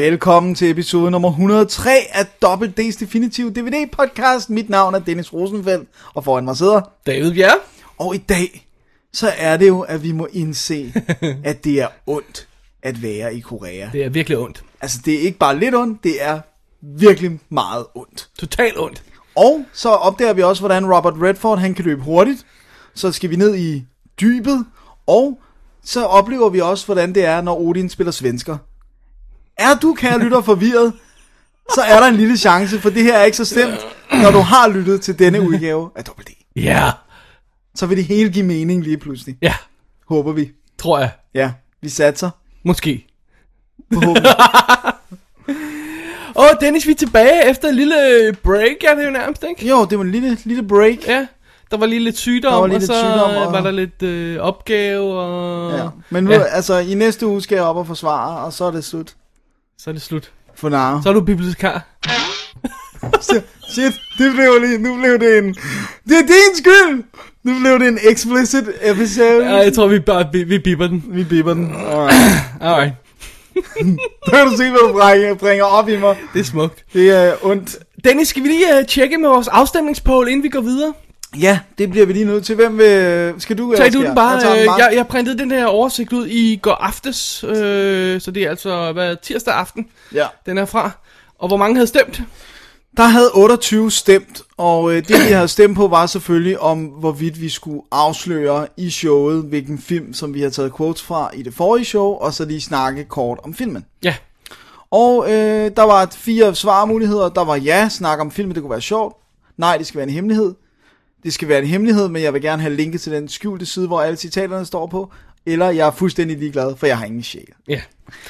Velkommen til episode nummer 103 af Double D's Definitive DVD podcast. Mit navn er Dennis Rosenfeldt, og foran mig sidder. David Bjerre. Og i dag, så er det jo, at vi må indse, at det er ondt at være i Korea. Det er virkelig ondt. Altså, det er ikke bare lidt ondt, det er virkelig meget ondt. Totalt ondt. Og så opdager vi også, hvordan Robert Redford han kan løbe hurtigt. Så skal vi ned i dybet. Og så oplever vi også, hvordan det er, når Odin spiller svensker. Er du, kære lytter, forvirret, så er der en lille chance, for det her er ikke så slemt, når du har lyttet til denne udgave af Double D. Ja. Så vil det hele give mening lige pludselig. Ja, Håber vi. tror jeg. Ja, vi satser. Måske. Forhåbentlig. Åh, Dennis, vi er tilbage efter en lille break, er det jo nærmest, ikke? Jo, det var en lille, lille break. Ja, der var lige lidt sygdom, Der var lige og lidt så sygdom, og... var der lidt øh, opgave, og Ja. Men nu, Ja. ja. altså, i næste uge skal jeg op og forsvare, og så er det slut. Så er det slut. For now. Så er du bibliotekar. Shit, det blev lige, nu blev det en, det er din skyld! Nu blev det en explicit episode. Ja, jeg tror, vi bare vi, vi bipper den. Vi bipper den. Alright. Alright, Så kan du se, hvad du bringer, bringer op i mig. det er smukt. Det er ondt. Dennis, skal vi lige uh, tjekke med vores afstemningspoll, inden vi går videre? Ja, det bliver vi lige nødt til. Hvem vil... Skal du? Tag du den bare. Jeg, den Øh, bare. jeg, jeg printede den her oversigt ud i går aftes, øh, så det er altså hvad, tirsdag aften, ja. den er fra. Og hvor mange havde stemt? Der havde 28 stemt, og øh, det vi havde stemt på var selvfølgelig om, hvorvidt vi skulle afsløre i showet, hvilken film, som vi har taget quotes fra i det forrige show, og så lige snakke kort om filmen. Ja, Og øh, der var fire svarmuligheder. Der var ja, snak om filmen, det kunne være sjovt. Nej, det skal være en hemmelighed. Det skal være en hemmelighed, men jeg vil gerne have linket til den skjulte side, hvor alle citaterne står på. Eller jeg er fuldstændig ligeglad, for jeg har ingen sjæl. ja.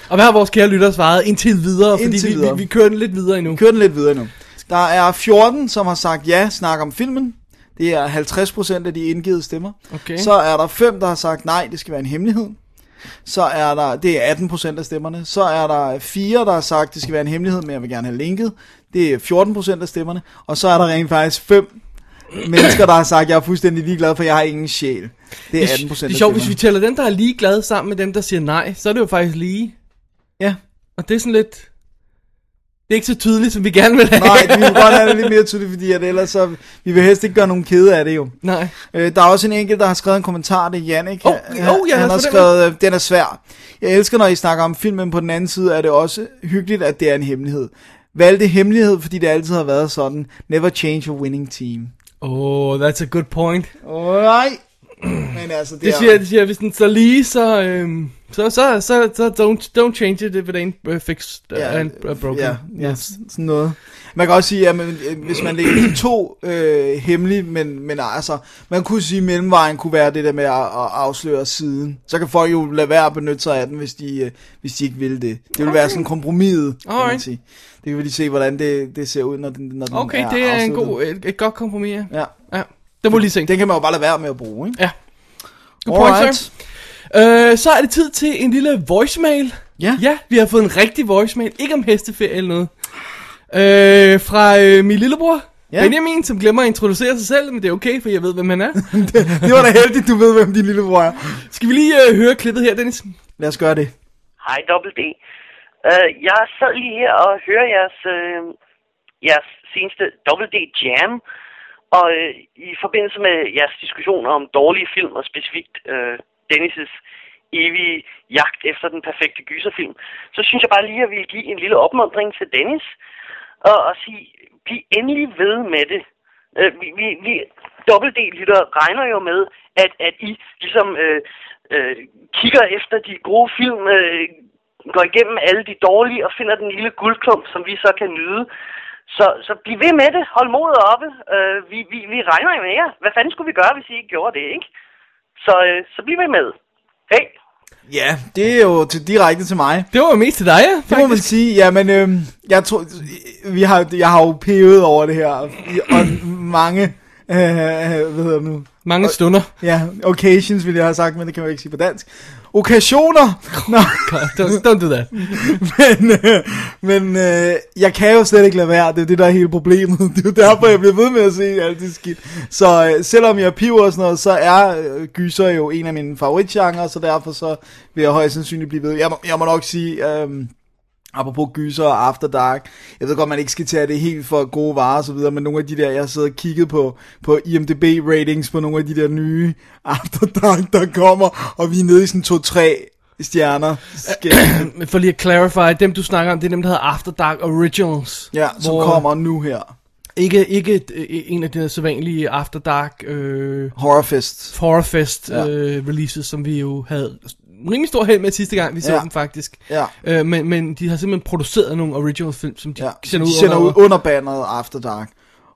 Og hvad har vores kære lytter svaret indtil videre? Fordi Indtil vi, videre. Vi, vi kører den lidt videre endnu. Kør den lidt videre nu. Der er 14, som har sagt ja, snak om filmen. Det er 50% af de indgivet stemmer. Okay. Så er der 5, der har sagt nej, det skal være en hemmelighed. Så er der, det er 18% af stemmerne. Så er der 4, der har sagt, det skal være en hemmelighed, men jeg vil gerne have linket. Det er 14% af stemmerne. Og så er der rent faktisk 5 mennesker, der har sagt, jeg er fuldstændig ligeglad, for jeg har ingen sjæl. Det er 18% det, af det er sjovt, hvis vi tæller dem, der er lige glade sammen med dem, der siger nej, så er det jo faktisk lige. Ja. Og det er sådan lidt... Det er ikke så tydeligt, som vi gerne vil have. Nej, vi vil godt have det lidt mere tydeligt, fordi at ellers så, vi vil helst ikke gøre nogen kede af det jo. Nej. Øh, der er også en enkelt, der har skrevet en kommentar, det er Jannik. Åh, Han- åh, ja, han har få den skrevet, øh, den er svær. Jeg elsker, når I snakker om film, men på den anden side er det også hyggeligt, at det er en hemmelighed. Valgte hemmelighed, fordi det altid har været sådan. Never change a winning team. Oh, that's a good point. Nej. Men altså, det, Det er... siger, det siger, hvis den står lige, så, øhm, så, så, så, så don't, don't change it if it ain't uh, fixed uh, Ja, and uh, broken. Ja, ja, Yes. sådan noget. Man kan også sige, at man, øh, hvis man lægger to øh, hemmelige, men, men altså, man kunne sige, at mellemvejen kunne være det der med at, at afsløre siden. Så kan folk jo lade være at benytte sig af den, hvis de, øh, hvis de ikke vil det. Det vil okay. være sådan kompromiset, kan man sige. Det kan vi lige se, hvordan det, det ser ud, når den, når den Okay, er det er en god, et, et godt kompromis, ja. Ja, ja. Det må lige se. den kan man jo bare lade være med at bruge, ikke? Ja. Good point, Alright. sir. Øh, så er det tid til en lille voicemail. Ja. Ja, vi har fået en rigtig voicemail. Ikke om hesteferie eller noget. Øh, fra øh, min lillebror. Ja. Ja. Benjamin, som glemmer at introducere sig selv, men det er okay, for jeg ved, hvem han er. Det var da heldigt, du ved, hvem din lillebror er. Skal vi lige øh, høre klippet her, Dennis? Lad os gøre det. Hej, Double D. Uh, jeg sad lige her og hører jeres, uh, jeres seneste Double D Jam, og uh, i forbindelse med jeres diskussioner om dårlige film, og specifikt uh, Dennis' evige jagt efter den perfekte gyserfilm, så synes jeg bare lige, at jeg vil give en lille opmuntring til Dennis, og, og sige, bliv endelig ved med det. Øh, vi, vi, vi Double D-lytter regner jo med, at, at I ligesom øh, øh, kigger efter de gode film, øh, går igennem alle de dårlige og finder den lille guldklump, som vi så kan nyde. Så, så bliv ved med det. Hold modet oppe. Øh, vi, vi, vi regner jo med jer. Hvad fanden skulle vi gøre, hvis I ikke gjorde det, ikke? Så, øh, så bliv ved med. Hej. Ja, det er jo til, direkte til mig. Det var jo mest til dig, ja, Det må man faktisk. sige. Jamen, øhm, jeg tror, vi har, jeg har jo pevet over det her, og mange, øh, hvad hedder det nu? Mange stunder. Ja, occasions ville jeg have sagt, men det kan man ikke sige på dansk. Okkasioner! Nå, Don't, don't do that. men, øh, men øh, jeg kan jo slet ikke lade være, det er det, der er hele problemet. Det er jo derfor, jeg bliver ved med at se alt det skidt. Så øh, selvom jeg piver og sådan noget, så er øh, gyser jo en af mine favoritgenre, så derfor så vil jeg højst sandsynligt blive ved. Jeg må, jeg må nok sige, øh, apropos gyser og After Dark, jeg ved godt, man ikke skal tage det helt for gode varer og så videre, men nogle af de der, jeg har siddet og kigget på, på IMDb ratings på nogle af de der nye After Dark, der kommer, og vi er nede i sådan 2-3 stjerner. Men for lige at clarify, dem du snakker om, det er dem, der hedder After Dark Originals. ja, som hvor- kommer nu her. Ikke, ikke et, øh, en af de sædvanlige After Dark øh, Horrorfest. Horrorfest Ja. øh, releases, som vi jo havde rimelig stor held med sidste gang, vi så Ja. dem faktisk. Ja. Øh, men, men de har simpelthen produceret nogle original film, som de Ja, sender de ud sender under ud under banneret After Dark.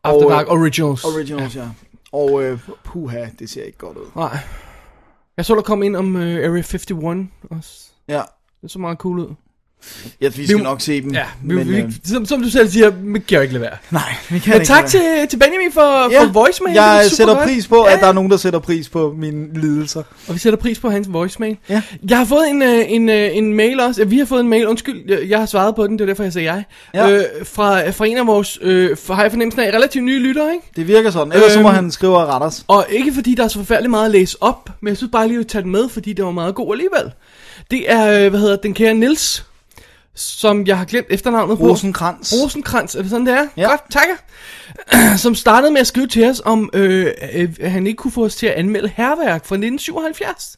After Og, Dark øh, Originals. Originals, ja. Og øh, puha, det ser ikke godt ud. Nej. Jeg så der kom ind om uh, Area 51 også. Ja, Det så meget cool ud. ja vi skal Vi- nok se dem. Ja, vi, men, vi, øh, som, som du selv siger, vi kan jo ikke lade være. nej, vi kan Men ikke tak til, til Benjamin for, Ja, for voicemail. det Jeg super sætter godt. pris på, Ja, at der er nogen, der sætter pris på mine lidelser. Og vi sætter pris på hans voicemail. Ja. Jeg har fået en, øh, en, øh, en mail også. Vi har fået en mail, undskyld, jeg- jeg har svaret på den, det er derfor, jeg sagde jeg. Ja. Øh, fra, fra en af vores, øh, for, har jeg fornemmelsen af, relativt nye lyttere, ikke? Det virker sådan. Ellers så må Øhm, han skrive og rette os. Og ikke fordi der er så forfærdeligt meget at læse op, men jeg synes bare lige at tage den med, fordi det var meget god alligevel. Det er, øh, hvad hedder den kære Nils, som jeg har glemt efternavnet på. Rosenkrantz. Rosenkrantz, er det sådan, det er? Ja. Godt, takker. Som startede med at skrive til os, om øh, øh, han ikke kunne få os til at anmelde herværk fra 1977.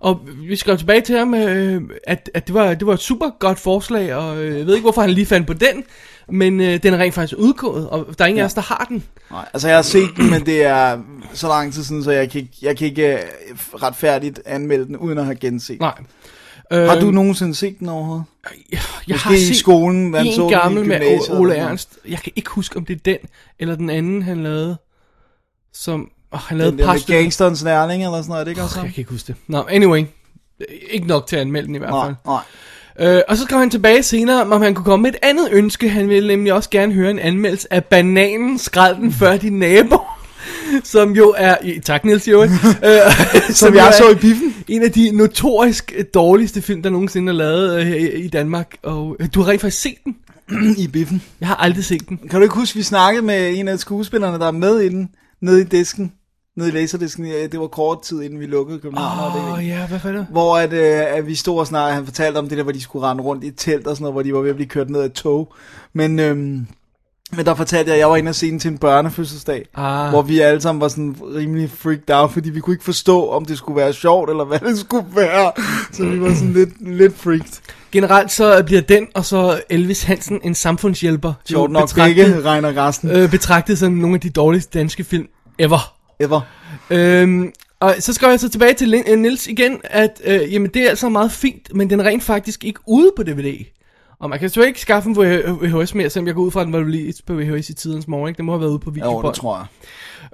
Og vi skrev tilbage til ham, øh, at, at det, var, det var et super godt forslag, og øh, jeg ved ikke, hvorfor han lige fandt på den, men øh, den er rent faktisk udgået, og der er ingen ja. af os, der har den. Nej, altså jeg har set den, men det er så lang tid siden, så jeg kan ikke, jeg kan ikke øh, retfærdigt anmelde den, uden at have genset. Nej. Har du nogensinde set den overhovedet? Jeg Måske har set i skolen, man så en den i gammel med Ole Ernst. Jeg kan ikke huske, om det er den, eller den anden, han lavede, som... Oh, han lavede Den der med gangsterens lærling eller sådan noget, er det ikke også? Jeg kan ikke huske det. Nå, anyway. Ikke nok til at anmelde den i hvert Nej, fald. nej. Øh, og så skrev han tilbage senere, om han kunne komme med et andet ønske. Han ville nemlig også gerne høre en anmeldelse af Bananen skralden før din nabo. Som jo er, tak Niels jo, øh, Som jo jeg så i biffen. En af de notorisk dårligste film, der nogensinde er lavet øh, i, i Danmark. Og øh, du har rent faktisk set den. I biffen. Jeg har aldrig set den. Kan du ikke huske, vi snakkede med en af skuespillerne, der er med i den, nede i disken, nede i laserdisken, Ja, det var kort tid, inden vi lukkede København. Åh oh, ja, hvad fanden? Hvor at, øh, at vi stod og snakkede, han fortalte om det der, hvor de skulle rende rundt i et telt og sådan noget, hvor de var ved at blive kørt ned af et tog. Men, øhm, men der fortalte jeg, at jeg var inde og se den til en børnefødselsdag, Ah. hvor vi alle sammen var sådan rimelig freaked out, fordi vi kunne ikke forstå, om det skulle være sjovt, eller hvad det skulle være. Så vi var sådan lidt, lidt freaked. Generelt så bliver den og så Elvis Hansen en samfundshjælper. Sjovt nok begge regner resten. øh, betragtet som nogle af de dårligste danske film ever. Ever. Øhm, og så skal jeg så tilbage til øh, Nils igen, at øh, jamen, det er altså meget fint, men den er rent faktisk ikke ude på DVD. Og man kan jo ikke skaffe en VHS mere, selvom jeg går ud fra, at den var released på VHS i tidens morgen. Ikke? Den må have været ude på Jo, videobånd. det tror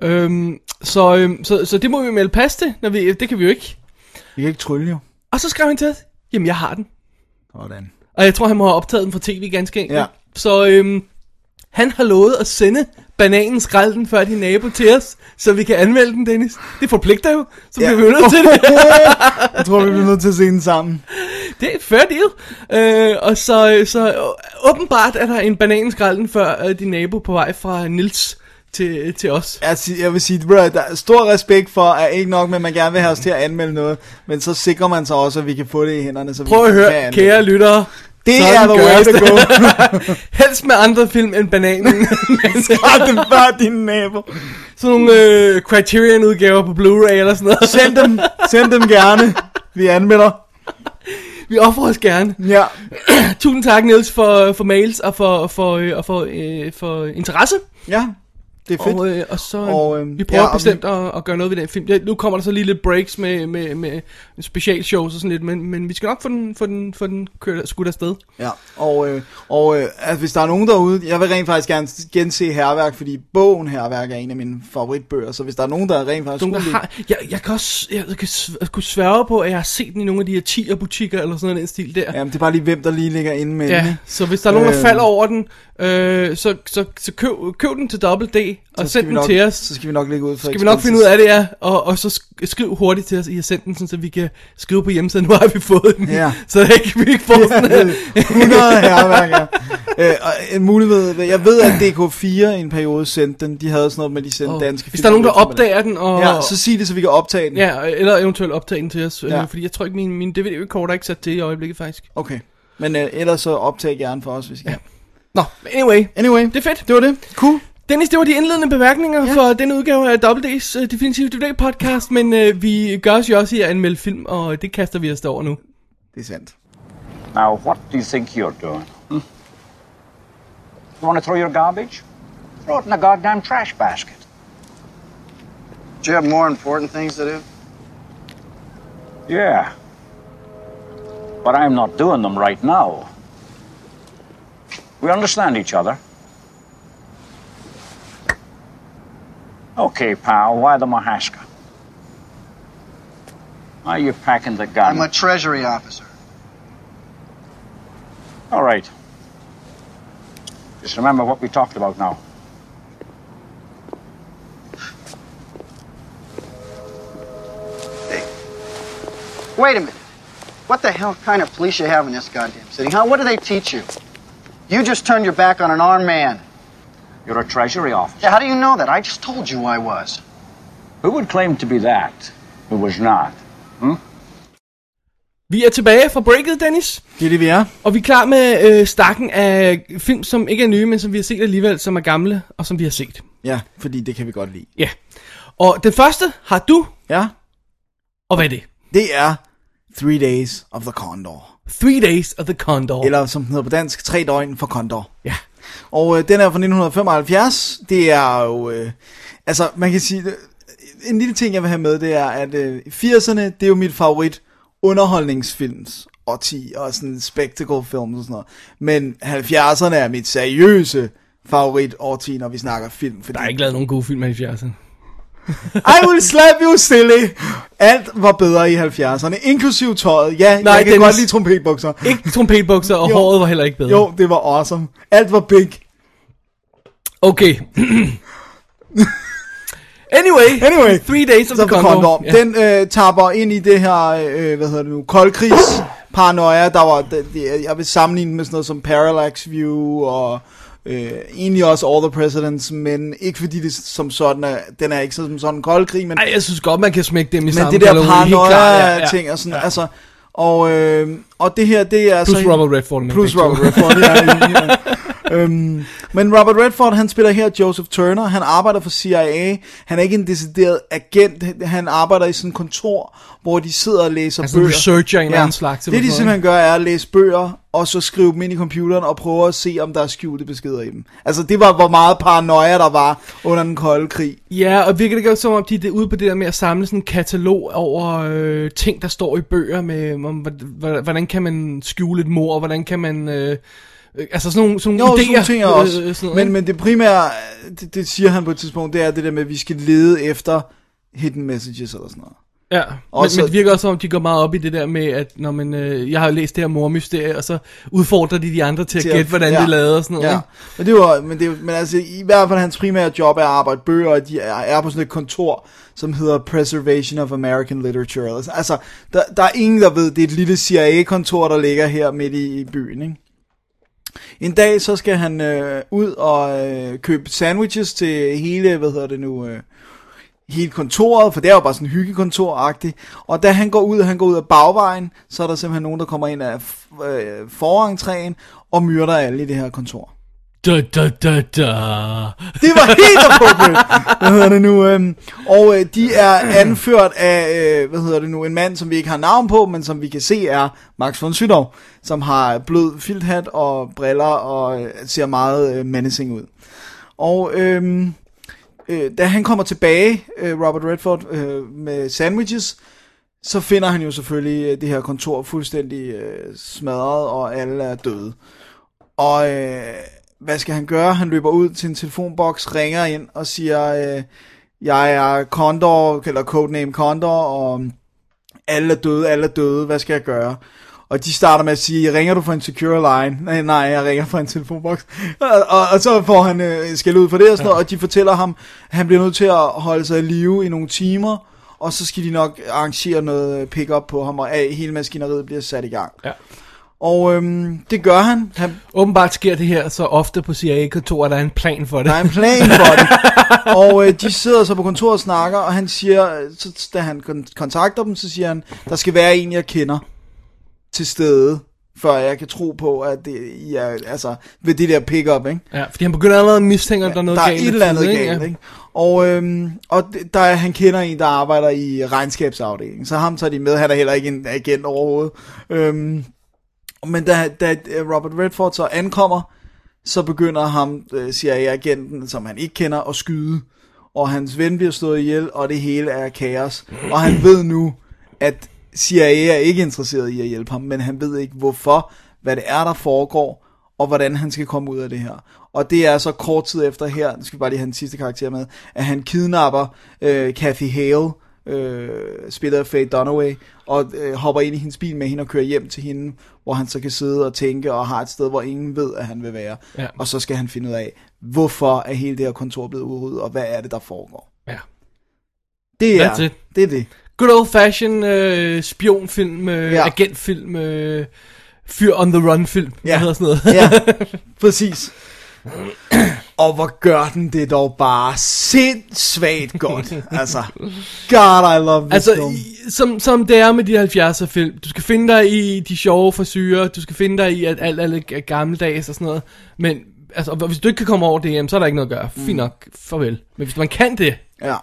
jeg. øhm, så, øhm, så, så det må vi melde pas til, når vi, det kan vi jo ikke. Vi kan ikke trylle jo. Og så skrev han til os, jamen jeg har den. Sådan. Og jeg tror, han må have optaget den fra tv ganske enkelt. Ja. Så øhm, han har lovet at sende bananen skralden før din nabo til os, så vi kan anmelde den, Dennis. Det forpligter jo, så Ja. bliver vi nødt til det. jeg tror, vi bliver nødt til at se den sammen. Det er fair deal. Øh, og så, så øh, åbenbart er der en bananenskralden før øh, din nabo på vej fra Nils til, til os. Jeg, sig- jeg vil sige, bro, der er stor respekt for, at ikke nok med, at man gerne vil have os til at anmelde noget, men så sikrer man sig også, at vi kan få det i hænderne, så Prøv vi at høre, kære lyttere. Det sådan er the way to go. Helst med andre film end bananen. Skræt dem før din nabo. sådan nogle øh, Criterion-udgaver på Blu-ray eller sådan noget. Send dem, send dem gerne. Vi anmelder. Vi offrer os gerne. Ja. Tusind tak, Niels, for, for mails og for, for, øh, og for, øh, for interesse. Ja. Det er fedt. Og, øh, og så Og, øh, øh, vi prøver ja, bestemt vi... at, at gøre noget ved den film. Ja, nu kommer der så lige lidt breaks med, med, med specialshows og sådan lidt, men, men vi skal nok få den, få den, få den kørt, skudt afsted. Ja, og, øh, og øh, altså, hvis der er nogen derude, jeg vil rent faktisk gerne gense Herværk, fordi bogen Herværk er en af mine favoritbøger, så hvis der er nogen, der rent faktisk Nogen, har, jeg, jeg kan også jeg kan, sv- jeg kunne sværge på, at jeg har set den i nogle af de her 10 butikker eller sådan noget den stil der. Jamen, det er bare lige, hvem der lige ligger inde med den, Ja, ikke? så hvis der er nogen, der Øh. falder over den, øh, så, så, så køb, køb den til Double D, og send den nok, til os. Så skal vi nok lægge ud for Skal vi nok finde ud af det, ja. Og, og så sk- skriv hurtigt til os, I har sendt den, sådan, så vi kan skrive på hjemmesiden, nu har vi fået den. Ja. Så det ikke, vi ikke får sådan Ja, her. 100 herværk, ja. øh, og en mulighed, jeg ved, at DK4 i en periode sendte den, de havde sådan noget med, de sendte Og danske Hvis der er nogen, der film. opdager den, og, Ja, så sig det, så vi kan optage den. ja, eller eventuelt optage den til os. Ja. Ja. Fordi jeg tror ikke, min, min DVD-recorder er ikke sat til i øjeblikket, faktisk. Okay. Men øh, ellers så optag gerne for os, hvis I kan. Nå, anyway. Anyway, Det er fedt. det var det. Cool. Dennis, det var de indledende bemærkninger ja. for denne udgave af WD's uh, Definitive DVD podcast, men uh, vi gør os jo også i at anmelde film, og det kaster vi os over nu. Det er sandt. Now, what do you think you're doing? Hmm? You want to throw your garbage? Throw it in the goddamn trash basket. Do you have more important things to do? Yeah. But I'm not doing them right now. We understand each other. Okay, pal, why the Mahaska? Why are you packing the gun? I'm a treasury officer. All right. Just remember what we talked about now. Hey. Wait a minute. What the hell kind of police you have in this goddamn city, huh? What do they teach you? You just turned your back on an armed man. You're a treasury officer. Yeah, how do you know that? I just told you I was. Who would claim to be that who was not? Vi er tilbage fra breaket, Dennis, Det er det, vi er. og vi er klar med øh, stakken af film, som ikke er nye, men som vi har set alligevel, som er gamle, og som vi har set. Ja, fordi det kan vi godt lide. Ja. Og den første har du, Ja, og hvad er det? det er Three Days of the Condor. Three Days of the Condor. Eller som den hedder på dansk, Tre døgn for Condor. Ja. Og øh, den er fra 1975. Det er jo... Øh, altså, man kan sige... Øh, en lille ting, jeg vil have med, det er, at øh, 80'erne, det er jo mit favorit underholdningsfilms og 10 og sådan spectacle film og sådan noget. Men 70'erne er mit seriøse favorit årti, når vi snakker film. Fordi Der er ikke lavet nogen gode film i 70'erne. I will slap you silly. Alt var bedre i 70'erne, inklusiv tøjet. Ja, Nej, jeg kan Dennis. godt lide trompetbukser. Ikke trompetbukser, og Jo. håret var heller ikke bedre. Jo, det var awesome. Alt var big. Okay. anyway, Anyway. Three Days of the Condor. Condor. Ja. Den øh, tapper ind i det her, øh, hvad hedder det nu, koldkrigs paranoia, der var, det, det, jeg vil sammenligne med sådan noget som Parallax View, og øh, egentlig også All the Presidents, men ikke fordi det som sådan er, den er ikke som sådan en kold krig, men, Ej, jeg synes godt, man kan smække dem i men samme det der kategori, helt klart, paranoia ting og sådan, altså, og, øh, og det her, det er Plus så... Robert Redford. Plus. Robert Redford, ja, ja. Øhm, men Robert Redford, han spiller her Joseph Turner, han arbejder for CIA, han er ikke en decideret agent, han arbejder i sådan et kontor, hvor de sidder og læser Altså bøger. researcher en eller anden slags, Det eller de simpelthen gør, er at læse bøger, og så skrive dem ind i computeren, og prøve at se, om der er skjulte beskeder i dem. Altså det var, hvor meget paranoia der var under den kolde krig. Ja, og det ikke også som om, de er ude på det der med at samle sådan en katalog over øh, ting, der står i bøger, med om, hvordan, kan man skjule et mor, og hvordan kan man... Øh, altså sådan nogle, sådan Jo, nogle sådan idéer. er også. øh, sådan men, men det primære, det, det siger han på et tidspunkt, det er det der med, at vi skal lede efter hidden messages eller sådan noget. Ja, Også- men, men det virker også som om, de går meget op i det der med, at når man, øh, jeg har læst det her mormysterie, og så udfordrer de de andre til at Til gætte, hvordan ja. det er lavet og sådan noget. Ja, ikke? men det var, men, det, men altså, i hvert fald hans primære job er at arbejde bøger, og de er, er på sådan et kontor, som hedder Preservation of American Literature. Altså, der, der er ingen, der ved, det er et lille CIA-kontor, der ligger her midt i, i byen, ikke? En dag, så skal han øh, ud og øh, købe sandwiches til hele, hvad hedder det nu, øh, hele kontoret, for det er jo bare sådan hyggekontor-agtigt. Og da han går ud, han går ud af bagvejen, så er der simpelthen nogen, der kommer ind af øh, forentræen og myrder alle i det her kontor. Da, da, da, da. Det var helt appropriate. Hvad hedder det nu? Øhm, og øh, de er anført af, øh, hvad hedder det nu, en mand, som vi ikke har navn på, men som vi kan se er Max von Sydow, som har blød filthat og briller og øh, ser meget øh, menacing ud. Og øhm, øh, da han kommer tilbage, øh, Robert Redford, øh, med sandwiches, så finder han jo selvfølgelig øh, det her kontor fuldstændig øh, smadret, og alle er døde. Og øh, hvad skal han gøre? Han løber ud til en telefonboks, ringer ind og siger, øh, jeg er Condor, eller codename Condor, og alle er døde, alle er døde, hvad skal jeg gøre? Og de starter med at sige, ringer du fra en secure line? Nej, nej, jeg ringer fra en telefonboks. Og, og, og så får han øh, skæld ud for det og sådan noget, og de fortæller ham, at han bliver nødt til at holde sig i live i nogle timer, og så skal de nok arrangere noget pick-up på ham, og af, hele maskineriet bliver sat i gang. Ja. Og øhm, det gør han. han. Åbenbart sker det her så ofte på CIA-kontoret, der er en plan for det. Der er en plan for det. og øh, de sidder så på kontoret og snakker, og han siger, så, da han kon- kontakter dem, så siger han, der skal være en, jeg kender til stede, før jeg kan tro på, at det I er, altså, ved det der pick-up, ikke? Ja, fordi han begynder allerede at mistænke, at der er noget der er galt. et med eller andet galt, Ja. ikke? Og, øhm, og der er, han kender en, der arbejder i regnskabsafdelingen, så ham tager de med, han er heller ikke en agent overhovedet. Øhm, men da, da øh, Robert Redford så ankommer, så begynder ham, øh, CIA-agenten, som han ikke kender, at skyde. Og hans ven bliver slået ihjel, og det hele er kaos. Og han ved nu, at CIA er ikke interesseret i at hjælpe ham, men han ved ikke hvorfor, hvad det er, der foregår, og hvordan han skal komme ud af det her. Og det er så kort tid efter her, nu skal vi bare lige have den sidste karakter med, at han kidnapper øh, Kathy Hale, øh, spiller af Faye Dunaway, og øh, hopper ind i hendes bil med hende og kører hjem til hende, hvor han så kan sidde og tænke og har et sted, hvor ingen ved, at han vil være. Ja. Og så skal han finde ud af, hvorfor er hele det her kontor blevet udryddet, og hvad er det, der foregår. Ja. Det er it. det. Er det. Good old fashion øh, spionfilm, øh, Ja. agentfilm, øh, fyr on the run film, ja. hedder sådan noget. Ja, præcis. Og hvor gør den det dog bare sindssygt godt. Altså, God, I love this Altså, film. som, som det er med de 70'er film. Du skal finde dig i de sjove frisyrer, du skal finde dig i, at alt er lidt gammeldags og sådan noget. Men altså, hvis du ikke kan komme over det, jamen, så er der ikke noget at gøre. Mm. Fint nok, farvel. Men hvis man kan det, Ja,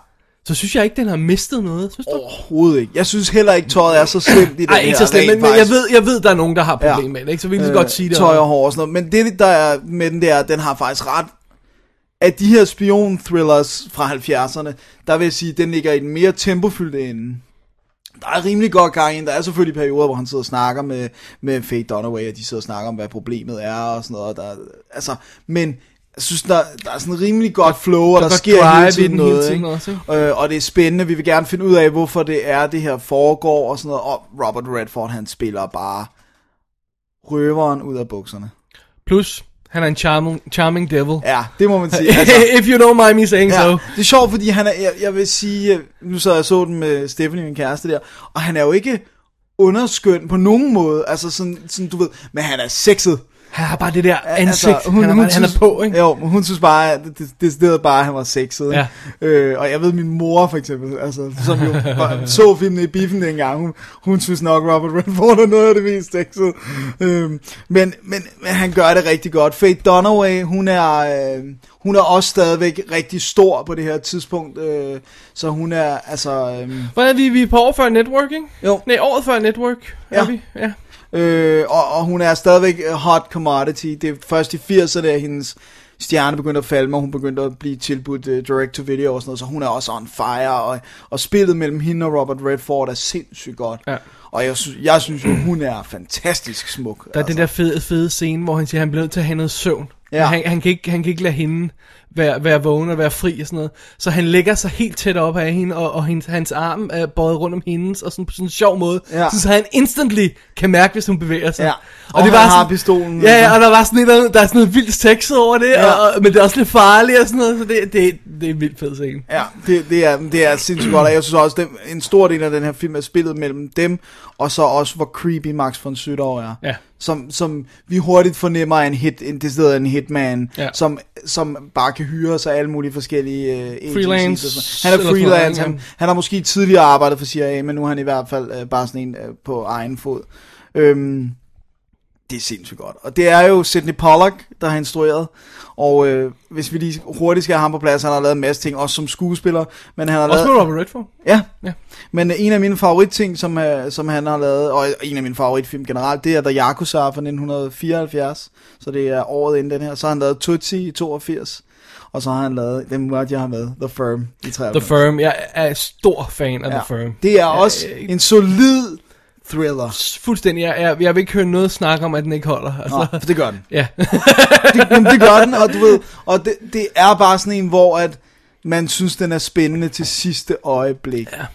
så synes jeg ikke, den har mistet noget. Synes du? overhovedet ikke. Jeg synes heller ikke, tøjet er så slemt i den her. ikke så slemt, men, men jeg, ved, jeg ved, der er nogen, der har problemer Ja. med det, ikke? så vi kan så godt sige det. Tøj og hår og sådan noget. Men det, der er med den, det er, at den har faktisk ret... At de her spion-thrillers fra 70'erne, der vil jeg sige, at den ligger i den mere tempofyldte ende. Der er rimelig godt gang i den. Der er selvfølgelig perioder, hvor han sidder og snakker med, med Faye Dunaway, og de sidder og snakker om, hvad problemet er og sådan noget. Der, altså, men jeg synes, der, der er sådan en rimelig godt flow, og der, der er sker hele tiden den hele noget. tiden ikke? også, Øh, og det er spændende. Vi vil gerne finde ud af, hvorfor det er, det her foregår og sådan noget. Og Robert Redford, han spiller bare røveren ud af bukserne. Plus, han er en charming, charming devil. Ja, det må man sige. Altså, If you don't mind me saying ja, so. det er sjovt, fordi han er, jeg, jeg vil sige, nu så jeg så den med Stephanie, min kæreste der, og han er jo ikke underskøn på nogen måde, altså sådan, sådan du ved, men han er sexet. Han har bare det der ansigt. Altså, han, er, bare, han er på, ikke? Jo, men hun synes bare, at det, det, det bare, at han var sexet. Ikke? Ja. Øh, og jeg ved, min mor for eksempel, altså, som jo var, så filmen i biffen dengang, hun, hun synes nok, Robert Redford er noget af det mest sexede. Øh, men, men, men han gør det rigtig godt. Faye Dunaway, hun er, øh, hun er også stadigvæk rigtig stor på det her tidspunkt, øh, så hun er, altså... Øh, Hvordan er vi, vi er på år før Network, ikke? Jo. Nej, året før Network er Ja. vi. Ja. Øh, og, og hun er stadigvæk hot commodity. Det er først i 80'erne, at hendes stjerne begyndte at falde, og hun begyndte at blive tilbudt uh, direct-to-video og sådan noget, så hun er også on fire, og, og spillet mellem hende og Robert Redford er sindssygt godt. Ja. Og jeg, sy- jeg synes jo, hun er fantastisk smuk. Der er den der fede, fede scene, hvor han siger, at han bliver nødt til at have noget søvn. Ja. Han, han, kan ikke, han kan ikke lade hende være, være vågen og være fri og sådan noget. Så han lægger sig helt tæt op af hende, og, og hendes, hans arm er bøjet rundt om hendes, og sådan på sådan en sjov måde. Ja. Så han instantly kan mærke, hvis hun bevæger sig. Ja. Og han har pistolen. Ja, ja, og der var sådan et, der er sådan noget vildt sexet over det, Ja. og, og, men det er også lidt farligt og sådan noget, så det, det, det er en vildt fed scene. Ja, det, det, er, det er sindssygt godt, og jeg synes også, at en stor del af den her film er spillet mellem dem, og så også, hvor creepy Max von Sydow er. Ja. Som, som vi hurtigt fornemmer er en hit, en decideret en hitman, Ja. som, som bare kan hyre sig alle mulige forskellige uh, agencies. Freelance. Han er freelance, han, han har måske tidligere arbejdet for CIA, men nu er han i hvert fald uh, bare sådan en uh, på egen fod. Øhm, det er sindssygt godt. Og det er jo Sidney Pollack, der har instrueret. Og øh, hvis vi lige hurtigt skal have ham på plads, han har lavet en masse ting, også som skuespiller, men han har Også lavet... med Robert Redford. Ja. Ja. Men øh, en af mine favoritting, som, øh, som han har lavet, og en af mine favoritfilm generelt, det er The Yakuza fra 1974. Så det er året inden den her. Så har han lavet Tootsie i 82. Og så har han lavet, den måtte jeg har med, The Firm i 93. The Firm. Jeg er stor fan af The Firm. Det er også øh, en solid thriller. Fuldstændig. Jeg, jeg, jeg vil ikke høre noget snak om, at den ikke holder. Altså, Nå, for det gør den. Ja. det, jamen, det gør den, og du ved, og det, det er bare sådan en, hvor at man synes, den er spændende til sidste øjeblik. Ja.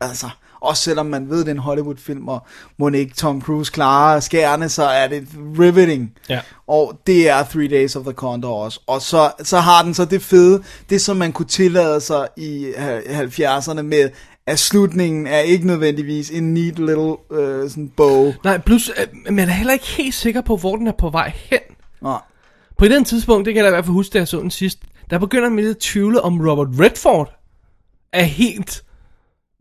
Altså, også selvom man ved, det er en Hollywood-film, og må ikke Tom Cruise klare skærene, så er det riveting. Ja. Og det er Three Days of the Condor også. Og så, så har den så det fede, det som man kunne tillade sig i 70'erne med, at slutningen er ikke nødvendigvis en neat little øh, sådan bow. Nej, plus, øh, man er heller ikke helt sikker på, hvor den er på vej hen. Nej. På den tidspunkt, det kan jeg da i hvert fald huske, da jeg så den sidst, der begynder man lidt at tvivle, om Robert Redford er helt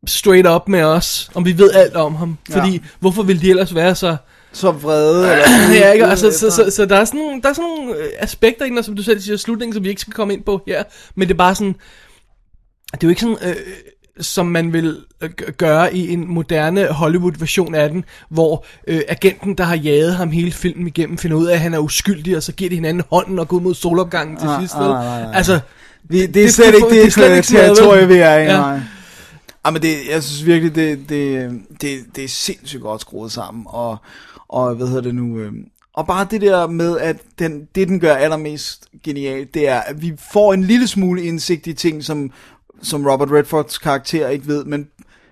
straight up med os, om vi ved alt om ham. Ja. Fordi, hvorfor ville de ellers være så... Så vrede, eller... ja, ikke? Altså, så, så, så, der er sådan nogle, der er sådan nogle øh, aspekter i den, som du selv siger, slutningen, som vi ikke skal komme ind på her. Men det er bare sådan, det er jo ikke sådan, øh, som man vil øh, gøre i en moderne Hollywood-version af den, hvor øh, agenten, der har jaget ham hele filmen igennem, finder ud af, at han er uskyldig, og så giver de hinanden hånden og går ud mod solopgangen til Ah, sidst. ah, nej, nej, nej. Altså, Vi, det, er Det er slet ikke det det, det noget, territorie, vi er i. Ja. Ja. Ja, men det, jeg synes virkelig, det, det, det, det er sindssygt godt skruet sammen, og, og hvad hedder det nu, øh, og bare det der med, at den, det den gør allermest genialt, det er, at vi får en lille smule indsigt i ting, som, som Robert Redfords karakter ikke ved, men,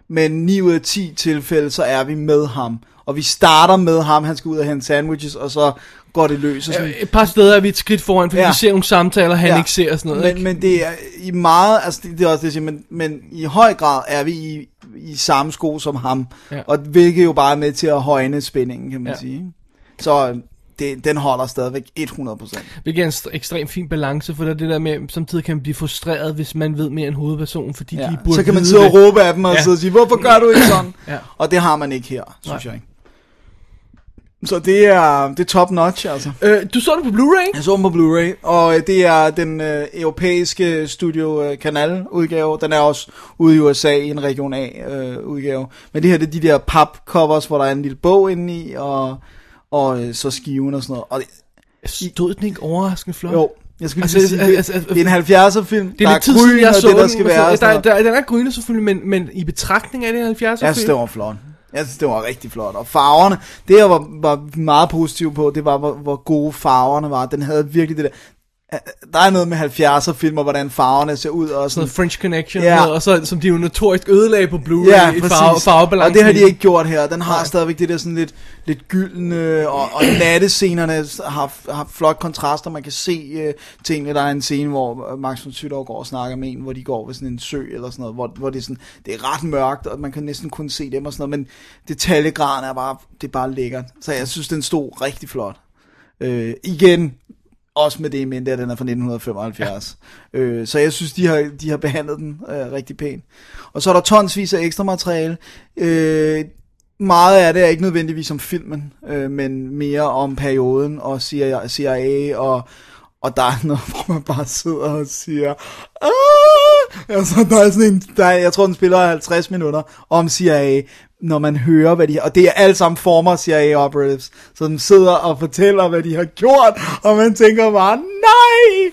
men 9 ud af 10 tilfælde, så er vi med ham. Og vi starter med ham, han skal ud og hente sandwiches, og så går det løs. Og sådan, et par steder er vi et skridt foran, fordi Ja. vi ser nogle samtaler, han Ja. ikke ser og sådan noget. Men, ikke? men det er i meget, altså det, det er også det, jeg siger, men, men i høj grad er vi i, i samme sko som ham, Ja. og hvilket jo bare er med til at højne spændingen, kan man ja. Sige. Så øh, det, den holder stadigvæk 100%. Hvilket er en st- ekstremt fin balance, for der er det der med, samtidig kan man blive frustreret, hvis man ved mere end hovedpersonen, fordi Ja. de burde Så kan man sidde og det. råbe af dem og Ja. sidde og sige, hvorfor gør du ikke sådan? Ja. Og det har man ikke her, synes Nej. jeg ikke. Så det er, det er top notch, altså. Øh, du så det på Blu-ray? Jeg så den på Blu-ray, og øh, det er den øh, europæiske Studio øh, Canal udgave. Den er også ude i USA i en Region A øh, udgave. Men det her det er de der papcovers, hvor der er en lille bog inde i, og, og øh, så skiven og sådan noget. Og det, Stod den ikke overraskende flot? jo, jeg skulle Altså, lige sige, det, altså, altså, det er en 70'er film, Det er der tid er siden, gryn jeg og så det, der skal være. så- og sådan Der, noget. der, den er grynet selvfølgelig, men, men i betragtning af det 70'er Jeg synes, film, det var flot. Jeg synes, det var rigtig flot. Og farverne, det jeg var, var meget positiv på, det var, hvor, hvor gode farverne var. Den havde virkelig det der... Der er noget med 70'er filmer, hvordan farverne ser ud. Og sådan noget French Connection, Ja. og så, som de jo notorisk ødelagde på Blu-ray Ja, i farve, farvebalancen. og det har de ikke gjort her. Den har stadigvæk det der sådan lidt, lidt gyldne, og, og nattescenerne har, har flot kontraster. Man kan se uh, tingene. Der er en scene, hvor øh, Max von Sydow går og snakker med en, hvor de går ved sådan en sø eller sådan noget, hvor, hvor det, er sådan, det er ret mørkt, og man kan næsten kun se dem og sådan noget, men detaljegraden er bare, det er bare lækkert. Så jeg synes, den stod rigtig flot. Øh, igen, også med det i mente, at den er fra 1975. Ja. Øh, så jeg synes, de har, de har behandlet den øh, rigtig pænt. Og så er der tonsvis af ekstra materiale. Øh, meget af det er ikke nødvendigvis om filmen, øh, men mere om perioden og CIA, CIA og, og der er noget, hvor man bare sidder og siger, "Ah!" altså, der er sådan en, der er, jeg tror, den spiller 50 minutter om CIA, når man hører, hvad de har, og det er alle sammen former CIA operatives, så de sidder og fortæller, hvad de har gjort, og man tænker bare, nej!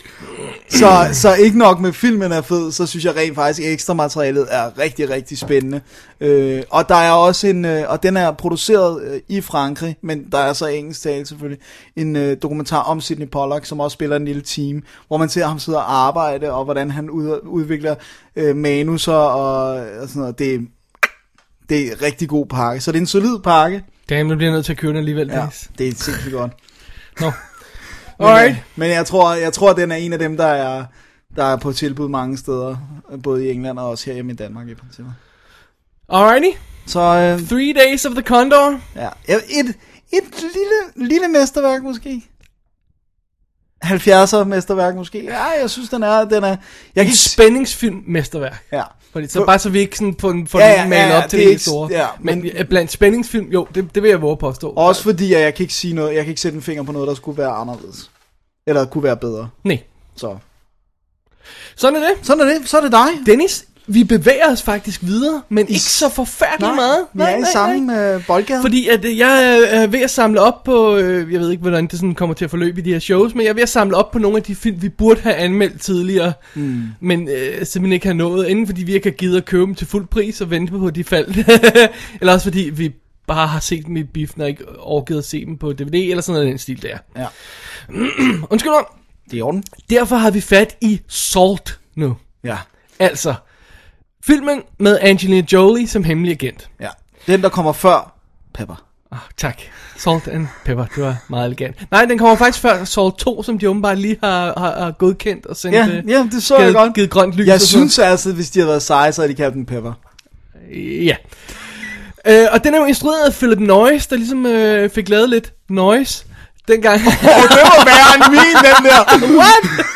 Så, så ikke nok med filmen er fed, så synes jeg rent faktisk, at ekstra materialet er rigtig, rigtig spændende. Øh, og der er også en, øh, og den er produceret øh, i Frankrig, men der er så engelsk tale selvfølgelig, en øh, dokumentar om Sidney Pollack, som også spiller en lille team, hvor man ser ham sidde og arbejde, og hvordan han ud, udvikler øh, manuser og, og sådan noget. Det, det er en rigtig god pakke. Så det er en solid pakke. Damn, nu bliver jeg nødt til at købe den alligevel. Ja, Ja. det er sindssygt godt. Nå. Men, Alright. øh, men jeg tror, jeg tror, den er en af dem, der er, der er på tilbud mange steder, både i England og også her hjemme i Danmark i princippet. Alrighty. Så øh, Three Days of the Condor. ja, et, et lille, lille mesterværk måske. 70'er mesterværk måske. Ja, jeg synes, den er... Den er jeg kan Et ikke... spændingsfilm mesterværk. Ja. Fordi, så bare så vi ikke sådan får den, får Ja, ja, ja, ja, op til det det ikke- store. ja, men, men- men blandt spændingsfilm, jo, det, det vil jeg våge påstå. Også fordi, at jeg kan ikke sige noget, jeg kan ikke sætte en finger på noget, der skulle være anderledes. Eller kunne være bedre. Nej. Så. Sådan er det. Sådan er det. Så er det dig. Dennis, vi bevæger os faktisk videre, men ikke så forfærdeligt meget. vi er i samme øh, boldgade. Fordi at øh, jeg er ved at samle op på, øh, jeg ved ikke hvordan det sådan kommer til at forløbe i de her shows, men jeg er ved at samle op på nogle af de film, vi burde have anmeldt tidligere, mm. men øh, simpelthen ikke har nået, enten fordi vi ikke har givet at købe dem til fuld pris og vente på, at de faldt, eller også fordi vi bare har set dem i biffen og ikke overgivet at se dem på DVD, eller sådan noget i den stil der. Ja. Undskyld mig. Det er i orden. Derfor har vi fat i Salt nu. Ja. Altså, filmen med Angelina Jolie som hemmelig agent. Ja. Den, der kommer før Pepper. Oh, tak. Salt and Pepper, det var meget elegant. Nej, den kommer faktisk før Salt 2, som de åbenbart lige har, har, har godkendt og sendt, Ja, øh, ja, det så givet, jeg godt. givet grønt lys. Jeg og sådan synes altså, hvis de havde været seje, så havde de kaldt den Pepper. Ja. Øh, og den er jo instrueret af Philip Noyce, der ligesom øh, fik lavet lidt noise dengang. det må være en min, den der. What?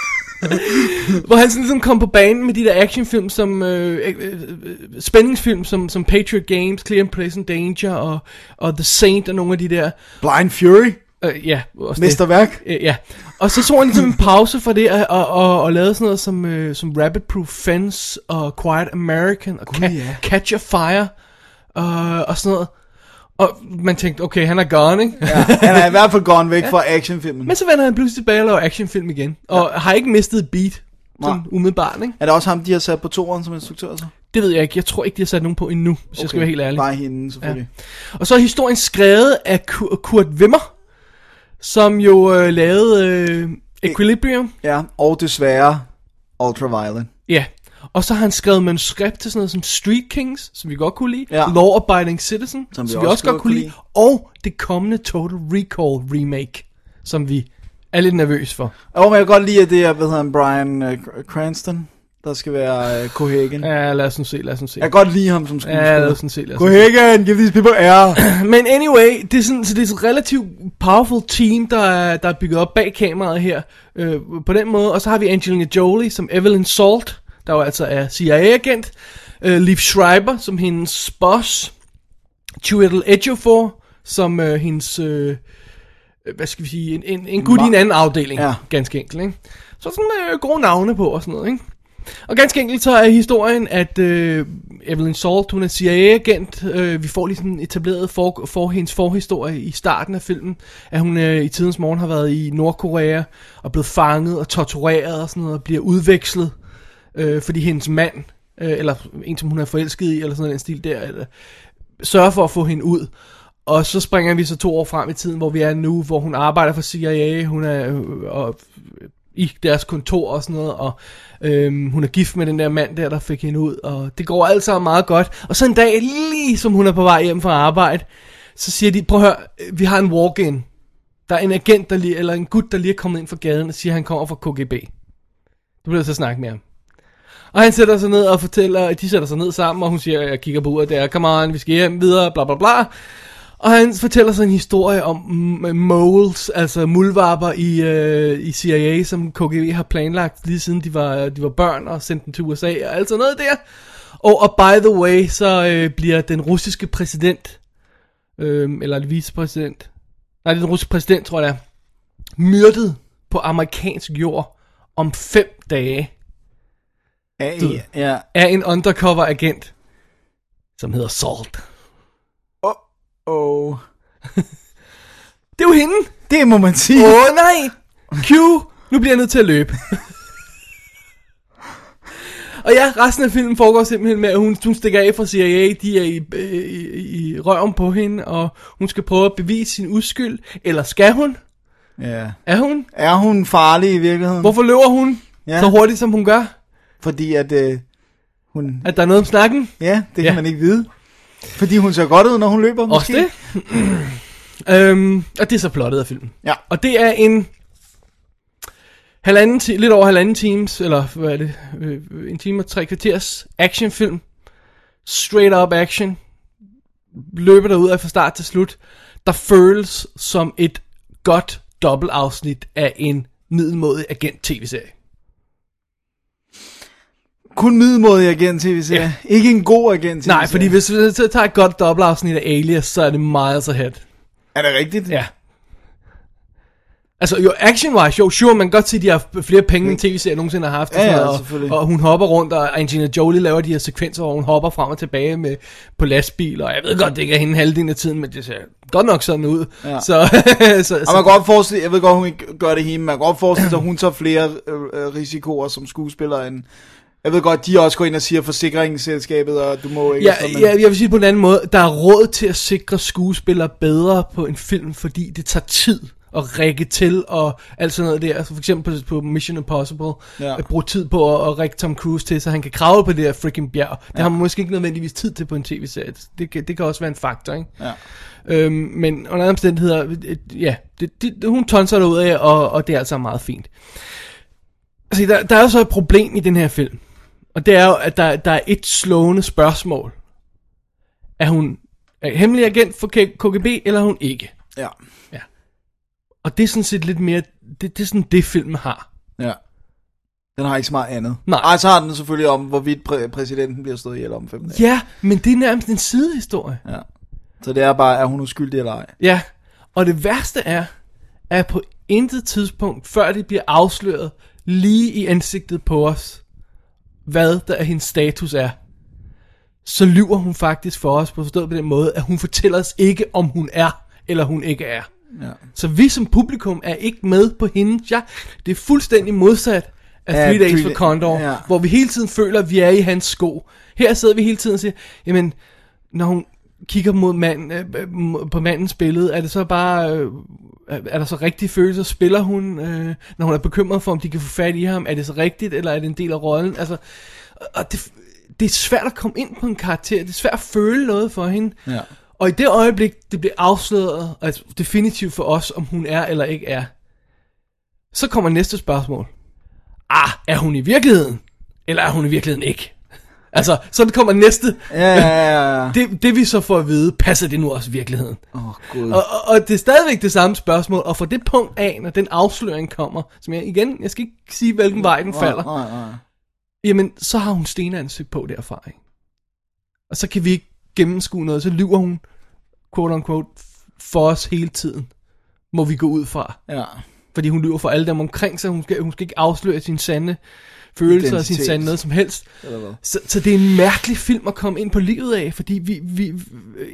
Hvor han sådan ligesom kom på banen med de der actionfilm som øh, øh, øh, spændingsfilm som, som Patriot Games, Clear and Present Danger og, og The Saint og nogle af de der. Blind Fury. Øh, ja, også det. Mesterværk. Øh, ja. Og så så han ligesom en pause for det, og, og, og, og lavede sådan noget som, øh, som Rabbit Proof Fence, og Quiet American, og Ca- ja. Catch a Fire, og, og sådan noget. Og man tænkte, okay, han er gone, ikke? Ja, han er i hvert fald gone væk fra actionfilmen. Men så vender han pludselig tilbage og laver actionfilm igen, og ja. har ikke mistet et beat, sådan Nej. umiddelbart, ikke? Er det også ham, de har sat på toeren som instruktør så? Det ved jeg ikke. Jeg tror ikke, de har sat nogen på endnu, hvis okay. jeg skal være helt ærlig. Bare hende, selvfølgelig. Og så er historien skrevet af Ku- Kurt Wimmer, som jo øh, lavede øh, Equilibrium. Ja. ja, og desværre Ultraviolet. Ja. Og så har han skrevet manuskript til sådan noget som Street Kings, som vi godt kunne lide. Ja. Law Abiding Citizen, som, vi som vi også også godt kunne lide. Og det kommende Total Recall remake, som vi er lidt nervøs for. Og men jeg kan godt lide, at det er, hvad hedder han, Brian uh, Cranston, der skal være uh, Cohagen. Ja. Lad os nu se, lad os nu se. Jeg kan godt lide ham som skuespiller. Ja, lad os nu se, lad os. Cohagen, give these people air. Men anyway, det er sådan, så det er et relativt powerful team, der er, der er bygget op bag kameraet her, øh, på den måde. Og så har vi Angelina Jolie som Evelyn Salt, der jo altså er CIA-agent. Øh, Liv Schreiber som hendes boss. Chiwetel Ejiofor som øh, hendes, øh, hvad skal vi sige, en, en, en gut i en anden afdeling, Ja. ganske enkelt. Ikke? Så sådan øh, gode navne på og sådan noget, ikke? Og ganske enkelt så er historien, at øh, Evelyn Salt, hun er CIA-agent. Øh, vi får lige sådan etableret for, for hendes forhistorie i starten af filmen. At hun øh, i tidens morgen har været i Nordkorea og blevet fanget og tortureret og sådan noget. Og bliver udvekslet, øh, fordi hendes mand, øh, eller en som hun er forelsket i, eller sådan en stil der, eller, sørger for at få hende ud. Og så springer vi så to år frem i tiden, hvor vi er nu, hvor hun arbejder for CIA, hun er øh, og, i deres kontor og sådan noget, og øhm, hun er gift med den der mand der, der fik hende ud, og det går alt sammen meget godt. Og så en dag, lige som hun er på vej hjem fra arbejde, så siger de, prøv at høre, vi har en walk-in. Der er en agent, der lige, eller en gut, der lige er kommet ind fra gaden og siger, at han kommer fra KGB. Du bliver så snakke med ham. Og han sætter sig ned og fortæller, de sætter sig ned sammen, og hun siger, jeg kigger på uret der, come on, vi skal hjem videre, bla bla bla. Og han fortæller så en historie om moles, altså mulvarper i, øh, i CIA, som KGB har planlagt lige siden de var, de var børn og sendt dem til USA og alt sådan noget der. Og, og by the way, så øh, bliver den russiske præsident, øh, eller vicepræsident, nej, den russiske præsident, tror jeg det er, myrdet på amerikansk jord om fem dage Ja, Du- ja, af en undercover agent, som hedder Salt. Oh. Det er jo hende! Det må man sige. Åh oh, nej! Q, nu bliver jeg nødt til at løbe. Og ja, resten af filmen foregår simpelthen med, at hun, hun stikker af fra CIA, de er i, øh, i, i røven på hende, og hun skal prøve at bevise sin uskyld. Eller skal hun? Ja. Er hun? Er hun farlig i virkeligheden? Hvorfor løber hun ja. så hurtigt, som hun gør? Fordi at øh, hun... At der er noget om snakken? Ja, det kan Ja. man ikke vide. Fordi hun ser godt ud, når hun løber, Også måske. det. øhm, og det er så plottet af filmen. Ja. Og det er en halvanden lidt over halvanden times, eller hvad er det, øh, en time og tre kvarters actionfilm. Straight up action. Løber derud af fra start til slut. Der føles som et godt dobbeltafsnit af en middelmådig agent-tv-serie. Kun middelmådig agent tv-serie. Ja. Ikke en god agent tv-serie. Nej, fordi hvis vi så tager et godt dobbeltafsnit af Alias, så er det miles ahead. Er det rigtigt? Ja. Altså jo, action-wise, jo, sure, man kan godt se, at de har flere penge, end tv-serier nogensinde har haft. og Ja, ja, noget, selvfølgelig. og, og hun hopper rundt, og Angelina Jolie laver de her sekvenser, hvor hun hopper frem og tilbage med, på lastbil, og jeg ved godt, det ikke er hende halvdelen af tiden, men det ser godt nok sådan ud. Ja. Så, så, Og man så kan godt forestille, jeg ved godt, hun ikke gør det hele, man kan godt forestille sig, at hun tager flere øh, øh, risikoer som skuespiller end... Jeg ved godt, de også går ind og siger forsikringsselskabet, og du må ikke... ja, men- ja, jeg vil sige på en anden måde, der er råd til at sikre skuespillere bedre på en film, fordi det tager tid at række til og alt sådan noget der. Altså for eksempel på, Mission Impossible, Ja. at bruge tid på at, at række Tom Cruise til, så han kan kravle på det her freaking bjerg. Det har man måske ikke nødvendigvis tid til på en tv-serie. Det, det kan også være en faktor, ikke? Ja. Øhm, men under andre omstændigheder, øh, ja, det, det, hun tonser det ud af, og, og det er altså meget fint. Altså, der, der er jo så et problem i den her film. Og det er jo, at der, der er et slående spørgsmål. Er hun er hemmelig agent for KGB, eller er hun ikke? Ja. Og det er sådan set lidt mere, det, det er sådan det filmen har. Ja. Den har ikke så meget andet. Nej. Ej, så har den selvfølgelig om, hvorvidt præ- præsidenten bliver stået ihjel om fem dage. Ja, men det er nærmest en sidehistorie. Ja. Så det er bare, er hun uskyldig eller ej? Ja, og det værste er, at på intet tidspunkt, før det bliver afsløret lige i ansigtet på os, hvad der er hendes status er, så lyver hun faktisk for os på forstået på den måde, at hun fortæller os ikke, om hun er, eller hun ikke er. Ja. Så vi som publikum er ikke med på hendes jagt. Det er fuldstændig modsat af Ja, Three Days for Condor, ja. hvor vi hele tiden føler, at vi er i hans sko. Her sidder vi hele tiden og siger, jamen, når hun kigger mod mand, øh, på mandens billede, er det så bare, øh, er er der så rigtige følelser? Spiller hun, øh, når hun er bekymret for, om de kan få fat i ham? Er det så rigtigt, eller er det en del af rollen? Altså, og det, det er svært at komme ind på en karakter. Det er svært at føle noget for hende. Ja. Og i det øjeblik, det bliver afsløret, altså definitivt for os, om hun er eller ikke er, så kommer næste spørgsmål. Ah, er hun i virkeligheden? Eller er hun i virkeligheden ikke? Altså, så det kommer næste. Ja, ja, ja. Det, det vi så får at vide, passer det nu også i virkeligheden? Åh, oh, gud. Og, og, og det er stadigvæk det samme spørgsmål, og fra det punkt af, når den afsløring kommer, som jeg igen, jeg skal ikke sige, hvilken vej den falder, Nej, nej, nej. jamen, så har hun stenansigt på derfra, ikke? Og så kan vi ikke gennemskue noget, så lyver hun, quote unquote, for os hele tiden, må vi gå ud fra. Ja. Fordi hun lyver for alle dem omkring sig, hun skal, hun skal ikke afsløre sin sande følelser og sin sande noget som helst. Eller? Så, så det er en mærkelig film at komme ind på livet af, fordi vi, vi,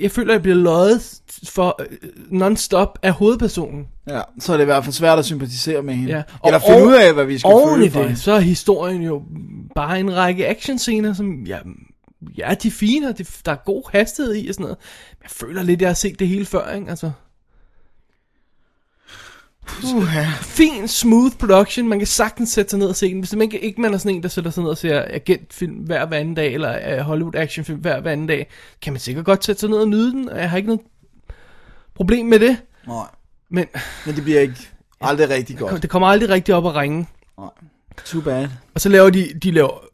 jeg føler, at jeg bliver løjet for øh, non-stop af hovedpersonen. Ja, så er det i hvert fald svært at sympatisere med hende. Ja. Eller Og finde oven- ud af, hvad vi skal føle for det, hende. så er historien jo bare en række actionscener, som, ja, ja de er fine, og det, der er god hastighed i og sådan noget. Men jeg føler lidt, at jeg har set det hele før, ikke? Altså, Uh, ja. fin, smooth production, man kan sagtens sætte sig ned og se den. Hvis man ikke, ikke man er sådan en, der sætter sig ned og ser agentfilm hver hver anden dag, eller uh, Hollywood actionfilm hver hver anden dag, kan man sikkert godt sætte sig ned og nyde den, og jeg har ikke noget problem med det. Nej, Men men det bliver ikke aldrig rigtig godt. det kommer aldrig rigtig op at ringe. Too bad. Og så laver de, de laver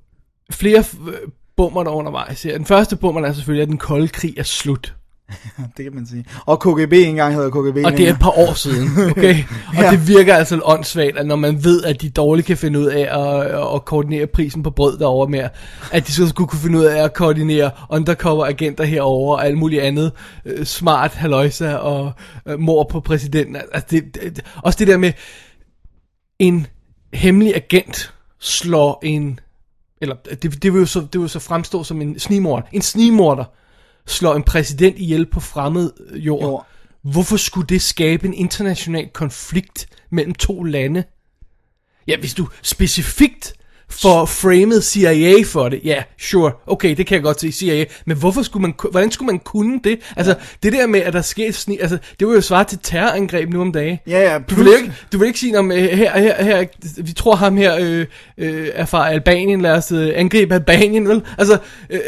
flere øh, bummer der undervejs. her. Den første bummer er selvfølgelig, at den kolde krig er slut. Det kan man sige. Og KGB engang hedder KGB. Og det er et par år siden, okay? Og Ja. det virker altså åndssvagt, at når man ved, at de dårligt kan finde ud af at, at koordinere prisen på brød derovre med, at de så skulle kunne finde ud af at koordinere undercover agenter herover og alt muligt andet øh, smart haløjsa og øh, mor på præsidenten. Altså det, det, også det der med, en hemmelig agent slår en, eller det, det vil jo så, det vil jo så fremstå som en snigmorder. En snigmorder slår en præsident ihjel på fremmed jord. Jord. Hvorfor skulle det skabe en international konflikt mellem to lande? Ja, hvis du specifikt får framed CIA for det, ja, sure, okay, det kan jeg godt se, CIA, men hvorfor skulle man, hvordan skulle man kunne det? Altså, ja. det der med, at der sker sni, altså, det var jo svare til terrorangreb nu om dagen. Ja, ja, Du vil, ikke, du vil ikke sige, om her, her, her, vi tror ham her øh, øh, er fra Albanien, lad os øh, angribe Albanien, vel? Altså, øh,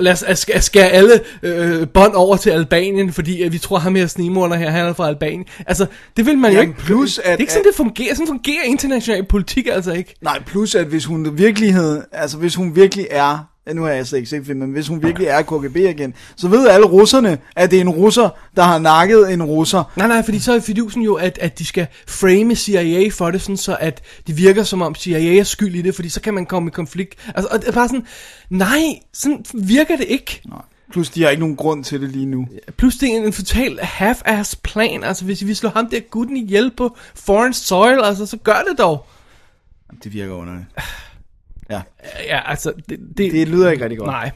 lad os sk- skære alle øh, bånd over til Albanien, fordi øh, vi tror ham her snigmorder her, han er fra Albanien. Altså, det vil man jo Jamen, ikke. plus at- det er ikke sådan, det fungerer. Sådan fungerer international politik altså ikke. Nej, plus at hvis hun i virkeligheden, altså hvis hun virkelig er, nu har jeg slet ikke set filmen, men hvis hun virkelig er KGB igen, så ved alle russerne, at det er en russer, der har nakket en russer. Nej, nej, fordi så er fidusen jo, at, at de skal frame CIA for det, sådan så at det virker som om CIA er skyld i det, fordi så kan man komme i konflikt. Altså, og det er bare sådan, nej, sådan virker det ikke. Nej. Plus, de har ikke nogen grund til det lige nu. Plus det er en, en total half-ass plan. Altså hvis vi slår ham der gutten ihjel på foreign soil, altså så gør det dog. Det virker underligt. Ja, Ja, altså det, det, det lyder ikke rigtig godt. Nej.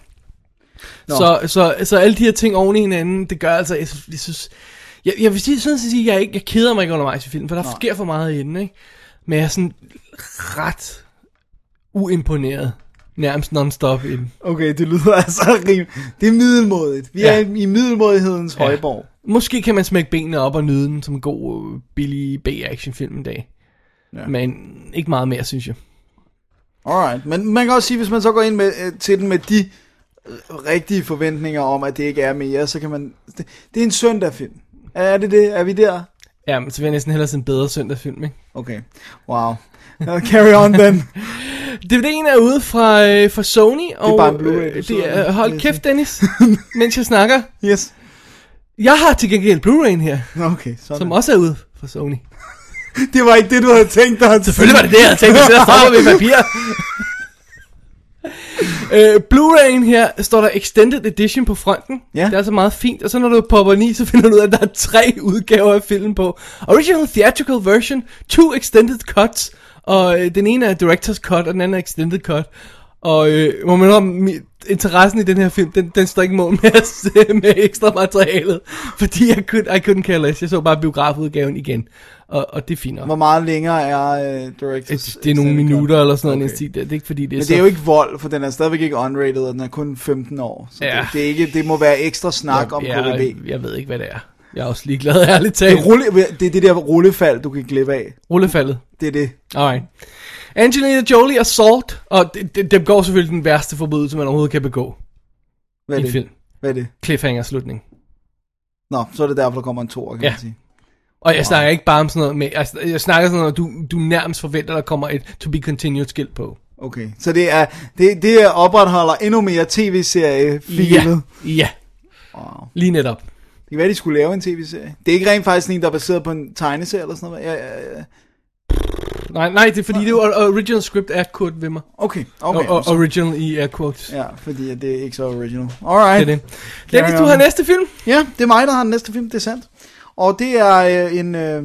Nå. Så, så, så alle de her ting oven i hinanden, det gør altså, jeg, synes- jeg synes, jeg, jeg vil sige, sådan set sige, jeg, ikke, jeg keder mig ikke undervejs i filmen, for der Nå. sker for meget i den, ikke? Men jeg er sådan ret uimponeret, nærmest non-stop i den. Okay, det lyder altså rim. Det er middelmådigt. Vi Ja. er i middelmådighedens ja. højborg. Måske kan man smække benene op og nyde den som en god, øh, billig B-action film en dag. Ja. Men ikke meget mere, synes jeg. Alright, men man kan også sige, hvis man så går ind med, øh, til den med de øh, rigtige forventninger om, at det ikke er mere, så kan man... Det, det er en søndagfilm. Er det det? Er vi der? Ja, men så vil jeg næsten hellere se en bedre søndagfilm, ikke? Okay, wow. Uh, carry on then. DVD'en er ude fra, øh, fra Sony, og bare en Blu-ray, øh, sidder det er, hold kæft Dennis, mens jeg snakker. Yes. Jeg har til gengæld Blu-ray'en her, Okay, sådan. som også er ude fra Sony. Det var ikke det, du havde tænkt dig Selvfølgelig var det det, jeg havde tænkt, at jeg stopper ved papir. øh, Blu-ray'en her står der Extended Edition på fronten. Ja. Det er altså meget fint. Og så når du popper den i, så finder du ud af, at der er tre udgaver af filmen på. Original Theatrical Version, two Extended Cuts. Og øh, den ene er Director's Cut, og den anden er Extended Cut. Og øh, må man om interessen i den her film, den, den står ikke mål med, med ekstra materialet. Fordi jeg could, I couldn't care less. Jeg så bare biografudgaven igen. Og, og det er fint. Hvor meget længere er uh, Directors? Det, det er nogle minutter eller sådan noget. Okay. Okay. Det, det er ikke fordi, det er Men så... det er jo ikke vold, for den er stadigvæk ikke unrated, og den er kun 15 år. Så Ja. det, det, er ikke, det må være ekstra snak om jeg, KDB. jeg, ved ikke, hvad det er. Jeg er også ligeglad, ærligt Det talt. er, rulle, det er det der rullefald, du kan glippe af. Rullefaldet. Det er det. Alright. Angelina Jolie Assault, og det, det, det går selvfølgelig den værste forbrydelse, man overhovedet kan begå Hvad i er en det? film. Hvad er det? Cliffhanger-slutning. Nå, så er det derfor, der kommer en tor, kan Ja. man sige. Og jeg snakker ikke bare om sådan noget med, altså, jeg snakker sådan noget, du, du nærmest forventer, der kommer et to be continued skilt på. Okay, så det er det, det er opretholder endnu mere tv-serie feelet. Ja, ja. Wow. Lige netop. Det kan være, de skulle lave en tv-serie. Det er ikke rent faktisk en, der er baseret på en tegneserie eller sådan noget. Ja, ja, ja. Nej, nej, det er fordi, det er, original script er Kurt Wimmer. Okay, okay. og, og, original i air quotes. Ja, fordi det er ikke så original. Alright. Det er det. Dennis, du har næste film. Ja, det er mig, der har den næste film, det er sandt. Og det er øh, en øh,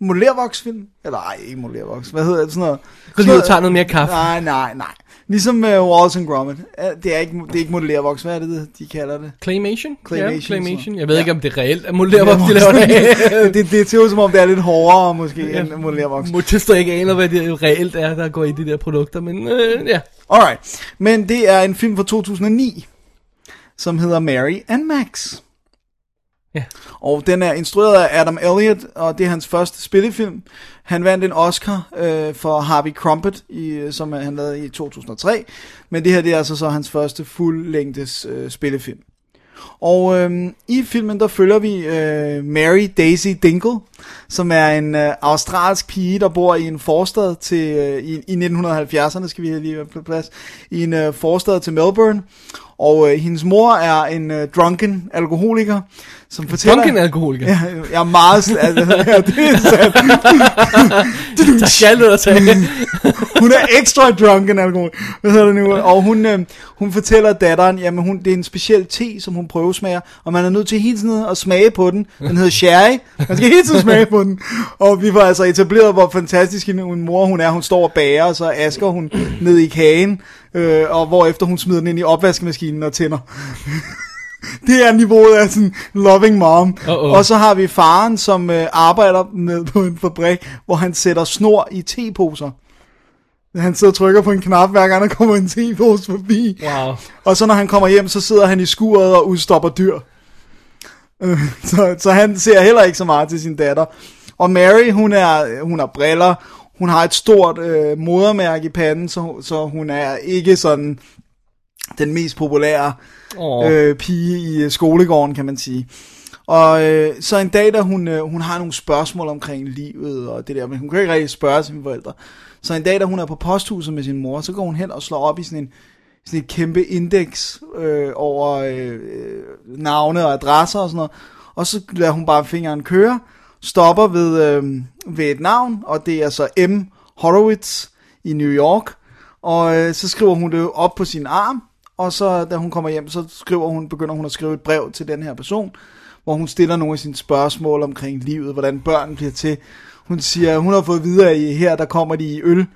modellervoksfilm. Eller ej, ikke modellervoks. Hvad hedder det? Sådan noget. Gå lige tage noget mere kaffe. Nej, nej, nej. Ligesom uh, Wallace and Gromit. Det er ikke, det er ikke modellervoks. Hvad er det, de kalder det? Claymation? Claymation, Ja, Claymation. Jeg ved Ja. ikke, om det er reelt. Er modellervoks, de laver det. det, det ser ud som om, det er lidt hårdere måske ja. end modellervoks. Motister ikke aner, hvad det reelt er, der går i de der produkter, men øh, ja. Alright. Men det er en film fra 2009, som hedder Mary and Max. Ja. Og den er instrueret af Adam Elliott, og det er hans første spillefilm. Han vandt en Oscar øh, for Harvey Crumpet, i, øh, som han lavede i 2003. Men det her det er altså så hans første fuldlængdes øh, spillefilm. Og øh, i filmen der følger vi øh, Mary Daisy Dingle, som er en øh, australsk pige, der bor i en forstad til, øh, i, i 1970'erne, skal vi lige være på plads, i en øh, forstad til Melbourne. Og øh, hendes mor er en øh, drunken alkoholiker, som fortæller... Drunken alkoholiker. Ja, jeg er meget... Altså, ja, det er sandt. Der skal at tage. hun er ekstra drunken alkohol. Hvad hedder det nu? Og hun, øh, hun fortæller datteren, jamen hun, det er en speciel te, som hun prøvesmager, og man er nødt til hele tiden at smage på den. Den hedder sherry. Man skal hele tiden smage på den. Og vi var altså etableret, hvor fantastisk hun mor hun er. Hun står og bager, og så asker hun ned i kagen, øh, og hvorefter hun smider den ind i opvaskemaskinen og tænder. Det er niveauet af sådan loving mom. Uh-oh. Og så har vi faren, som øh, arbejder med på en fabrik, hvor han sætter snor i teposer. Han sidder og trykker på en knap, hver gang der kommer en tepose forbi. Wow. Og så når han kommer hjem, så sidder han i skuret og udstopper dyr. Så, så han ser heller ikke så meget til sin datter. Og Mary, hun, er, hun har briller, hun har et stort øh, modermærke i panden, så, så hun er ikke sådan den mest populære Åh. øh, pige i øh, skolegården, kan man sige. Og øh, så en dag, da hun, øh, hun har nogle spørgsmål omkring livet og det der, men hun kan ikke rigtig spørge sine forældre. Så en dag, da hun er på posthuset med sin mor, så går hun hen og slår op i sådan en sådan et kæmpe indeks øh, over øh, navne og adresser og sådan noget. Og så lader hun bare fingeren køre, stopper ved, øh, ved et navn, og det er så M. Horowitz i New York. Og øh, så skriver hun det op på sin arm, og så da hun kommer hjem, så skriver hun, begynder hun at skrive et brev til den her person, hvor hun stiller nogle af sine spørgsmål omkring livet, hvordan børn bliver til. Hun siger, hun har fået videre i her, der kommer de i øl,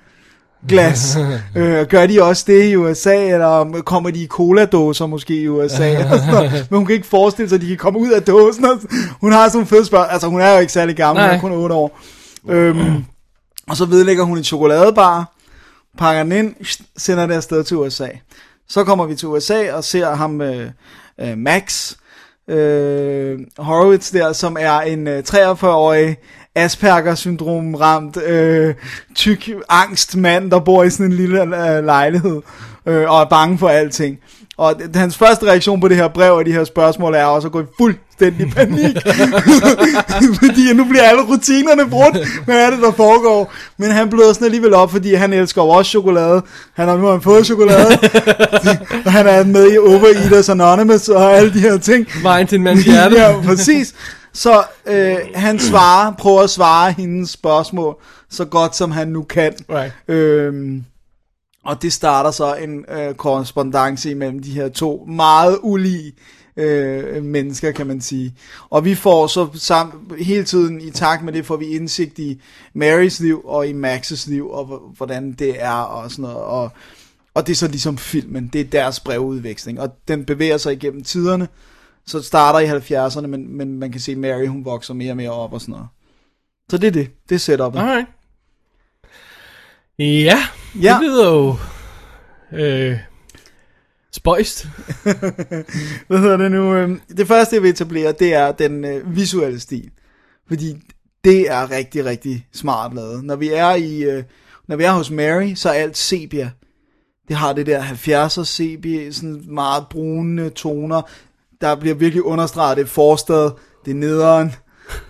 glas. øh, gør de også det i USA, eller kommer de i cola-dåser måske i USA? noget. Men hun kan ikke forestille sig, at de kan komme ud af dåsen. Hun har sådan nogle fede spørgsmål. Altså, hun er jo ikke særlig gammel, hun Nej. er kun 8 år. Øhm, og så vedlægger hun en chokoladebar, pakker den ind, sender det afsted til USA. Så kommer vi til USA og ser ham, øh, øh, Max øh, Horowitz der, som er en øh, 43-årig Asperger-syndrom ramt, øh, tyk angst mand, der bor i sådan en lille øh, lejlighed, øh, og er bange for alting. Og hans første reaktion på det her brev og de her spørgsmål er også at gå i fuldstændig panik. fordi nu bliver alle rutinerne brudt. Hvad er det, der foregår? Men han bløder sådan alligevel op, fordi han elsker også chokolade. Han har nu har fået chokolade. og han er med i Overeaters Anonymous og alle de her ting. Vejen til en mands hjerte. ja, præcis. Så øh, han svarer, prøver at svare hendes spørgsmål så godt som han nu kan. Right. Øhm, og det starter så en øh, korrespondence imellem de her to meget ulige øh, mennesker, kan man sige. Og vi får så sam, hele tiden i takt med det, får vi indsigt i Marys liv og i Maxes liv, og hvordan det er og sådan noget. Og, og det er så ligesom filmen, det er deres brevudveksling, og den bevæger sig igennem tiderne. Så starter i 70'erne, men, men man kan se, at Mary hun vokser mere og mere op og sådan noget. Så det er det, det er setupet. Alright. Ja, Ja. det lyder jo... Øh, spøjst. hvad hedder det nu? øhm, Det første, jeg vil etablere, det er den øh, visuelle stil. Fordi det er rigtig, rigtig smart lavet. Når vi er i, øh, når vi er hos Mary, så er alt sepia. Det har det der 70'er sepia, sådan meget brune toner. Der bliver virkelig understreget, det er forstad, det er nederen,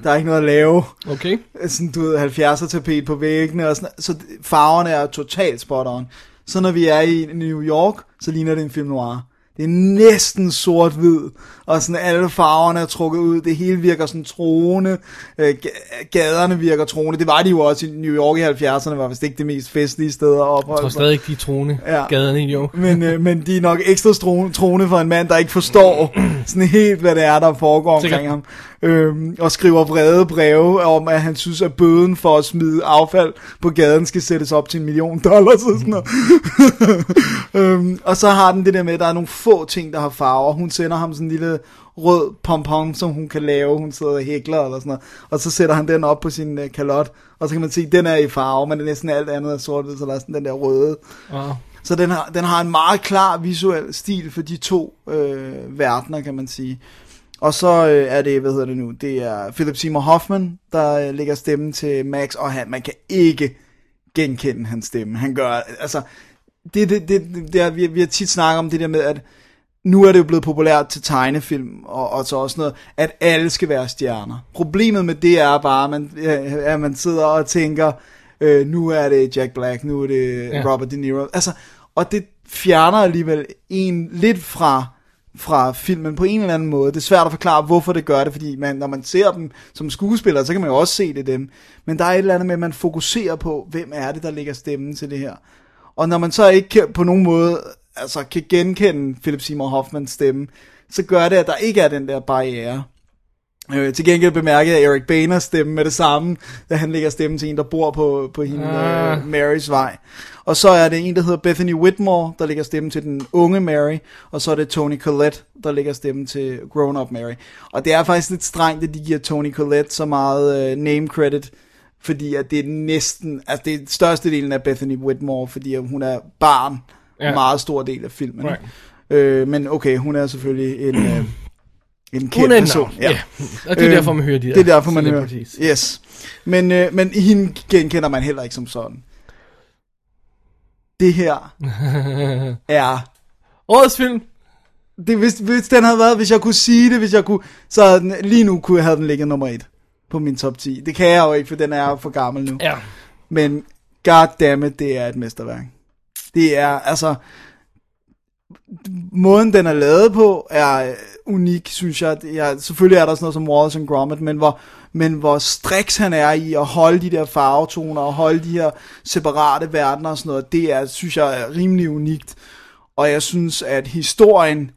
der er ikke noget at lave. Okay. Sådan, du ved, 70'er tapet på væggene, og sådan, så farverne er totalt spot on. Så når vi er i New York, så ligner det en film noir. Det er næsten sort-hvid, og sådan alle farverne er trukket ud, det hele virker sådan troende, øh, ga- gaderne virker troende, det var de jo også i New York i 70'erne, var vist ikke det mest festlige sted at Jeg opholde tror sig. stadig ikke, de er troende Ja. gaderne jo. Men, øh, men de er nok ekstra troende for en mand, der ikke forstår sådan helt, hvad det er, der foregår omkring Sikkert. ham. Øhm, og skriver vrede breve om, at han synes, at bøden for at smide affald på gaden skal sættes op til en million dollars og sådan noget. øhm, og så har den det der med, at der er nogle få ting, der har farver. Hun sender ham sådan en lille rød pompon, som hun kan lave. Hun sidder og hækler eller sådan noget. Og så sætter han den op på sin øh, kalot. Og så kan man se, at den er i farve, men det er næsten alt andet er sort så der er sådan den der røde. Oh. Så den har, den har en meget klar visuel stil for de to øh, verdener, kan man sige. Og så øh, er det, hvad hedder det nu, det er Philip Seymour Hoffman, der øh, lægger stemmen til Max, og han, man kan ikke genkende hans stemme. Han gør, altså, det, det, det, det er, vi, vi har tit snakket om det der med, at nu er det jo blevet populært til tegnefilm, og, og så også noget, at alle skal være stjerner. Problemet med det er bare, at man, øh, at man sidder og tænker, øh, nu er det Jack Black, nu er det ja. Ja. Robert De Niro. Altså, og det fjerner alligevel en lidt fra fra filmen på en eller anden måde. Det er svært at forklare, hvorfor det gør det, fordi man, når man ser dem som skuespillere, så kan man jo også se det dem. Men der er et eller andet med, at man fokuserer på, hvem er det, der lægger stemmen til det her. Og når man så ikke kan, på nogen måde altså, kan genkende Philip Seymour Hoffmans stemme, så gør det, at der ikke er den der barriere. Øh, til gengæld bemærkede jeg Eric Baners stemme med det samme, da han lægger stemmen til en, der bor på, på hende, Ah. øh, Marys vej. Og så er det en, der hedder Bethany Whitmore, der lægger stemmen til den unge Mary, og så er det Tony Collette, der lægger stemmen til Grown Up Mary. Og det er faktisk lidt strengt, at de giver Tony Collette så meget øh, name credit, fordi at det er næsten, altså det er største delen af Bethany Whitmore, fordi hun er barn, ja. Ja. en meget stor del af filmen. Right. Øh, men okay, hun er selvfølgelig en, øh, en kendt Hun er en person. navn. Ja. Og det er Øh, derfor, man hører de der Det er derfor, man hører. Yes. Men, øh, men hende genkender man heller ikke som sådan. Det her er... Årets film. Det, hvis, hvis den havde været, hvis jeg kunne sige det, hvis jeg kunne, så den, lige nu kunne jeg have den ligget nummer et på min top 10. Det kan jeg jo ikke, for den er for gammel nu. Ja. Men goddammit, det er et mesterværk. Det er, altså, måden den er lavet på er øh, unik, synes jeg. Er, selvfølgelig er der sådan noget som Wallace and Gromit, men hvor, men hvor striks han er i at holde de der farvetoner og holde de her separate verdener og sådan noget, det er, synes jeg, er rimelig unikt. Og jeg synes, at historien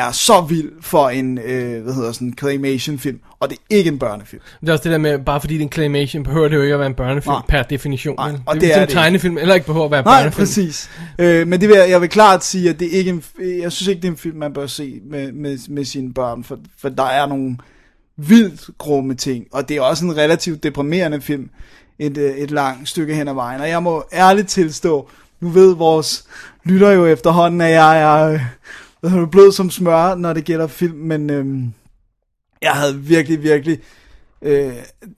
er så vild for en, øh, hvad hedder sådan, en claymation-film, og det er ikke en børnefilm. Det er også det der med, bare fordi det er en claymation, behøver det jo ikke at være en børnefilm Nej. per definition. Nej, og det, det er er ligesom det tegnefilm, eller ikke behøver at være Nej, børnefilm. præcis. Øh, men det vil, jeg jeg vil klart sige, at det er ikke en, jeg synes ikke, det er en film, man bør se med, med, med sine børn, for, for der er nogle vildt grumme ting, og det er også en relativt deprimerende film, et, øh, et langt stykke hen ad vejen, og jeg må ærligt tilstå, nu ved vores lytter jo efterhånden, at jeg er blød som smør, når det gælder film, men øh, jeg havde virkelig, virkelig øh,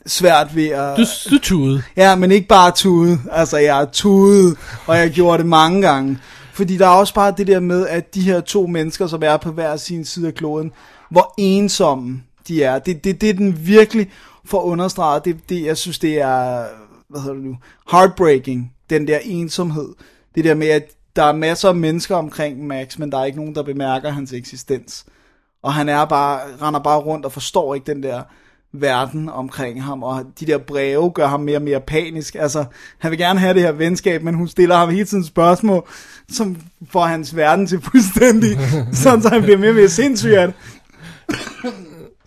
svært ved at... Du, du tude. Ja, men ikke bare tude. Altså, jeg er tude, og jeg gjorde det mange gange. Fordi der er også bare det der med, at de her to mennesker, som er på hver sin side af kloden, hvor ensomme de er. Det er det, det, den virkelig får understreget. Det, det, jeg synes, det er, hvad hedder det nu, heartbreaking, den der ensomhed. Det der med, at der er masser af mennesker omkring Max, men der er ikke nogen, der bemærker hans eksistens. Og han er bare, render bare rundt og forstår ikke den der verden omkring ham, og de der breve gør ham mere og mere panisk. Altså, han vil gerne have det her venskab, men hun stiller ham hele tiden spørgsmål, som får hans verden til fuldstændig, sådan så han bliver mere og mere sindssyg af det.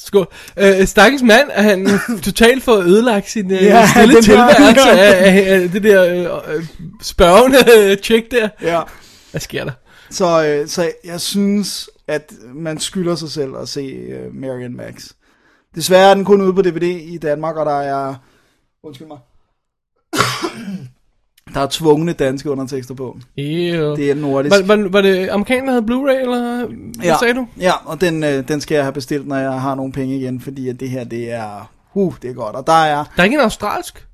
Skål. Øh, stakkels mand, er han totalt for ødelagt sin øh, Ja, stille tilværelse der- af, af, af, det der øh, øh, spørgende øh, tjek der. Ja. Hvad sker der? Så, øh, så jeg synes, at man skylder sig selv at se øh, Marion Max. Desværre er den kun ude på DVD i Danmark, og der er... Undskyld mig. Der er tvungne danske undertekster på. Ew. Det er nordisk. Var, var, var det amerikaner, der havde Blu-ray, eller hvad ja, sagde du? Ja, og den, øh, den skal jeg have bestilt, når jeg har nogle penge igen, fordi at det her, det er... Uh, det er godt. Og der er... Der er ikke en australsk?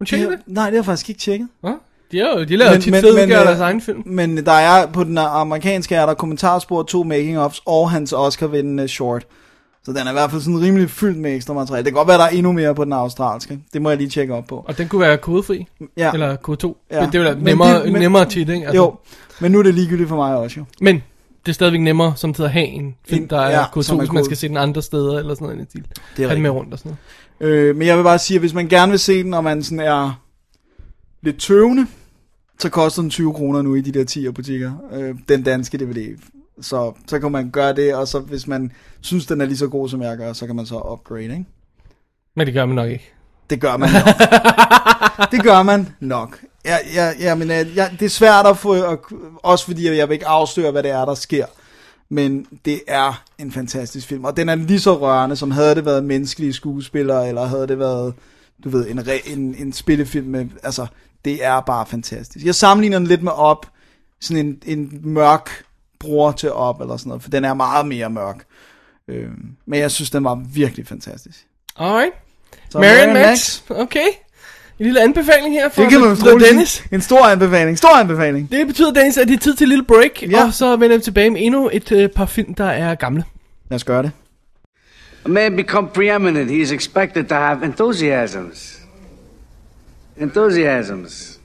Hun tjekker det? Nej, det har jeg faktisk ikke tjekket. Hva? De, er jo, de laver tit fede udgaver af deres egen film. øh, Men der er på den amerikanske er der kommentarspor, to making-ofs og hans Oscar-vindende short. Så den er i hvert fald sådan rimelig fyldt med ekstra materiale. Det kan godt være, der er endnu mere på den australske. Det må jeg lige tjekke op på. Og den kunne være kodefri. Ja. Eller kode 2. Ja. Men det er jo da Men nemmere, det- men- nemmere tit, ikke? Altså, Jo, men nu er det ligegyldigt for mig også jo. Men det er stadigvæk nemmere som tid at have en film, der er ja, kode som 2, er hvis man skal se den andre steder, eller sådan noget. Det er have den med rundt og sådan noget. Øh, men jeg vil bare sige, at hvis man gerne vil se den, og man sådan er lidt tøvende, så koster den 20 kroner nu i de der 10 butikker. Øh, den danske DVD. Så, så kan man gøre det, og så hvis man synes, den er lige så god, som jeg gør, så kan man så upgrade, ikke? Men det gør man nok ikke. Det gør man nok. det gør man nok. Ja, ja, ja, men øh, ja, det er svært at få, at, også fordi jeg vil ikke afsløre, hvad det er, der sker. Men det er en fantastisk film, og den er lige så rørende, som havde det været menneskelige skuespillere, eller havde det været, du ved, en, re, en, en spillefilm med, altså, det er bare fantastisk. Jeg sammenligner den lidt med Op, sådan en, en mørk bror til Op, eller sådan noget, for den er meget mere mørk. Øh, men jeg synes, den var virkelig fantastisk. Alright. Så Marion Max. Okay. En lille anbefaling her fra Det kan man The- Dennis. En stor anbefaling. Stor anbefaling. Det betyder, Dennis, at det er tid til en lille break, Ja. og så vender vi tilbage med endnu et øh, par film, der er gamle. Lad os gøre det. A man become preeminent, he is expected to have enthusiasms. Enthusiasms.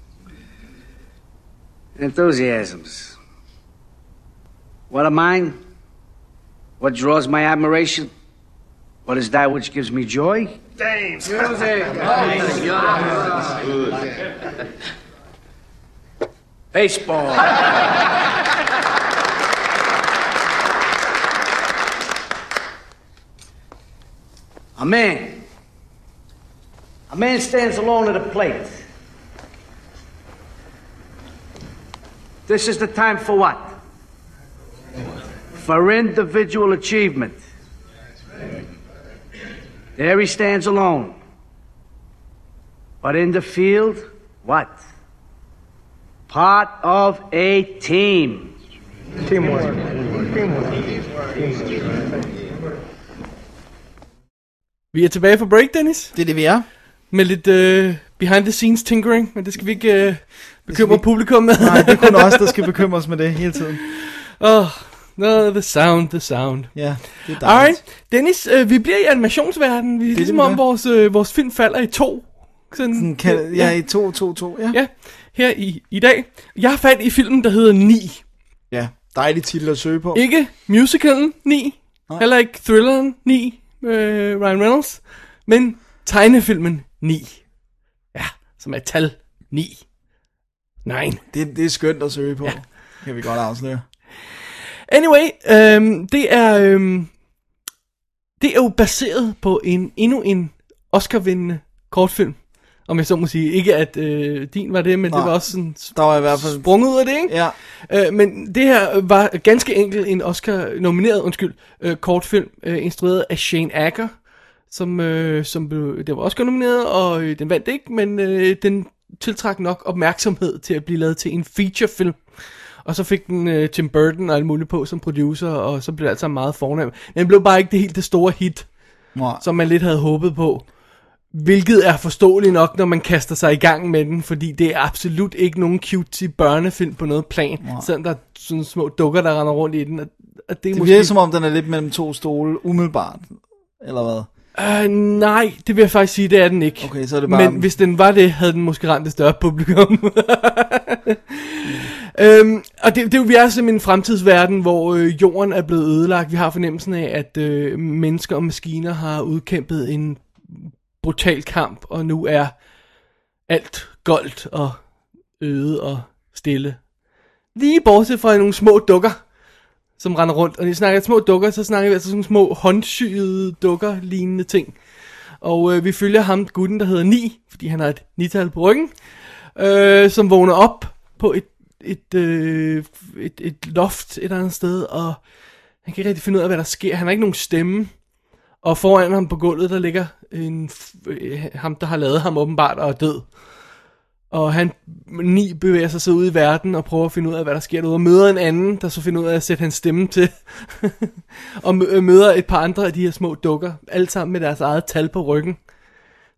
Enthusiasms. What are mine? What draws my admiration? What is that which gives me joy? James. Music. Oh, Baseball. A man. A man stands alone at a plate. This is the time for what? For individual achievement. There he stands alone. But in the field, what? Part of a team. Vi er tilbage fra break, Dennis, Det er det, vi er. med lidt øh, behind the scenes tinkering, men det skal vi ikke øh, bekymre vi- publikum med. Nej, det er kun os, der skal bekymre os med det hele tiden. oh, no, the sound, the sound. Ja, det er dejligt. Alright, Dennis, øh, vi bliver i animationsverdenen. Vi er det, ligesom vi om vores, øh, vores film falder i to. Sådan, Sådan Kan, ja, i 2, 2, 2. Ja. ja, her i, i dag. Jeg har fat i filmen, der hedder 9. ja. Dejlig titel at søge på. Ikke musicalen 9, Nej. heller ikke thrilleren 9 med Ryan Reynolds, men tegnefilmen 9. Ja, som er tal 9. 9. Det, det er skønt at søge på. Ja. kan vi godt afsløre. Anyway, øhm, det er øhm, det er jo baseret på en endnu en Oscar-vindende kortfilm. Om jeg så må sige. Ikke at øh, din var det, men Nej. det var også sådan Der var i hvert fald... sprunget ud af det, ikke? Ja, Øh, men det her var ganske enkelt en Oscar-nomineret, undskyld, øh, kortfilm, øh, instrueret af Shane Acker, som, øh, som blev, det var Oscar-nomineret, og øh, den vandt ikke, men øh, den tiltrak nok opmærksomhed til at blive lavet til en featurefilm. Og så fik den øh, Tim Burton og alt muligt på som producer, og så blev det altså meget fornem. Men den blev bare ikke det helt det store hit, Nå, som man lidt havde håbet på. Hvilket er forståeligt nok, når man kaster sig i gang med den, fordi det er absolut ikke nogen cutesy børnefilm på noget plan, wow. selvom der er sådan små dukker, der render rundt i den. Og, og det er det måske... virker som om, den er lidt mellem to stole, umiddelbart. Eller hvad? Uh, nej, det vil jeg faktisk sige, det er den ikke. Okay, så er det bare- Men hvis den var det, havde den måske ramt et større publikum. øhm, og det, det, er jo- vi er simpelthen en fremtidsverden, hvor øh, jorden er blevet ødelagt. Vi har fornemmelsen af, at øh, mennesker og maskiner har udkæmpet en brutal kamp, og nu er alt goldt og øde og stille. Lige bortset fra nogle små dukker, som render rundt. Og når snakker små dukker, så snakker vi altså sådan små håndsyede dukker lignende ting. Og øh, vi følger ham, gutten, der hedder Ni, fordi han har et nital på ryggen, øh, som vågner op på et, et, øh, et, et loft et eller andet sted, og han kan ikke rigtig finde ud af, hvad der sker. Han har ikke nogen stemme, og foran ham på gulvet, der ligger en, øh, ham, der har lavet ham åbenbart og er død. Og han ni bevæger sig så ud i verden og prøver at finde ud af, hvad der sker derude. Og møder en anden, der så finder ud af at sætte hans stemme til. og møder et par andre af de her små dukker. Alle sammen med deres eget tal på ryggen.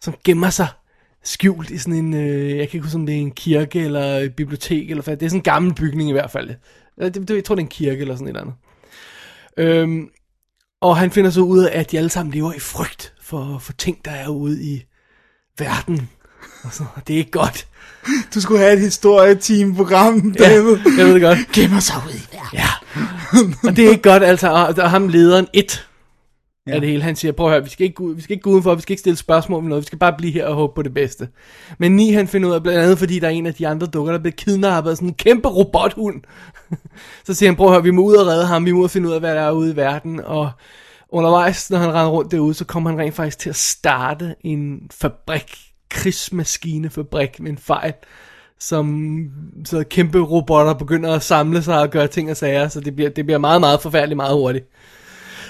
Som gemmer sig skjult i sådan en, øh, jeg kan ikke huske om det er en kirke eller et bibliotek. Eller hvad. Det er sådan en gammel bygning i hvert fald. Det, det, jeg tror det er en kirke eller sådan et eller andet. Øhm, og han finder så ud af, at de alle sammen lever i frygt for, for ting, der er ude i verden. Det er ikke godt. Du skulle have et historieteam-program, Ja, David. jeg ved det godt. Gemmer sig ud i verden. Ja. Og det er ikke godt, altså. Og, og ham lederen et ja. af det hele, han siger, prøv at høre, vi skal, ikke, gå ud- vi skal ikke gå udenfor, vi skal ikke stille spørgsmål om noget, vi skal bare blive her og håbe på det bedste. Men Ni han finder ud af, blandt andet fordi der er en af de andre dukker, der bliver kidnappet af sådan en kæmpe robothund. så siger han, prøv at høre, vi må ud og redde ham, vi må ud og finde ud af, hvad der er ude i verden, og undervejs, når han render rundt derude, så kommer han rent faktisk til at starte en fabrik, krigsmaskinefabrik med en fejl, som så kæmpe robotter begynder at samle sig og gøre ting og sager, så det bliver, det bliver meget, meget forfærdeligt meget hurtigt.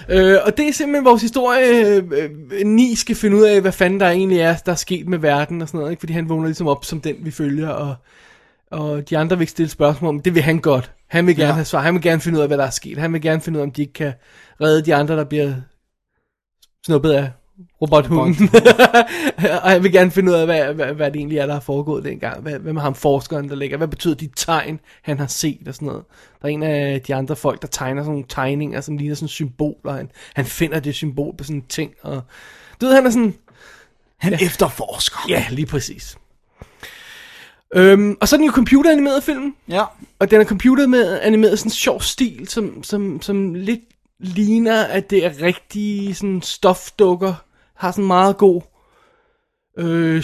Øh, og det er simpelthen vores historie. Øh, Ni skal finde ud af, hvad fanden der egentlig er, der er sket med verden og sådan noget, ikke? fordi han vågner ligesom op som den, vi følger, og, og de andre vil ikke stille spørgsmål, men det vil han godt. Han vil gerne ja. have svar, han vil gerne finde ud af, hvad der er sket. Han vil gerne finde ud af, om de ikke kan redde de andre, der bliver snuppet af robothunden. og han vil gerne finde ud af, hvad, hvad, hvad det egentlig er, der er foregået dengang. Hvad, hvad med ham forskeren, der ligger? Hvad betyder de tegn, han har set og sådan noget? Der er en af de andre folk, der tegner sådan nogle tegninger, som ligner sådan symboler. Han, han finder det symbol på sådan en ting. Og, du ved, han er sådan... Han ja. efterforsker. Ja, lige præcis. Øhm, og så er den jo computeranimeret film. Ja. Og den er computer med animeret sådan en sjov stil, som, som, som lidt ligner, at det er rigtige sådan stofdukker. Har sådan meget god, øh,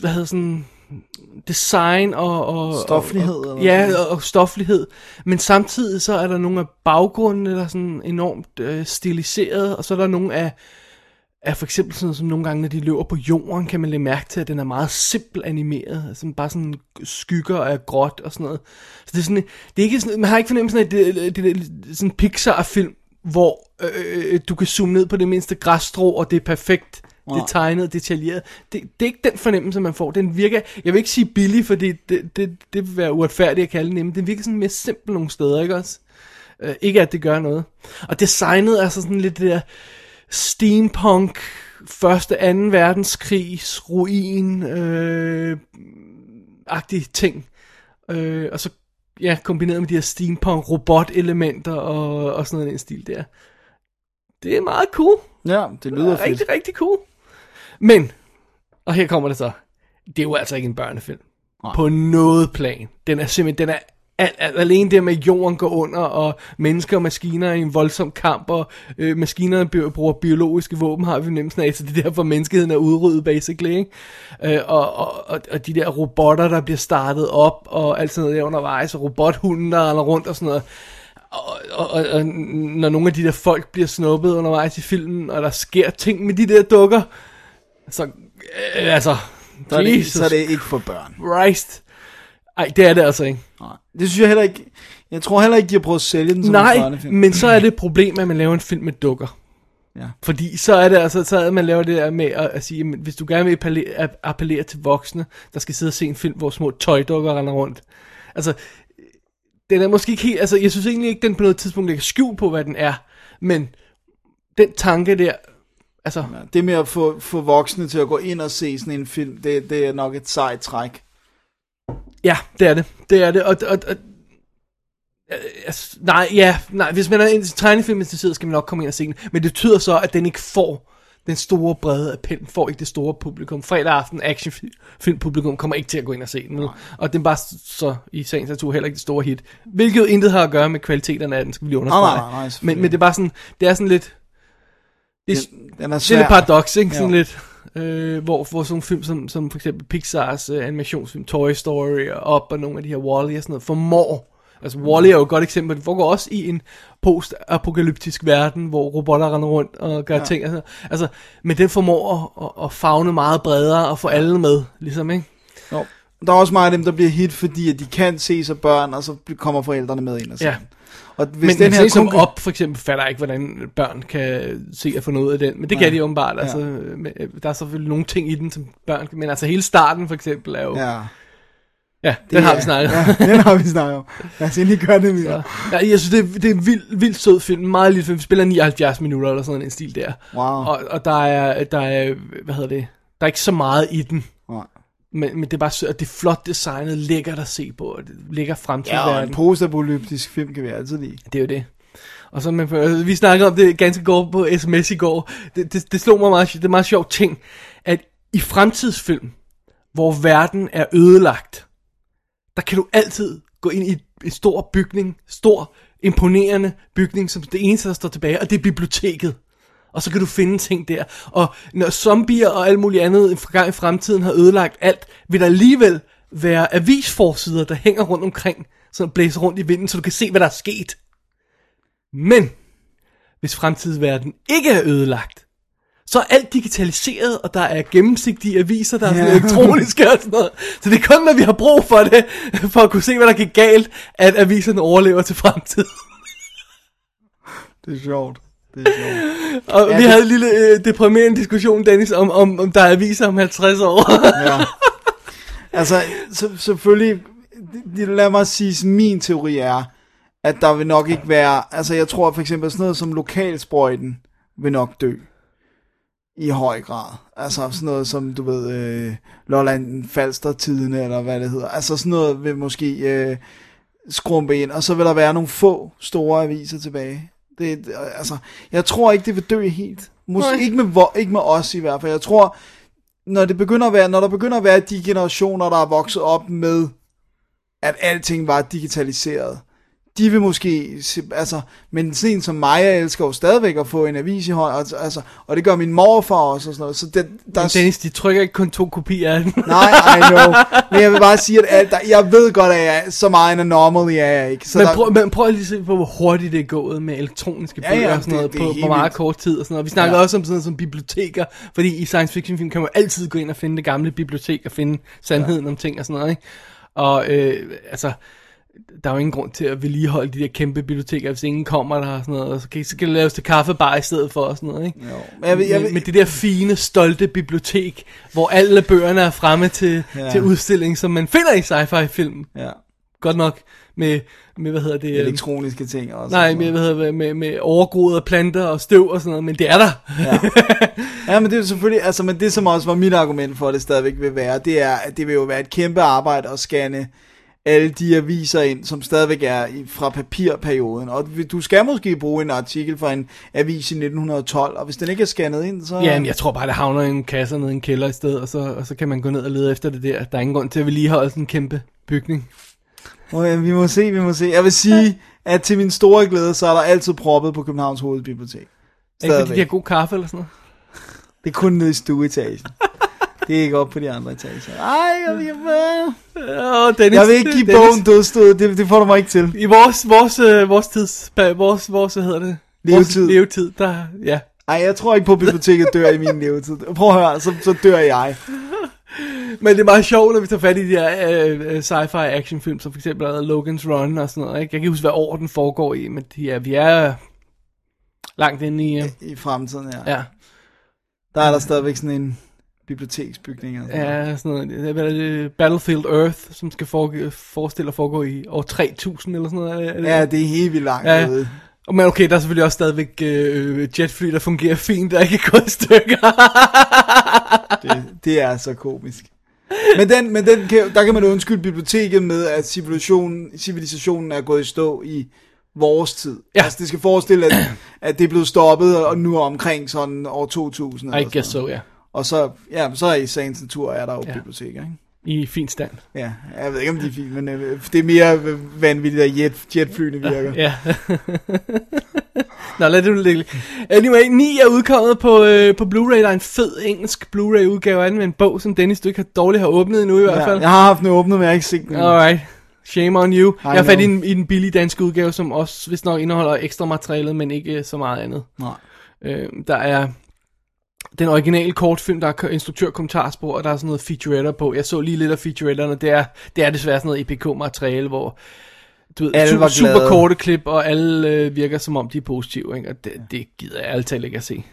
hvad hedder sådan, design og... og Stoflighed, Og, og, ja, og, og stoflighed. Men samtidig så er der nogle af baggrundene, der er sådan enormt øh, stiliseret, og så er der nogle af er for eksempel sådan som nogle gange, når de løber på jorden, kan man lægge mærke til, at den er meget simpel animeret. Altså bare sådan skygger af gråt og sådan noget. Så det er sådan, det er ikke sådan, man har ikke fornemmelsen af, at det, det, det er sådan en Pixar-film, hvor øh, du kan zoome ned på det mindste græsstrå, og det er perfekt det er tegnet, detaljeret. Det, det er ikke den fornemmelse, man får. Den virker, jeg vil ikke sige billig, fordi det, det, det vil være uretfærdigt at kalde den, men den virker sådan mere simpel nogle steder, ikke også? Øh, ikke at det gør noget. Og designet er så sådan lidt det der steampunk, første, anden verdenskrigs, ruin, øh, agtige ting. Øh, og så ja, kombineret med de her steampunk robot-elementer og, og sådan noget i den stil der. Det er meget cool. Ja, det lyder Det fedt. rigtig, rigtig cool. Men, og her kommer det så. Det er jo altså ikke en børnefilm. Nej. På noget plan. Den er simpelthen, den er Al, al, alene det med, at jorden går under, og mennesker og maskiner er i en voldsom kamp, og øh, maskinerne bruger biologiske våben, har vi nemt af, så det er derfor, menneskeheden er udryddet, basically. Ikke? Øh, og, og, og, og de der robotter, der bliver startet op, og alt sådan noget der undervejs, og robothunden, der render rundt og sådan noget. Og, og, og, og når nogle af de der folk bliver snuppet undervejs i filmen, og der sker ting med de der dukker, så, øh, altså, Så er, det, Jesus så er det ikke for børn. Christ. Ej, det er det altså ikke. Nej. Det synes jeg heller ikke. Jeg tror heller ikke, de har prøvet at sælge den som en Nej, børnefilm. men så er det et problem, at man laver en film med dukker. Ja. Fordi så er det altså, så er man laver det der med at, at sige, at hvis du gerne vil appellere, at appellere til voksne, der skal sidde og se en film, hvor små tøjdukker render rundt. Altså, den er måske ikke helt, altså jeg synes egentlig ikke, den på noget tidspunkt lægger skjul på, hvad den er. Men den tanke der, altså, Ja, det med at få, få voksne til at gå ind og se sådan en film, det, det er nok et sejt træk. Ja, det er det. Det er det. Og, og, og øh, altså, nej, ja, nej, hvis man er en tegnefilm interesseret, skal man nok komme ind og se den. Men det betyder så, at den ikke får den store brede appel, den får ikke det store publikum. Fredag aften actionfilm publikum kommer ikke til at gå ind og se den. vel? Og den bare så i sagens natur heller ikke det store hit. Hvilket intet har at gøre med kvaliteten af den, skal vi lige understrege. nej, nej, men, selvfølgelig. men det er bare sådan, det er sådan lidt, det, Den, den er det er svær. lidt paradoks, ikke? Sådan Ja. lidt, øh, hvor, hvor sådan nogle film som, som for eksempel Pixars øh, animationsfilm, Toy Story og Up og nogle af de her Wall-E og sådan noget, formår. Altså Wall-E er jo et godt eksempel, det foregår også i en post-apokalyptisk verden, hvor robotter render rundt og gør ja. ting. Altså, altså, men den formår at, at, fagne meget bredere og få alle med, ligesom, ikke? Jo. Der er også mange af dem, der bliver hit, fordi at de kan se sig børn, og så kommer forældrene med ind og se Ja. Og hvis Men, den her som kun... op for eksempel fatter ikke, hvordan børn kan se at få noget af den. Men det kan de åbenbart. Altså, men, øh, der er selvfølgelig nogle ting i den, som børn kan. Men altså hele starten for eksempel er jo... Ja, Ja, ja den har vi snakket om. Ja, den har vi snakket om. Lad os endelig gøre det videre. Ja, jeg synes, det er, det er en vild, vild sød film. Meget lille film. Vi spiller 79 minutter eller sådan en stil der. Wow. Og, og der, er, der er, hvad hedder det, der er ikke så meget i den. Nej. Men, men det er bare sødt, og det er flot designet, lækkert at se på, og det ligger frem til Ja, og en verden. postapolyptisk film kan vi altid lide. Det er jo det. Og så med, vi snakkede om det ganske godt på sms i går. Det, det, det slog mig meget, det er meget sjov ting, at i fremtidsfilm, hvor verden er ødelagt, der kan du altid gå ind i en stor bygning, stor, imponerende bygning, som det eneste, der står tilbage, og det er biblioteket. Og så kan du finde ting der. Og når zombier og alt muligt andet i fremtiden har ødelagt alt, vil der alligevel være avisforsider, der hænger rundt omkring, som blæser rundt i vinden, så du kan se, hvad der er sket. Men, hvis fremtidsverden ikke er ødelagt, så er alt digitaliseret, og der er gennemsigtige aviser, der er Ja. elektroniske og sådan noget. Så det er kun, når vi har brug for det, for at kunne se, hvad der gik galt, at aviserne overlever til fremtiden. Det er sjovt. Det er sjovt. Og Ja, vi det- havde en lille øh, deprimerende diskussion, Dennis, om, om, om der er aviser om 50 år. Ja. Altså, så, selvfølgelig, lad mig sige, min teori er, at der vil nok ikke være, altså jeg tror for eksempel sådan noget som lokalsprøjten vil nok dø. I høj grad. Altså sådan noget som, du ved, øh, Lolland Falster tidene, eller hvad det hedder. Altså sådan noget vil måske øh, skrumpe ind, og så vil der være nogle få store aviser tilbage. Det, altså, jeg tror ikke, det vil dø helt. Måske ikke med, ikke med os i hvert fald. Jeg tror, når det begynder at være, når der begynder at være de generationer, der er vokset op med, at alting var digitaliseret, de vil måske, se, altså, men sådan en som mig, jeg elsker jo stadigvæk at få en avis i hånd, og, altså, og det gør min morfar også og sådan noget, så det, der Men Dennis, de trykker ikke kun to kopier af den. nej, I know, men jeg vil bare sige, at alt, der, jeg ved godt, at jeg, så meget en anomaly er jeg ikke, så Men der, prøv, men prøv lige at se på, hvor hurtigt det er gået med elektroniske Ja, bøger ja, og sådan noget det- det er på, helt på meget kort tid og sådan noget. Vi snakker Ja. ja. også om sådan noget som biblioteker, fordi i science fiction film kan man altid gå ind og finde det gamle bibliotek og finde sandheden ja. om ting og sådan noget, ikke? Og øh, altså, der er jo ingen grund til at vedligeholde de der kæmpe biblioteker, hvis ingen kommer der og sådan noget, og så kan, så kan det laves til kaffebar i stedet for og sådan noget, ikke? jo, men jeg, vil, jeg, vil, med det der fine, stolte bibliotek, hvor alle bøgerne er fremme til, Ja. ja. til udstilling, som man finder i sci-fi film. ja, Godt nok med, med hvad hedder det? øhm, elektroniske ting også. Nej, med, hvad hedder det, med, med overgroede planter og støv og sådan noget, men det er der. Ja, men det er jo selvfølgelig, altså, men det som også var mit argument for, at det stadigvæk vil være, det er, at det vil jo være et kæmpe arbejde at scanne alle de aviser ind, som stadigvæk er fra papirperioden. Og du skal måske bruge en artikel fra en avis i 1912, og hvis den ikke er scannet ind, så... Ja, men jeg tror bare, det havner i en kasse nede i en kælder i stedet, og så, og så kan man gå ned og lede efter det der. Der er ingen grund til at vedligeholde sådan en kæmpe bygning. Og, vi må se, vi må se. Jeg vil sige, at til min store glæde, så er der altid proppet på Københavns Hovedbibliotek. Ikke fordi de har Stadigvæk. god kaffe eller sådan noget. Det er kun nede i stueetagen. Det er ikke op på de andre etager. Ej, jeg vil, Åh, Dennis, jeg vil ikke give Dennis, bogen dødstød. Det, det får du mig ikke til. I vores, vores, øh, vores tids, vores, vores, hvad hedder det? Levetid. Vores levetid, der, ja. Ej, jeg tror ikke på, at biblioteket dør i min levetid. Prøv at høre, så, så dør jeg. Men det er meget sjovt, når vi tager fat i de her øh, øh, sci-fi actionfilm, som for eksempel er Logan's Run og sådan noget. Ikke? Jeg kan huske, hvad år den foregår i, men er, vi er langt inde i... Øh, I fremtiden, ja. ja, Der er der stadigvæk sådan en biblioteksbygning. Og sådan noget. ja, sådan noget. Det er, det, Battlefield Earth, som skal foregå, forestille at foregå i år 3000 eller sådan noget. Er det- Ja, det er helt vildt langt Ja. ude. Men okay, der er selvfølgelig også stadigvæk øh, jetfly, der fungerer fint, der ikke er gået i stykker. Det, det er så komisk. Men, den, men den kan, der kan man undskylde biblioteket med, at civilisationen, civilisationen er gået i stå i vores tid. Ja. Altså det skal forestille, at, at det er blevet stoppet, og nu er omkring sådan år 2000. I eller guess sådan so, ja. Og så, ja, så er i sagens natur, er der jo Ja. biblioteker, ikke? I fin stand. Ja, jeg ved ikke, om de er fint, men øh, det er mere vanvittigt, at jet, jetflyene virker. Ja. Nå, lad det nu ligge. Anyway, 9 er udkommet på, øh, på Blu-ray. Der er en fed engelsk Blu-ray udgave af med en bog, som Dennis, du ikke har dårligt har åbnet endnu i hvert fald. Ja, jeg har haft den åbnet, men jeg har ikke set den. Alright. Shame on you. jeg har fat i den, i den billige danske udgave, som også hvis nok indeholder ekstra materialet, men ikke øh, så meget andet. Nej. Øh, der er den originale kortfilm, der er instruktørkommentarspor, og der er sådan noget featuretter på. Jeg så lige lidt af featuretterne. Det er, det er desværre sådan noget EPK-materiale, hvor du ved, Alle super, super korte klip, og alle øh, virker som om de er positive. Ikke? Og det, det gider jeg altid ikke at se.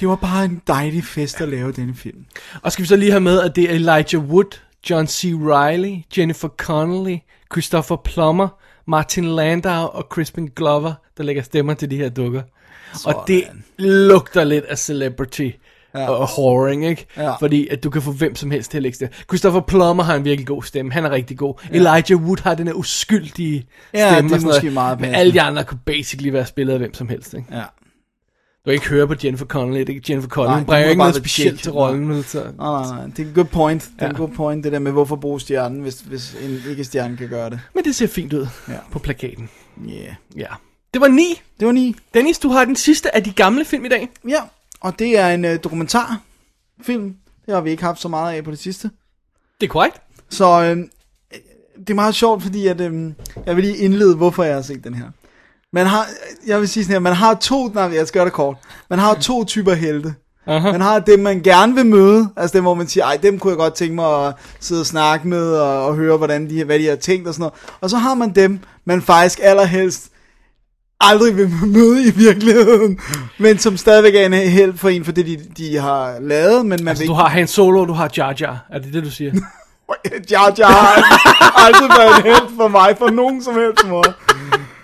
Det var bare en dejlig fest at lave denne film. Og skal vi så lige have med, at det er Elijah Wood, John C. Reilly, Jennifer Connelly, Christopher Plummer, Martin Landau og Crispin Glover, der lægger stemmer til de her dukker. Og det lugter lidt af celebrity ja. og whoring, ikke? Ja. Fordi at du kan få hvem som helst til at lægge stemme. Christopher Plummer har en virkelig god stemme. Han er rigtig god. Ja. Elijah Wood har den her uskyldige Ja, stemme. det er måske noget. meget Men alle de andre kunne basically være spillet af hvem som helst, ikke? Ja. Du kan ikke høre på Jennifer Connelly. Det er Jennifer Connelly. Hun det bringer ikke noget specielt til rollen. Så. Nej, nej, nej. Det er en good point. Det er Ja. en good point, det der med, hvorfor bruge stjernen, hvis, hvis en ikke-stjerne kan gøre det. Men det ser fint ud Ja. på plakaten. Yeah. Ja. Det var ni. Det var ni. Dennis, du har den sidste af de gamle film i dag. Ja, og det er en uh, dokumentarfilm. Det har vi ikke haft så meget af på det sidste. Det er korrekt. Så øh, det er meget sjovt, fordi at, øh, jeg vil lige indlede, hvorfor jeg har set den her. Man har, jeg vil sige sådan her, man har to, nej, jeg skal gøre det kort. Man har to typer helte. Aha. Man har dem, man gerne vil møde, altså dem, hvor man siger, ej, dem kunne jeg godt tænke mig at sidde og snakke med, og, og høre, hvordan de, hvad de har tænkt og sådan noget. Og så har man dem, man faktisk allerhelst aldrig vil møde i virkeligheden, men som stadigvæk er en held for en, for det de, de har lavet, men man Altså, vil du har Han Solo, du har Jar Jar. Er det det, du siger? Jar Jar har aldrig været en held for mig, for nogen som helst måde.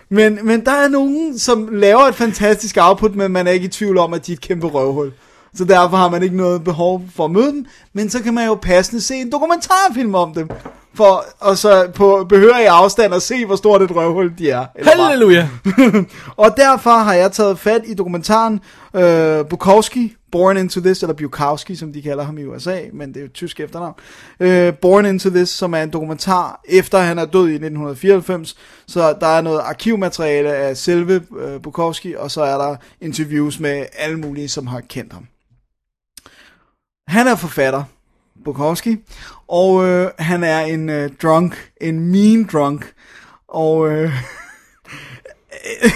Men, men der er nogen, som laver et fantastisk output, men man er ikke i tvivl om, at de er et kæmpe røvhul. Så derfor har man ikke noget behov for at møde dem, men så kan man jo passende se en dokumentarfilm om dem. For, og så på behørig afstand at se, hvor stort et røvhul de er. Halleluja. og derfor har jeg taget fat i dokumentaren øh, Bukowski, Born Into This, eller Bukowski, som de kalder ham i USA, men det er jo et tysk efternavn. Øh, Born Into This, som er en dokumentar, efter han er død i 1994, så der er noget arkivmateriale af selve øh, Bukowski, og så er der interviews med alle mulige, som har kendt ham. Han er forfatter, Bukowski, og øh, han er en øh, drunk, en mean drunk, og... Øh,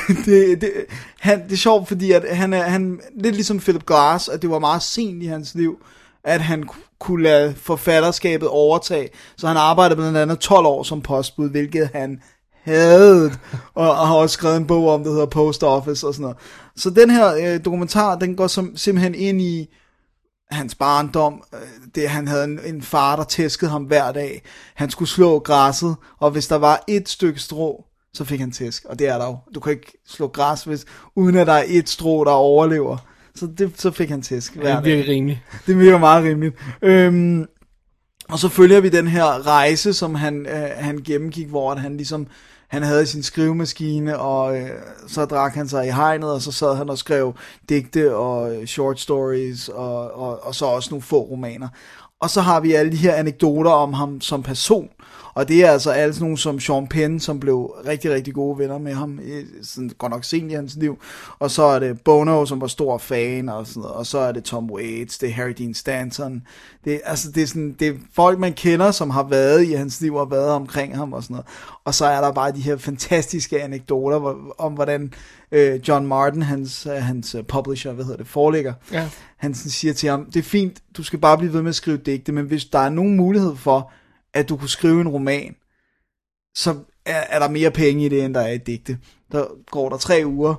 det, det, han, det er sjovt, fordi at han er han, lidt ligesom Philip Glass, at det var meget sent i hans liv, at han kunne lade forfatterskabet overtage. Så han arbejdede blandt andet 12 år som postbud, hvilket han havde, og, og har også skrevet en bog om, der hedder Post Office og sådan noget. Så den her øh, dokumentar, den går som, simpelthen ind i hans barndom, øh, det han havde en, en far, der tæskede ham hver dag. Han skulle slå græsset, og hvis der var et stykke strå, så fik han tæsk. Og det er der jo. Du kan ikke slå græs, hvis, uden at der er et strå, der overlever. Så, det, så fik han tæsk hver Det dag. virker rimeligt. Det virker meget rimeligt. Øhm, og så følger vi den her rejse, som han, øh, han gennemgik, hvor han ligesom, han havde sin skrivemaskine, og øh, så drak han sig i hegnet, og så sad han og skrev digte og øh, short stories, og, og, og så også nogle få romaner. Og så har vi alle de her anekdoter om ham som person. Og det er altså alle sådan nogle som Sean Penn, som blev rigtig, rigtig gode venner med ham, i, sådan, godt nok sent i hans liv. Og så er det Bono, som var stor fan, og, sådan noget. og så er det Tom Waits, det er Harry Dean Stanton. Det, altså, det, er sådan, det er folk, man kender, som har været i hans liv og været omkring ham og sådan noget. Og så er der bare de her fantastiske anekdoter hvor, om, hvordan øh, John Martin, hans, øh, hans øh, publisher, hvad hedder det, forlægger, Ja. han sådan siger til ham, det er fint, du skal bare blive ved med at skrive digte, men hvis der er nogen mulighed for, at du kunne skrive en roman, så er, er der mere penge i det, end der er i digte. Der går der tre uger,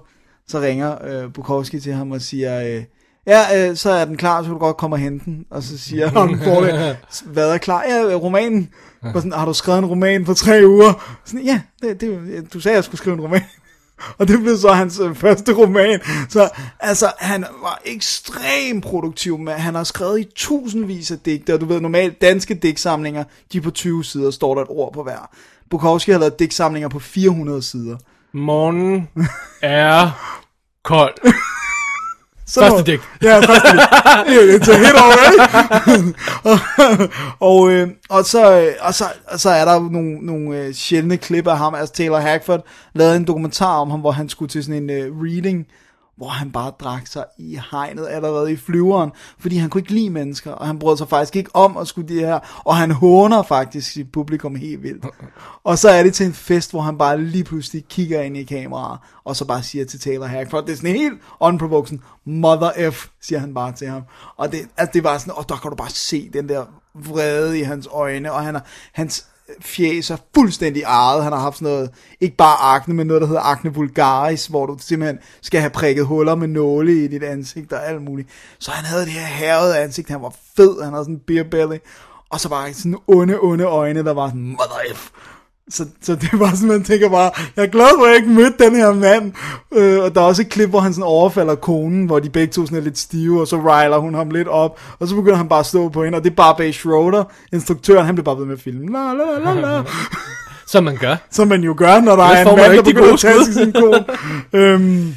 så ringer øh, Bukowski til ham og siger, øh, ja, øh, så er den klar, så kan du godt komme og hente den. Og så siger han, forlæg, hvad er klar? Ja, øh, romanen. Og sådan, har du skrevet en roman på tre uger? Sådan, ja, det, det, du sagde, jeg skulle skrive en roman. Og det blev så hans øh, første roman. Så altså, han var ekstremt produktiv med, han har skrevet i tusindvis af digte, og du ved, normalt danske digtsamlinger, de er på 20 sider, står der et ord på hver. Bukowski har lavet digtsamlinger på 400 sider. Morgen er kold. Så Første digt. Ja, første digt. It's a hit already. og, og, øh, og, så, øh, og, så, og så er der nogle, nogle øh, sjældne klip af ham. Altså Taylor Hackford lavede en dokumentar om ham, hvor han skulle til sådan en øh, reading, hvor han bare drak sig i hegnet allerede i flyveren, fordi han kunne ikke lide mennesker, og han brød sig faktisk ikke om at skulle det her, og han håner faktisk sit publikum helt vildt. Og så er det til en fest, hvor han bare lige pludselig kigger ind i kameraet, og så bare siger til Taylor Hackford, det er sådan helt unprovoked, mother F, siger han bare til ham. Og det, altså det var sådan, og der kan du bare se den der vrede i hans øjne, og han er, hans fjæser fuldstændig ejet. Han har haft sådan noget, ikke bare akne, men noget, der hedder akne vulgaris, hvor du simpelthen skal have prikket huller med nåle i dit ansigt og alt muligt. Så han havde det her herrede ansigt, han var fed, han havde sådan en beer belly, og så bare sådan onde, onde øjne, der var sådan, mother F. Så, så det var sådan, man tænker bare, jeg er glad for, at jeg ikke mødte den her mand. Øh, og der er også et klip, hvor han sådan overfalder konen, hvor de begge to sådan er lidt stive, og så riler hun ham lidt op, og så begynder han bare at stå på hende, og det er bare Bay Schroeder, instruktøren, han bliver bare ved med at filme. La, la, la, la. Som man gør. Som man jo gør, når der er en man mand, der begynder at tage sin kone. øhm,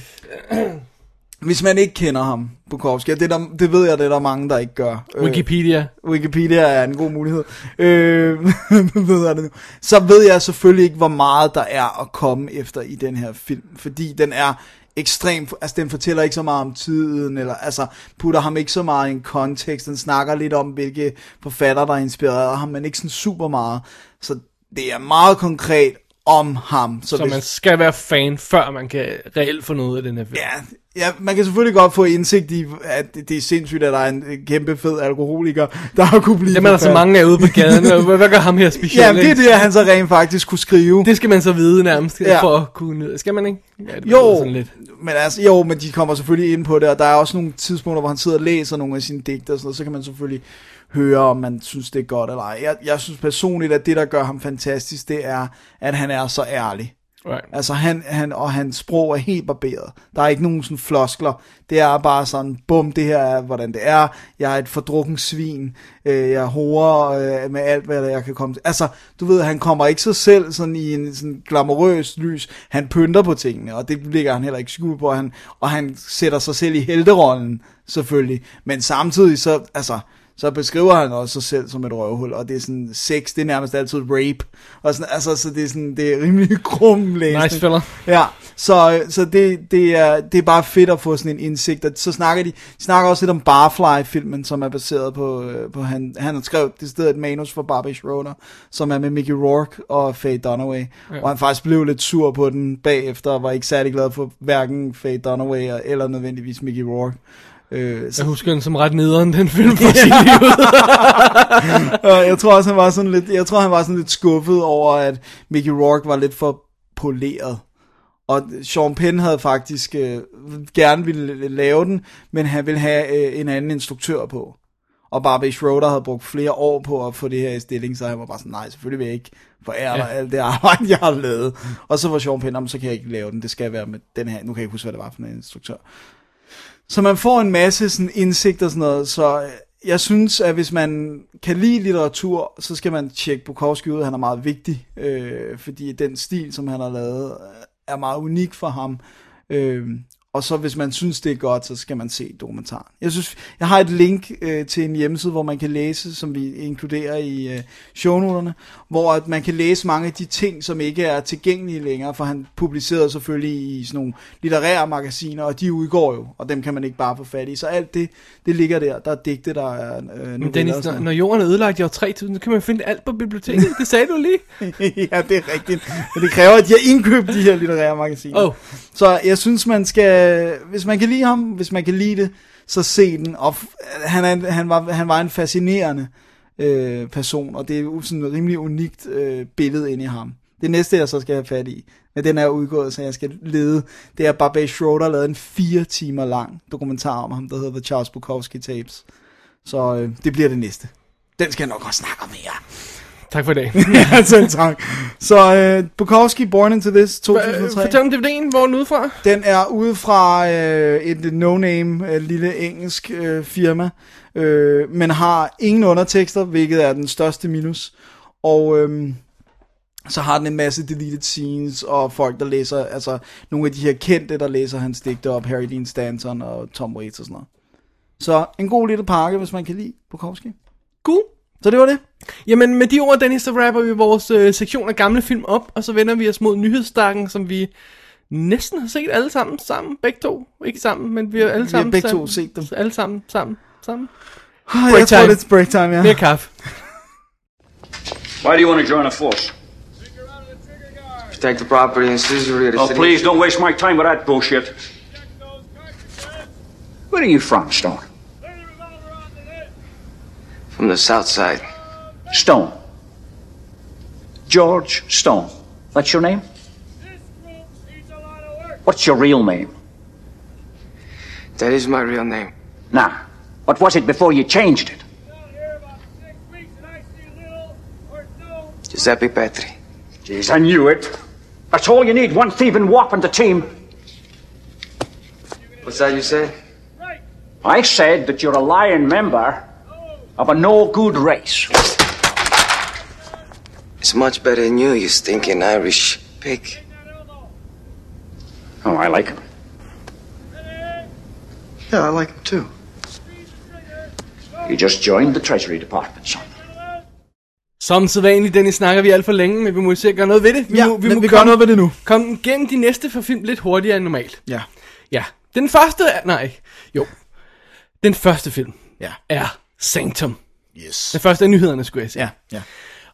hvis man ikke kender ham, Bukowski, og det, er der, det ved jeg, det er der mange, der ikke gør. Øh, Wikipedia. Wikipedia er en god mulighed. Øh, ved jeg det nu. Så ved jeg selvfølgelig ikke, hvor meget der er at komme efter i den her film, fordi den er ekstremt, altså den fortæller ikke så meget om tiden, eller altså putter ham ikke så meget i en kontekst, den snakker lidt om, hvilke forfatter, der har inspireret ham, men ikke sådan super meget. Så det er meget konkret om ham. Så, Så hvis, man skal være fan, før man kan reelt få noget af den her film. Ja, ja, man kan selvfølgelig godt få indsigt i, at det er sindssygt, at der er en kæmpe fed alkoholiker, der har kunne blive er der så forfatter. mange af ude på gaden, hvad, gør ham her specielt? Ja, det er det, han så rent faktisk kunne skrive. det skal man så vide nærmest, Ja. for at kunne... Skal man ikke? Ja, det Jo, sådan lidt. men altså, jo, men de kommer selvfølgelig ind på det, og der er også nogle tidspunkter, hvor han sidder og læser nogle af sine digte og sådan noget, så kan man selvfølgelig høre, om man synes, det er godt eller ej. Jeg, jeg synes personligt, at det, der gør ham fantastisk, det er, at han er så ærlig. Right. Altså, han, han, og hans sprog er helt barberet. Der er ikke nogen sådan floskler. Det er bare sådan, bum, det her er, hvordan det er. Jeg er et fordrukken svin. Øh, jeg horer øh, med alt, hvad jeg kan komme til. Altså, du ved, han kommer ikke sig selv sådan i en sådan glamourøs lys. Han pynter på tingene, og det ligger han heller ikke skjul på. Han, og han sætter sig selv i helterollen, selvfølgelig. Men samtidig så, altså, så beskriver han også sig selv som et røvhul, og det er sådan, sex, det er nærmest altid rape, og sådan, altså, så det er sådan, det er rimelig grum læsning. Nice fella. Ja, så, så det, det, er, det er bare fedt at få sådan en indsigt, og så snakker de, de snakker også lidt om Barfly-filmen, som er baseret på, øh, på han, han har skrevet det sted et manus for Barbie Schroeder, som er med Mickey Rourke og Faye Dunaway, ja. og han faktisk blev lidt sur på den bagefter, og var ikke særlig glad for hverken Faye Dunaway eller nødvendigvis Mickey Rourke. Øh, så Jeg husker den som ret nederen, den film for sin liv. Jeg tror også, han var sådan lidt, jeg tror, han var sådan lidt skuffet over, at Mickey Rourke var lidt for poleret. Og Sean Penn havde faktisk øh, gerne ville lave den, men han ville have øh, en anden instruktør på. Og Barbie Schroeder havde brugt flere år på at få det her i stilling, så han var bare sådan, nej, selvfølgelig vil jeg ikke forære dig Ja. alt det arbejde, jeg har lavet. Og så var Sean Penn, "Jamen, så kan jeg ikke lave den, det skal være med den her, nu kan jeg ikke huske, hvad det var for en instruktør. Så man får en masse sådan indsigt og sådan noget, så øh, jeg synes, at hvis man kan lide litteratur, så skal man tjekke Bukowski ud, han er meget vigtig, øh, fordi den stil, som han har lavet, øh, er meget unik for ham. Øh, og så hvis man synes, det er godt, så skal man se dokumentaren. Jeg synes, jeg har et link øh, til en hjemmeside, hvor man kan læse, som vi inkluderer i øh, shownoterne, hvor at man kan læse mange af de ting, som ikke er tilgængelige længere, for han publicerede selvfølgelig i sådan nogle litterære magasiner, og de udgår jo, og dem kan man ikke bare få fat i. Så alt det, det ligger der. Der er digte, der er øh, Men Dennis, når, når jorden er ødelagt i år 3000, så kan man finde alt på biblioteket. Det sagde du lige. ja, det er rigtigt. Men det kræver, at de har indkøbt de her litterære magasiner. Oh. Så jeg synes, man skal... Øh, hvis man kan lide ham, hvis man kan lide det, så se den. Og han, er, han, var, han var en fascinerende øh, person, og det er jo sådan et rimelig unikt øh, billede ind i ham. Det næste, jeg så skal have fat i, men den er udgået, så jeg skal lede, det er Babe Schroeder lavede en fire timer lang dokumentar om ham, der hedder The Charles Bukowski Tapes. Så øh, det bliver det næste. Den skal jeg nok også snakke om mere. Tak for i dag. ja, selv tak. Så øh, Bukowski, Born Into This, 2003. Fortæl om DVD'en, hvor er den ude fra? Den er ude fra øh, et no-name øh, lille engelsk øh, firma, øh, men har ingen undertekster, hvilket er den største minus. Og øh, så har den en masse deleted scenes, og folk, der læser, altså nogle af de her kendte, der læser hans digte op, Harry Dean Stanton og Tom Waits og sådan noget. Så en god lille pakke, hvis man kan lide Bukowski. Cool. Så det var det. Jamen med de ord, Dennis, så rapper vi vores øh, sektion af gamle film op, og så vender vi os mod nyhedsstakken, som vi næsten har set alle sammen sammen. Begge to. Ikke sammen, men vi har alle Vi sammen har begge to sammen, set dem. Alle sammen, sammen, sammen. Jeg Break tror, time. det er break time, ja. Mere kaffe. Why do you want to join a force? Protect the property and citizenry of the Oh, city. please don't waste my time with that bullshit. Where are you from, Stone? From the south side. Stone. George Stone. That's your name? What's your real name? That is my real name. Nah. What was it before you changed it? Giuseppe Petri. Jeez, I knew it. That's all you need, one thieving wop on the team. What's that you said? I said that you're a lying member of a no-good race. It's much better than you, you stinking Irish pig. Oh, I like him. Yeah, I like him too. You just joined the Treasury Department, son. Som sædvanligt, Dennis, snakker vi alt for længe, men vi må se at gøre noget ved det. Vi Ja, må, vi men må vi gør komme- noget ved det nu. Kom gennem de næste for film lidt hurtigere end normalt. Ja. Ja. Den første er... Nej, jo. Den første film Ja. er Sanctum. Yes. Den første af nyhederne, skulle jeg sige. Ja, ja.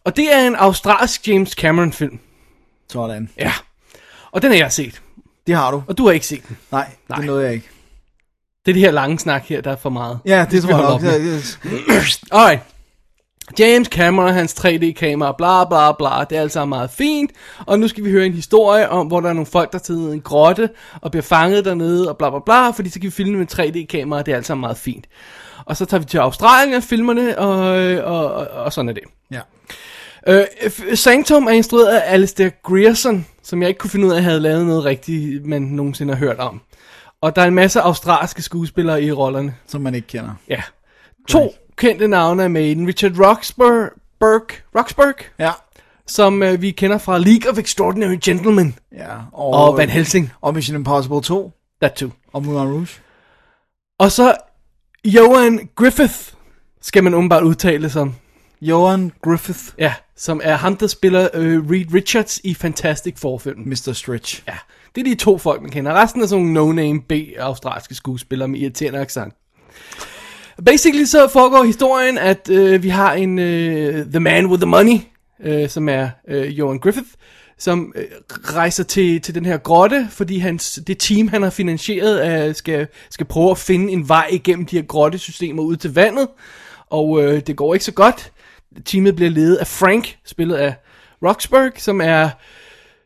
Og det er en australsk James Cameron film. Sådan. Ja. Og den har jeg set. Det har du. Og du har ikke set den. Nej, Nej. det nåede jeg ikke. Det er det her lange snak her, der er for meget. Ja, det tror vi jeg nok. Alright. James Cameron og hans 3D-kamera, bla bla bla, det er alt sammen meget fint. Og nu skal vi høre en historie om, hvor der er nogle folk, der tager en grotte og bliver fanget dernede og bla bla bla, fordi så kan vi filme med 3D-kamera, det er alt sammen meget fint. Og så tager vi til Australien og filmer det, og, og, og, og sådan er det. Ja. Øh, Sanctum er instrueret af Alistair Grierson, som jeg ikke kunne finde ud af, havde lavet noget rigtigt, man nogensinde har hørt om. Og der er en masse australske skuespillere i rollerne. Som man ikke kender. Ja. To kendte navne er med i den. Richard Roxburgh, Burke, Roxburgh, Ja. som øh, vi kender fra League of Extraordinary Gentlemen Ja. og Van Helsing. Og Mission Impossible 2. That too. Og Moulin Rouge. Og så Johan Griffith, skal man umiddelbart udtale som. Johan Griffith. Ja, som er ham, der spiller øh, Reed Richards i Fantastic Four-filmen. Mr. Stretch. Ja, det er de to folk, man kender. Resten er sådan nogle no-name B-australske skuespillere med irriterende accent. Basically så foregår historien, at øh, vi har en øh, The Man with the Money, øh, som er øh, Johan Griffith, som øh, rejser til, til den her grotte, fordi hans, det team, han har finansieret, øh, skal, skal prøve at finde en vej igennem de her grottesystemer ud til vandet. Og øh, det går ikke så godt. Teamet bliver ledet af Frank, spillet af Roxburgh, som er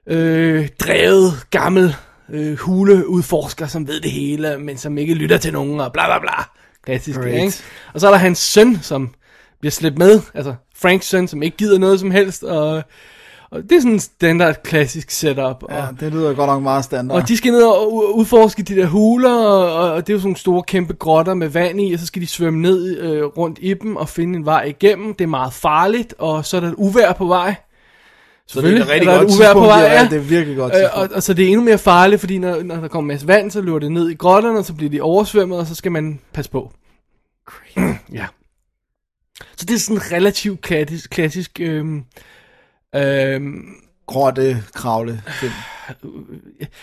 øh, drevet, gammel øh, huleudforsker, som ved det hele, men som ikke lytter til nogen, og bla bla bla. Klassisk, Great. ikke? Og så er der hans søn, som bliver slæbt med, altså Franks søn, som ikke gider noget som helst, og, og det er sådan en standard klassisk setup. Ja, og, det lyder godt nok meget standard. og de skal ned og udforske de der huler, og, og det er jo sådan nogle store kæmpe grotter med vand i, og så skal de svømme ned øh, rundt i dem og finde en vej igennem. Det er meget farligt, og så er der et uvær på vej. Så det er et rigtig godt på vej, ja, ja. det er virkelig godt Øh, og, og så det er endnu mere farligt, fordi når, når der kommer en masse vand, så løber det ned i grotterne, og så bliver de oversvømmet, og så skal man passe på. ja. Så det er sådan en relativt klassisk, klassisk øhm, øhm, Grotte, kravle, film.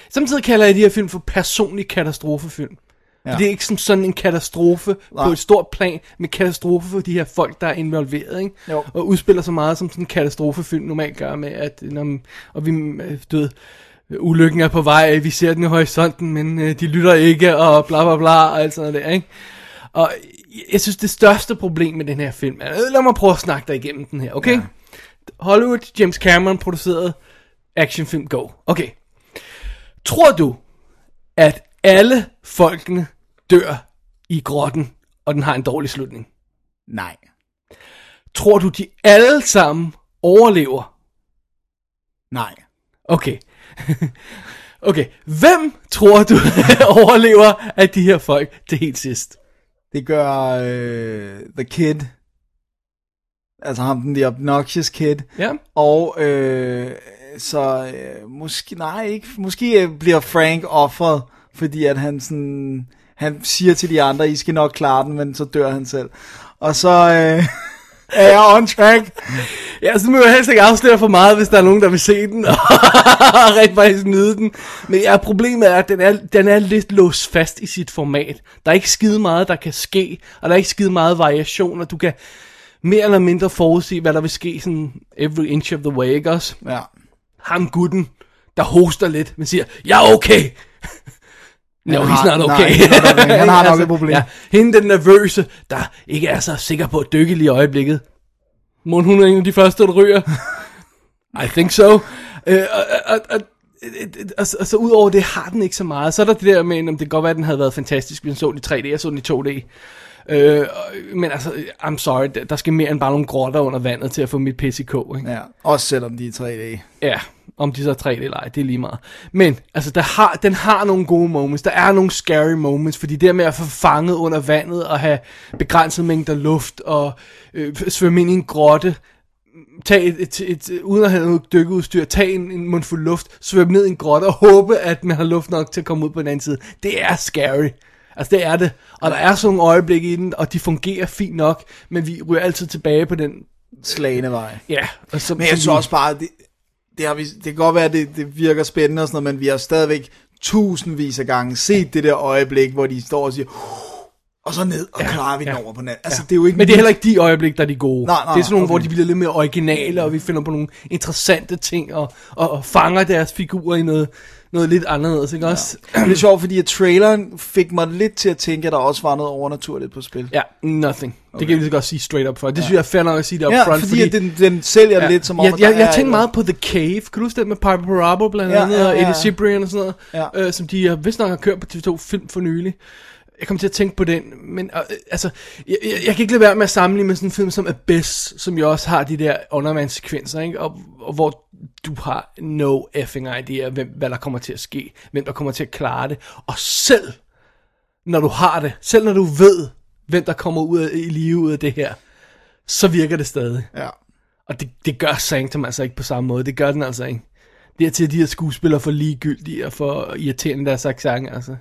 Samtidig kalder jeg de her film for personlig katastrofefilm. Ja. Det er ikke som sådan en katastrofe Nej. på et stort plan, men katastrofe for de her folk, der er involveret, ikke? Jo. Og udspiller så meget, som sådan en katastrofefilm normalt gør med, at når, og vi, du ved, ulykken er på vej, vi ser den i horisonten, men øh, de lytter ikke, og bla bla bla, og alt sådan noget der, ikke? Og jeg synes, det største problem med den her film er, øh, lad mig prøve at snakke dig igennem den her, okay? Ja. Hollywood, James Cameron produceret actionfilm Go. Okay. Tror du, at alle folkene dør i grotten, og den har en dårlig slutning? Nej. Tror du, de alle sammen overlever? Nej. Okay. okay. Hvem tror du overlever af de her folk til helt sidst? Det gør øh, The Kid. Altså ham, den der obnoxious kid. Ja. Og øh, så øh, måske, nej ikke, måske øh, bliver Frank offeret, fordi at han sådan, han siger til de andre, I skal nok klare den, men så dør han selv. Og så øh, er jeg on track. Ja, så må jeg helst ikke afsløre for meget, hvis der er nogen, der vil se den, og rigtig faktisk nyde den. Men ja, problemet er, at den er, den er lidt låst fast i sit format. Der er ikke skide meget, der kan ske, og der er ikke skide meget variation, og du kan mere eller mindre forudse, hvad der vil ske sådan every inch of the way, ikke også? Ja. Ham gutten, der hoster lidt, men siger, jeg er okay. No, he's har- not nej, okay. han har nok- han har nok et problem. Ja, hende den nervøse, der ikke er så sikker på at dykke lige i øjeblikket. Må hun er en af de første, der ryger? I think so. Øh, og, og, og, og, og, så ud over det har den ikke så meget. Så er der det der med, om det kan godt være, at den havde været fantastisk, hvis den så den i 3D, jeg så den i 2D. Øh, men altså, I'm sorry, der- skal mere end bare nogle grotter under vandet til at få mit pis i kog, ikke? ja. Også selvom de er 3D. Ja, om de så er 3D eller ej, det er lige meget. Men, altså, der har, den har nogle gode moments. Der er nogle scary moments, fordi det med at få fanget under vandet og have begrænset mængder luft og øh, svømme ind i en grotte, tag et, et, et, et, uden at have noget dykkeudstyr, tag en, en mundfuld luft, svømme ned i en grotte og håbe, at man har luft nok til at komme ud på den anden side. Det er scary. Altså det er det. Og der er sådan nogle øjeblikke i den, og de fungerer fint nok, men vi ryger altid tilbage på den, Slagende vej. ja. Og så, Men jeg synes også bare, det, det, har vi, det kan godt være, at det, det virker spændende og sådan noget, men vi har stadigvæk tusindvis af gange set det der øjeblik, hvor de står og siger, og så ned, og ja, klarer vi den ja. over på net. Altså, det er jo ikke Men det er heller ikke de øjeblik, der er de gode. Nej, nej, det er sådan nogle, okay. hvor de bliver lidt mere originale, og vi finder på nogle interessante ting, og, og, og fanger deres figurer i noget, noget lidt anderledes, ikke også? Men det er sjovt, fordi at traileren fik mig lidt til at tænke, at der også var noget overnaturligt på spil. Ja, nothing. Okay. Det kan vi lige så godt sige straight up for. Det synes jeg er fair nok at sige det up Ja, front, fordi, fordi den, den sælger ja. lidt som om, jeg, at jeg, jeg er- tænkte meget på The Cave. Kan du huske det med Piper Parabo blandt Ja, andet, ja, og ja, Eddie ja. Cibrian og sådan noget, Ja. øh, som de øh, vist nok har kørt på TV2 Film for nylig. Jeg kom til at tænke på den, men øh, altså, jeg, jeg, jeg kan ikke lade være med at sammenligne med sådan en film som Abyss, som jo også har de der undervandssekvenser, ikke? Og, og hvor du har no effing idea, hvem, hvad der kommer til at ske, hvem der kommer til at klare det, og selv når du har det, selv når du ved, hvem der kommer ud af, i live ud af det her, så virker det stadig. Ja. Og det, det gør Sanctum altså ikke på samme måde. Det gør den altså ikke. Det er til, at de her skuespillere for ligegyldige og for irriterende deres accent, altså.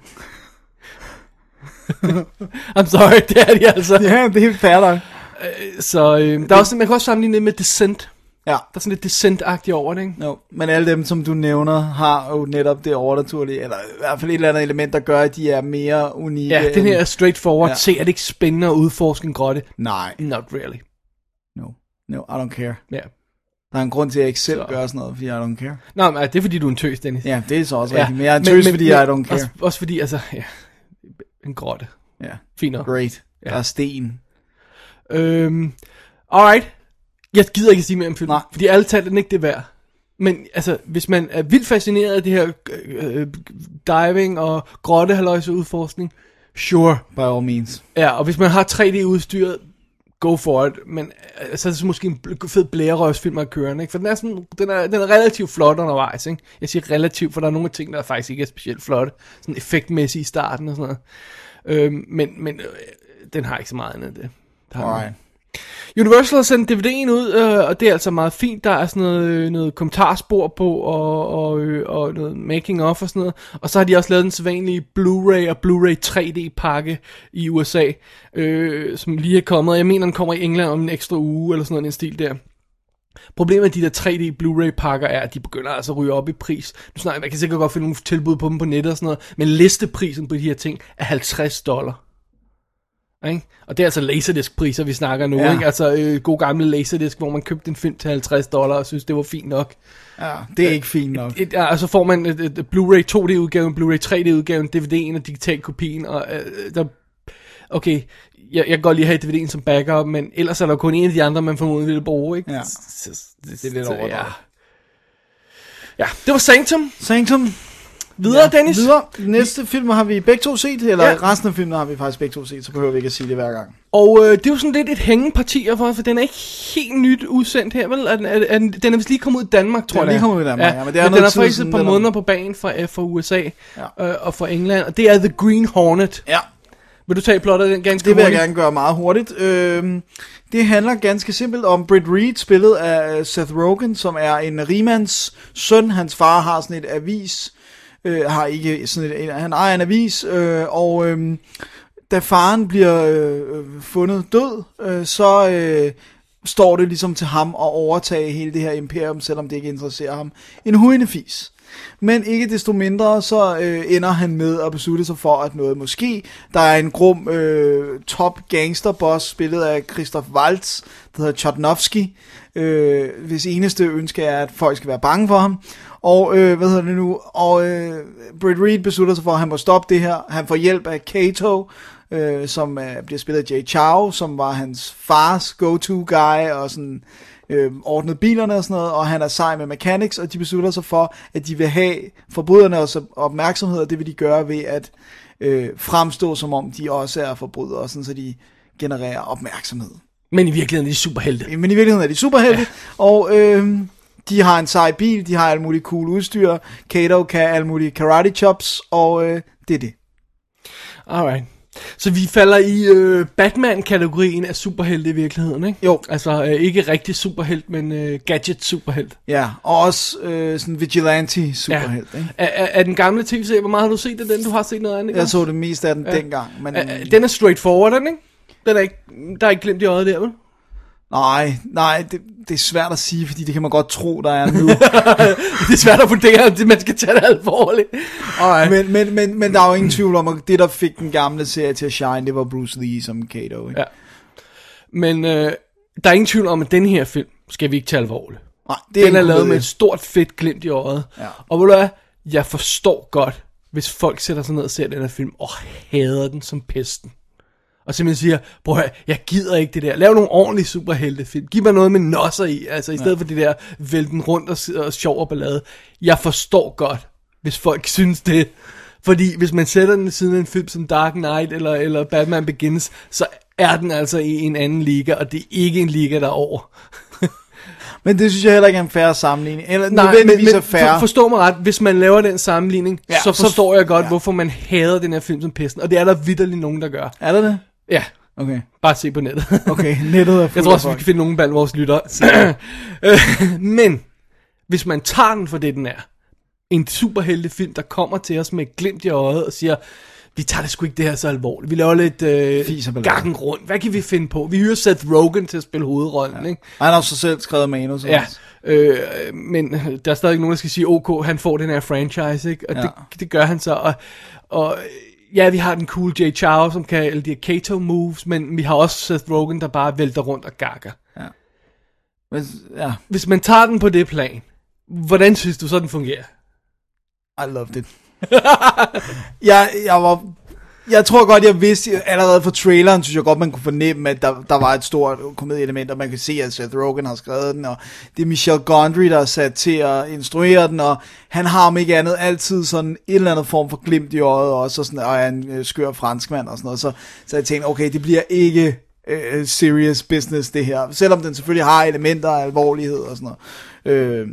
I'm sorry, det er de altså. Ja, det er helt fair nok. Så øh, der er også, man kan også sammenligne det med Descent. Ja. Der er sådan lidt Descent-agtigt over det, ikke? Jo, men alle dem, som du nævner, har jo netop det overnaturlige, eller i hvert fald et eller andet element, der gør, at de er mere unikke. Ja, den her er straightforward. Ja. Ja. Se, er det ikke spændende at udforske en grotte? Nej, Not really. no, no, I don't care. Ja. Der er en grund til, at jeg ikke selv Så. gør sådan noget, fordi I don't care. Nå, men det er fordi, du er en tøs, Dennis. Ja, det er så også rigtigt, men jeg er en tøs, fordi I don't care. Også, også fordi, altså, ja, en grotte. Ja, Fint nok. great. Ja. Der er sten. Øhm, alright. Jeg gider ikke sige mere om filmen, Nej. fordi alle talt er den ikke det værd. Men altså, hvis man er vildt fascineret af det her øh, diving og grottehalløjse udforskning, sure. By all means. Ja, og hvis man har 3D-udstyret, go for it. Men øh, så er det så måske en fed blærerøvsfilm at køre, ikke? For den er, sådan, den, er, den er relativt flot undervejs, ikke? Jeg siger relativt, for der er nogle ting, der faktisk ikke er specielt flotte. Sådan effektmæssigt i starten og sådan noget. Øhm, men men øh, den har ikke så meget andet end det. Der. Alright. Universal har sendt DVD'en ud, øh, og det er altså meget fint. Der er sådan noget, øh, noget kommentarspor på, og, og, øh, og noget making of og sådan noget. Og så har de også lavet den sædvanlige Blu-ray og Blu-ray 3D pakke i USA, øh, som lige er kommet. Jeg mener, den kommer i England om en ekstra uge, eller sådan noget, en stil der. Problemet med de der 3D Blu-ray pakker er, at de begynder altså at ryge op i pris. Nu snakker, man kan sikkert godt finde nogle tilbud på dem på nettet og sådan noget, men listeprisen på de her ting er 50 dollar. Ikke? Og det er altså laserdisc-priser, vi snakker nu. Ja. Ikke? Altså øh, god gamle laserdisc, hvor man købte en film til 50 dollar og synes, det var fint nok. Ja, det er ikke fint nok. Et, ja, og så får man et, et, et Blu-ray 2D-udgaven, Blu-ray 3D-udgaven, DVD'en og digital kopien. Og, øh, der, okay, jeg, jeg kan godt lige have DVD'en som backup, men ellers er der kun en af de andre, man formodentlig ville bruge. Ikke? Ja. Så, Det er lidt overdrevet. ja. ja, det var Sanctum. Sanctum. Videre, ja, Dennis. Videre. Næste film har vi begge to set, eller Ja. ja. resten af filmen har vi faktisk begge to set, så behøver vi ikke at sige det hver gang. Og øh, det er jo sådan lidt et hængeparti for, for den er ikke helt nyt udsendt her, vel? Er den, er, er, den- er vist lige kommet ud i Danmark, tror Den er jeg. lige kommet ud i Danmark, ja, men det er men noget den er faktisk et par er- måneder på banen fra, øh, fra USA Ja. øh, og fra England, og det er The Green Hornet. Ja, Vil du tage plottet af den ganske det vil jeg hurtigt? gerne gøre meget hurtigt. Øhm, det handler ganske simpelt om Britt Reed, spillet af Seth Rogen, som er en rimands søn. Hans far har sådan et avis, øh, har ikke sådan et, han ejer en avis, øh, og øh, da faren bliver øh, fundet død, øh, så øh, står det ligesom til ham at overtage hele det her imperium, selvom det ikke interesserer ham. En huindefis. Men ikke desto mindre, så øh, ender han med at beslutte sig for, at noget måske. Der er en grum øh, top gangsterboss, spillet af Christoph Waltz, der hedder Chodnovsky, øh, hvis eneste ønske er, at folk skal være bange for ham. Og øh, hvad hedder det nu? Og øh, Britt Reed beslutter sig for, at han må stoppe det her. Han får hjælp af Kato, øh, som øh, bliver spillet af Jay Chow, som var hans fars go-to guy, og sådan øh, ordnede bilerne og sådan noget, og han er sej med mechanics, og de beslutter sig for, at de vil have forbryderne også opmærksomhed, og det vil de gøre ved at øh, fremstå, som om de også er forbrydere, sådan så de genererer opmærksomhed. Men i virkeligheden er de superhelte. Men i virkeligheden er de superhelte, ja. og øh, de har en sej bil, de har alt muligt cool udstyr, Kato kan alt muligt karate chops, og øh, det er det. Alright. Så vi falder i øh, Batman-kategorien af superhelte i virkeligheden, ikke? Jo. Altså øh, ikke rigtig superhelt, men øh, gadget-superhelt. Ja, og også øh, sådan vigilante superhelt, ja. ikke? Er, er, er den gamle tv-serie, hvor meget har du set af den? Du har set noget andet, ikke? Jeg så det mest af den Ja. dengang, men Er- er- Den er straightforward, den, ikke? Den er ikke, der er ikke glemt i øjet der, vel? Nej, nej, det, det er svært at sige, fordi det kan man godt tro, der er nu. Det er svært at vurdere, om det, man skal tage det alvorligt. Alright. men, men, men, men der er jo ingen tvivl om, at det, der fik den gamle serie til at shine, det var Bruce Lee som Kato. Ikke? Ja. Men øh, der er ingen tvivl om, at den her film skal vi ikke tage alvorligt. Nej, det Den er lavet med et stort fedt glimt i øjet. Ja. Og ved du hvad, jeg forstår godt, hvis folk sætter sig ned og ser den her film og hader den som pesten. Og simpelthen siger, prøv at høre, jeg gider ikke det der. Lav nogle ordentlige superheltefilm. Giv mig noget med nosser i. Altså i stedet ja. for det der vælten rundt og, og sjov og ballade. Jeg forstår godt, hvis folk synes det. Fordi hvis man sætter den ved siden af en film som Dark Knight eller, eller Batman Begins, så er den altså i en anden liga, og det er ikke en liga derover. Men det synes jeg heller ikke er en færre sammenligning. Eller Nej, men, men er færre. for, forstå mig ret, hvis man laver den sammenligning, ja, så så- forstår jeg godt, ja. ja. hvorfor man hader den her film som pesten. Og det er der vidderligt nogen, der gør. Er der det? Ja, Okay. bare se på nettet. Okay, nettet er Jeg tror også, vi kan finde nogen blandt vores lyttere. Men, hvis man tager den for det, den er, en superheltefilm, der kommer til os med et glimt i øjet og siger, vi tager det sgu ikke det her så alvorligt. Vi laver lidt øh, gakken rundt. Hvad kan vi finde på? Vi hyrer Seth Rogen til at spille hovedrollen, ja. ikke? Han har også selv skrevet manus. Ja, også. øh, men der er stadig nogen, der skal sige, ok, han får den her franchise, ikke? Og. Ja. det, det gør han så. Og, og ja, vi har den cool Jay Chow, som kan alle de her Kato moves, men vi har også Seth Rogen, der bare vælter rundt og gakker. Men, ja, Hvis man tager den på det plan, hvordan synes du så, den fungerer? I loved it. jeg, jeg var... Jeg tror godt, jeg vidste, allerede fra traileren, synes jeg godt, man kunne fornemme, at der, der var et stort komedieelement, og man kan se, at Seth Rogen har skrevet den, og det er Michel Gondry, der er sat til at instruere den, og han har om ikke andet altid sådan en eller anden form for glimt i øjet, også, og, sådan, og er en øh, skør franskmand og sådan noget, så, så jeg tænkte, okay, det bliver ikke øh, serious business, det her, selvom den selvfølgelig har elementer af alvorlighed og sådan noget. Øh,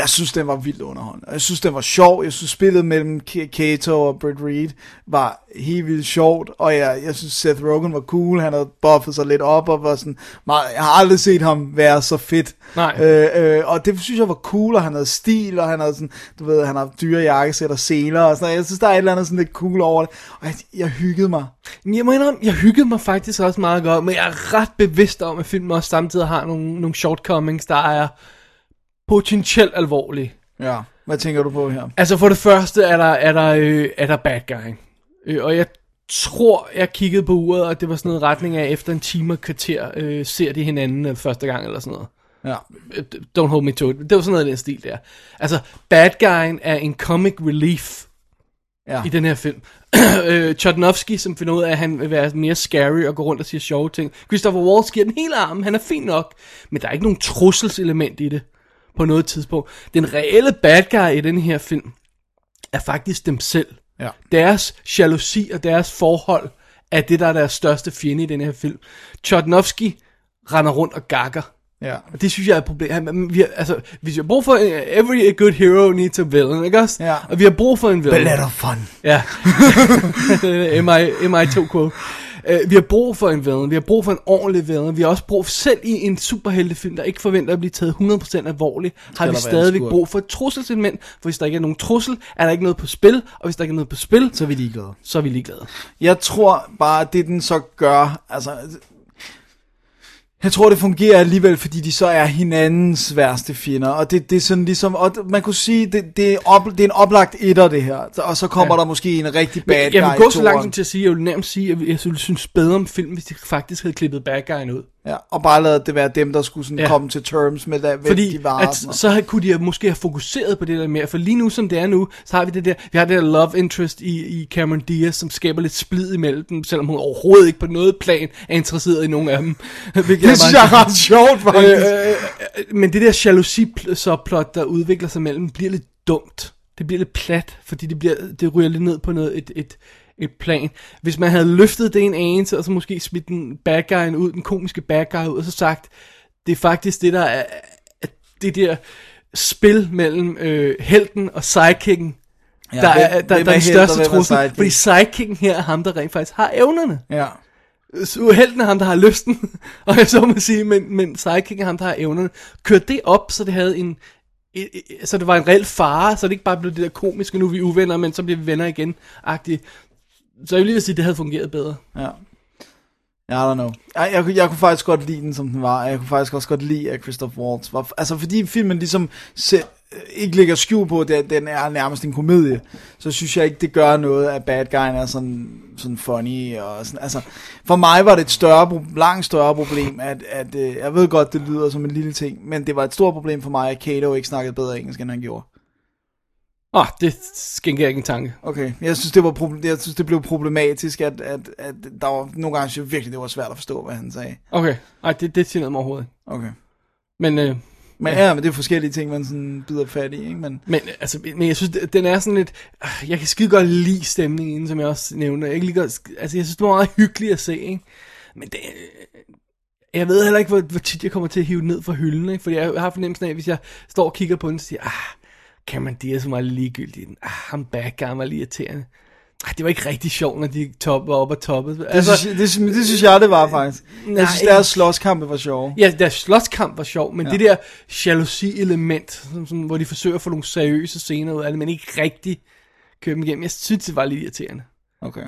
jeg synes, den var vildt underholdende. Jeg synes, den var sjov. Jeg synes, spillet mellem Kato og Britt Reed var helt vildt sjovt. Og jeg, jeg synes, Seth Rogen var cool. Han havde buffet sig lidt op og var sådan meget, Jeg har aldrig set ham være så fedt. Nej. Øh, øh, og det synes jeg var cool, og han havde stil, og han havde sådan, du ved, han har dyre jakkesæt og seler og sådan noget. Jeg synes, der er et eller andet sådan lidt cool over det. Og jeg, jeg hyggede mig. Jeg må indrømme, jeg hyggede mig faktisk også meget godt, men jeg er ret bevidst om, at filmen også samtidig har nogle, nogle shortcomings, der er potentielt alvorlige. Ja, hvad tænker du på her? Altså for det første er der, er der, øh, er der bad guy. Øh, og jeg tror, jeg kiggede på uret, og det var sådan noget retning af, efter en time og kvarter øh, ser de hinanden øh, første gang eller sådan noget. Ja. Øh, Don't hold me to it. Det var sådan noget i den stil der. Altså, bad guyen er en comic relief Ja. i den her film. øh, Chodnovsky, som finder ud af, at han vil være mere scary og gå rundt og sige sjove ting. Christopher Waltz giver den hele armen, han er fin nok, men der er ikke nogen trusselselement i det på noget tidspunkt. Den reelle bad guy i den her film er faktisk dem selv. Ja. Deres jalousi og deres forhold er det, der er deres største fjende i den her film. Chodnovsky render rundt og gakker. Ja. Og det synes jeg er et problem. Han- Vi har, altså, hvis vi har brug for, uh, every good hero needs a villain, ikke også? Ja. Og vi har brug for en villain. But let of fun. Ja. MI, MI2 quote. Uh, vi har brug for en villain. Vi har brug for en ordentlig villain. Vi har også brug for, selv i en superheltefilm, der ikke forventer at blive taget 100% alvorligt, har vi stadigvæk brug for et trusselselement. For hvis der ikke er nogen trussel, er der ikke noget på spil. Og hvis der ikke er noget på spil, Så er vi ligeglade. så er vi ligeglade. Jeg tror bare, det den så gør, altså... Jeg tror, det fungerer alligevel, fordi de så er hinandens værste fjender. Og det, det er sådan ligesom... Og man kunne sige, det, det, er, op, det er en oplagt etter, det her. Og så kommer ja. Der måske en rigtig bad Men jeg guy vil gå så langt til at sige, jeg vil nærmest sige, at jeg synes bedre om filmen, hvis de faktisk havde klippet bad guyen ud. Ja, og bare lade det være dem, der skulle sådan ja. Komme til terms med, hvad Fordi de var. at, så havde- kunne de måske have fokuseret på det der mere. For lige nu, som det er nu, så har vi det der, vi har det der love interest i, i Cameron Diaz, som skaber lidt splid imellem dem, selvom hun overhovedet ikke på noget plan er interesseret i nogen af dem. Hvilket det synes jeg er ret sjovt, faktisk. øh, øh, øh, men det der jalousi plot der udvikler sig mellem, bliver lidt dumt. Det bliver lidt plat, fordi det, bliver, det ryger lidt ned på noget, et, et, et plan. Hvis man havde løftet det en anelse, og så måske smidt den bad guyen ud, den komiske bad guy ud, og så sagt, det er faktisk det der er, at det der spil mellem øh, helten og sidekicken, Ja, der, hvem- er, der, hvem der er den største trussel. Fordi sidekicken her er ham, der rent faktisk har evnerne. Ja. Så helten er ham, der har lysten, og jeg så må sige, men, men sidekicken er ham, der har evnerne. Kørte det op, så det havde en, så det var en reel fare, så det ikke bare blev det der komiske, nu er vi uvenner, men så bliver vi venner igen, agtigt. Så jeg vil lige sige, at det havde fungeret bedre. Ja. I don't know. Jeg, jeg, kunne- jeg kunne faktisk godt lide den, som den var. Jeg kunne faktisk også godt lide, at Christoph Waltz var... Altså, fordi filmen ligesom se, øh, ikke ligger skjul på, at den- er nærmest en komedie, så synes jeg ikke, det gør noget, at bad guyen er sådan, sådan funny. Og sådan, altså, for mig var det et større, langt større problem, at, at øh, jeg ved godt, det lyder som en lille ting, men det var et stort problem for mig, at Kato ikke snakkede bedre engelsk, end han gjorde. Åh, oh, det skænker jeg ikke en tanke. Okay, jeg synes, det, var proble- jeg synes, det blev problematisk, at, at, at der var nogle gange, jeg virkelig, det var svært at forstå, hvad han sagde. Okay, nej, det, det noget mig overhovedet. Okay. Men, øh, Men ja. ja, men det er forskellige ting, man sådan bider fat i, ikke? Men, Men, altså, men jeg synes, den er sådan lidt... ah, Jeg kan skide godt lide stemningen, som jeg også nævnte. Jeg, kan lige godt, altså, jeg synes, det var meget hyggeligt at se, ikke? Men det, jeg ved heller ikke, hvor, hvor tit jeg kommer til at hive den ned fra hylden, ikke? Fordi jeg har fornemmelsen af, hvis jeg står og kigger på den, og siger, ah, Cameron Diaz var ligegyldig. Ah, ham guy var lige irriterende. Ah, det var ikke rigtig sjovt, når de top, var oppe og toppede. det, altså, synes, det, synes- det synes jeg, det var faktisk. Nej, jeg synes, deres slåskampe var sjove. Ja, deres slåskamp var sjov, men Ja. det der jalousi-element, som, som, hvor de forsøger at få nogle seriøse scener ud af det, men ikke rigtig kører dem igennem, jeg synes, det var lidt irriterende. Okay.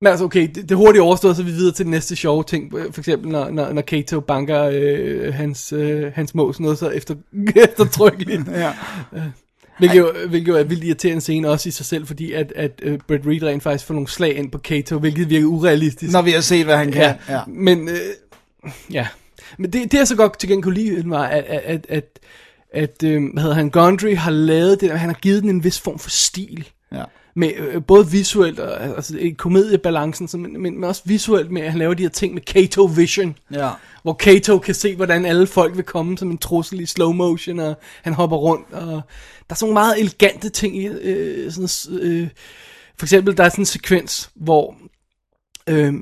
Men altså, okay, det, det hurtigt overstået, så vi videre til den næste sjove ting. For eksempel, når, når, når Kato banker øh, hans, øh, hans mås noget så efter, eftertrykkeligt. Ja. Hvilket jo, hvilket jo er vildt irriterende scene også i sig selv, fordi at, at uh, Brett Reed rent faktisk får nogle slag ind på Kato, hvilket virker urealistisk. Når vi har set, hvad han kan. Ja, Ja. men øh, ja. Men det, det jeg så godt til gengæld kunne lide, var, at, at, at, at, at øh, hvad hedder han, Gondry har lavet det, han har givet den en vis form for stil. ja. Med øh, både visuelt, og, altså i komediebalancen, så, men, men, men også visuelt med, at han laver de her ting med Kato Vision. Ja. Hvor Kato kan se, hvordan alle folk vil komme som en trussel i slow motion, og han hopper rundt, og der er sådan nogle meget elegante ting i, øh, sådan, øh, for eksempel, der er sådan en sekvens, hvor øh,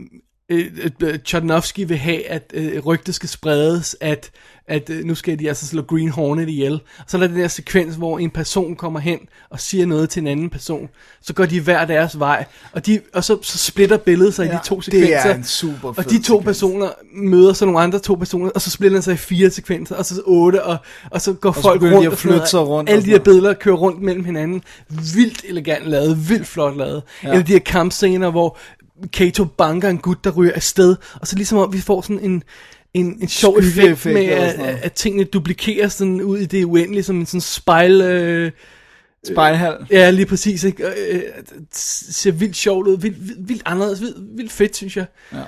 øh, øh, Chodnovsky vil have, at øh, rygtet skal spredes, at, at øh, nu skal de altså slå Green Hornet ihjel. Så er der den der sekvens, hvor en person kommer hen og siger noget til en anden person. Så går de hver deres vej, og, de, og så, så splitter billedet sig ja, i de to det sekvenser. er en super Og de to sekvens. personer møder så nogle andre to personer, og så splitter den sig i fire sekvenser, og så otte, og, og så går så folk rundt. og sådan noget. flytte sig rundt og Alle de her billeder kører rundt mellem hinanden. Vildt elegant lavet, vildt flot lavet. Ja. Eller de her kampscener, hvor Kato banker en gut, der ryger afsted, og så ligesom om vi får sådan en, en, en sjov effekt med, at, at tingene duplikeres sådan ud i det uendelige, som en sådan spejl... Øh, Spejlhal. Ja, lige præcis. Ikke? Øh, det ser vildt sjovt ud, vildt, vildt, vildt anderledes, vildt, vildt fedt, synes jeg. Ja.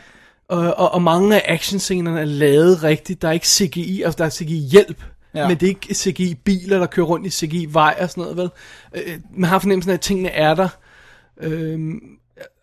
Og, og, og mange af actionscenerne er lavet rigtigt. Der er ikke CGI, altså der er CGI-hjælp. Ja. Ja. Men det er ikke CGI-biler, der kører rundt i CGI-vej og sådan noget, vel? Øh, man har fornemmelsen af, at tingene er der. Øhm,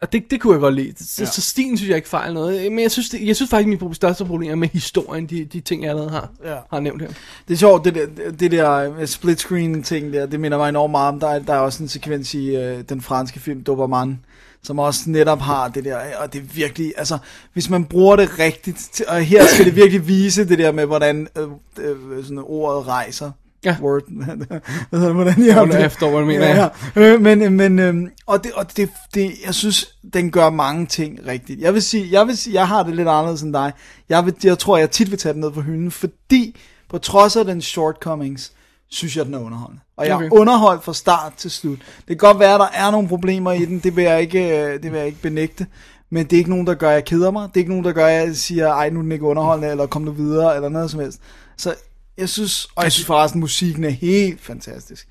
og det, det kunne jeg godt lide. Så, Ja. så stilen synes jeg ikke fejler noget. Men jeg synes, det, jeg synes faktisk, at min største problem er med historien, de, de ting, jeg allerede har, Ja. har nævnt her. Det er sjovt, det der, det der øh, split screen ting der, det minder mig enormt meget om, der er, der er også en sekvens i øh, den franske film Doberman, som også netop har det der, og det er virkelig, altså, hvis man bruger det rigtigt, og her skal det virkelig vise det der med, hvordan øh, øh, sådan ordet rejser. Ja. Word, hvad hedder hvordan jeg Hold efter, hvad mener, ja, ja. Øh, men, men, øh, og, det, og det, det, jeg synes, den gør mange ting rigtigt. Jeg vil sige, jeg vil sige, jeg har det lidt anderledes end dig. Jeg, vil, jeg tror, jeg tit vil tage den ned på hylden, fordi på trods af den shortcomings, synes jeg, den er underholdende. Og jeg er Okay. underholdt fra start til slut. Det kan godt være, at der er nogle problemer i den, det vil jeg ikke, øh, det vil jeg ikke benægte. Men det er ikke nogen, der gør, at jeg keder mig. Det er ikke nogen, der gør, at jeg siger, ej, nu er den ikke underholdende, eller kom nu videre, eller noget som helst. Så jeg synes, og jeg synes forresten, musikken er helt fantastisk.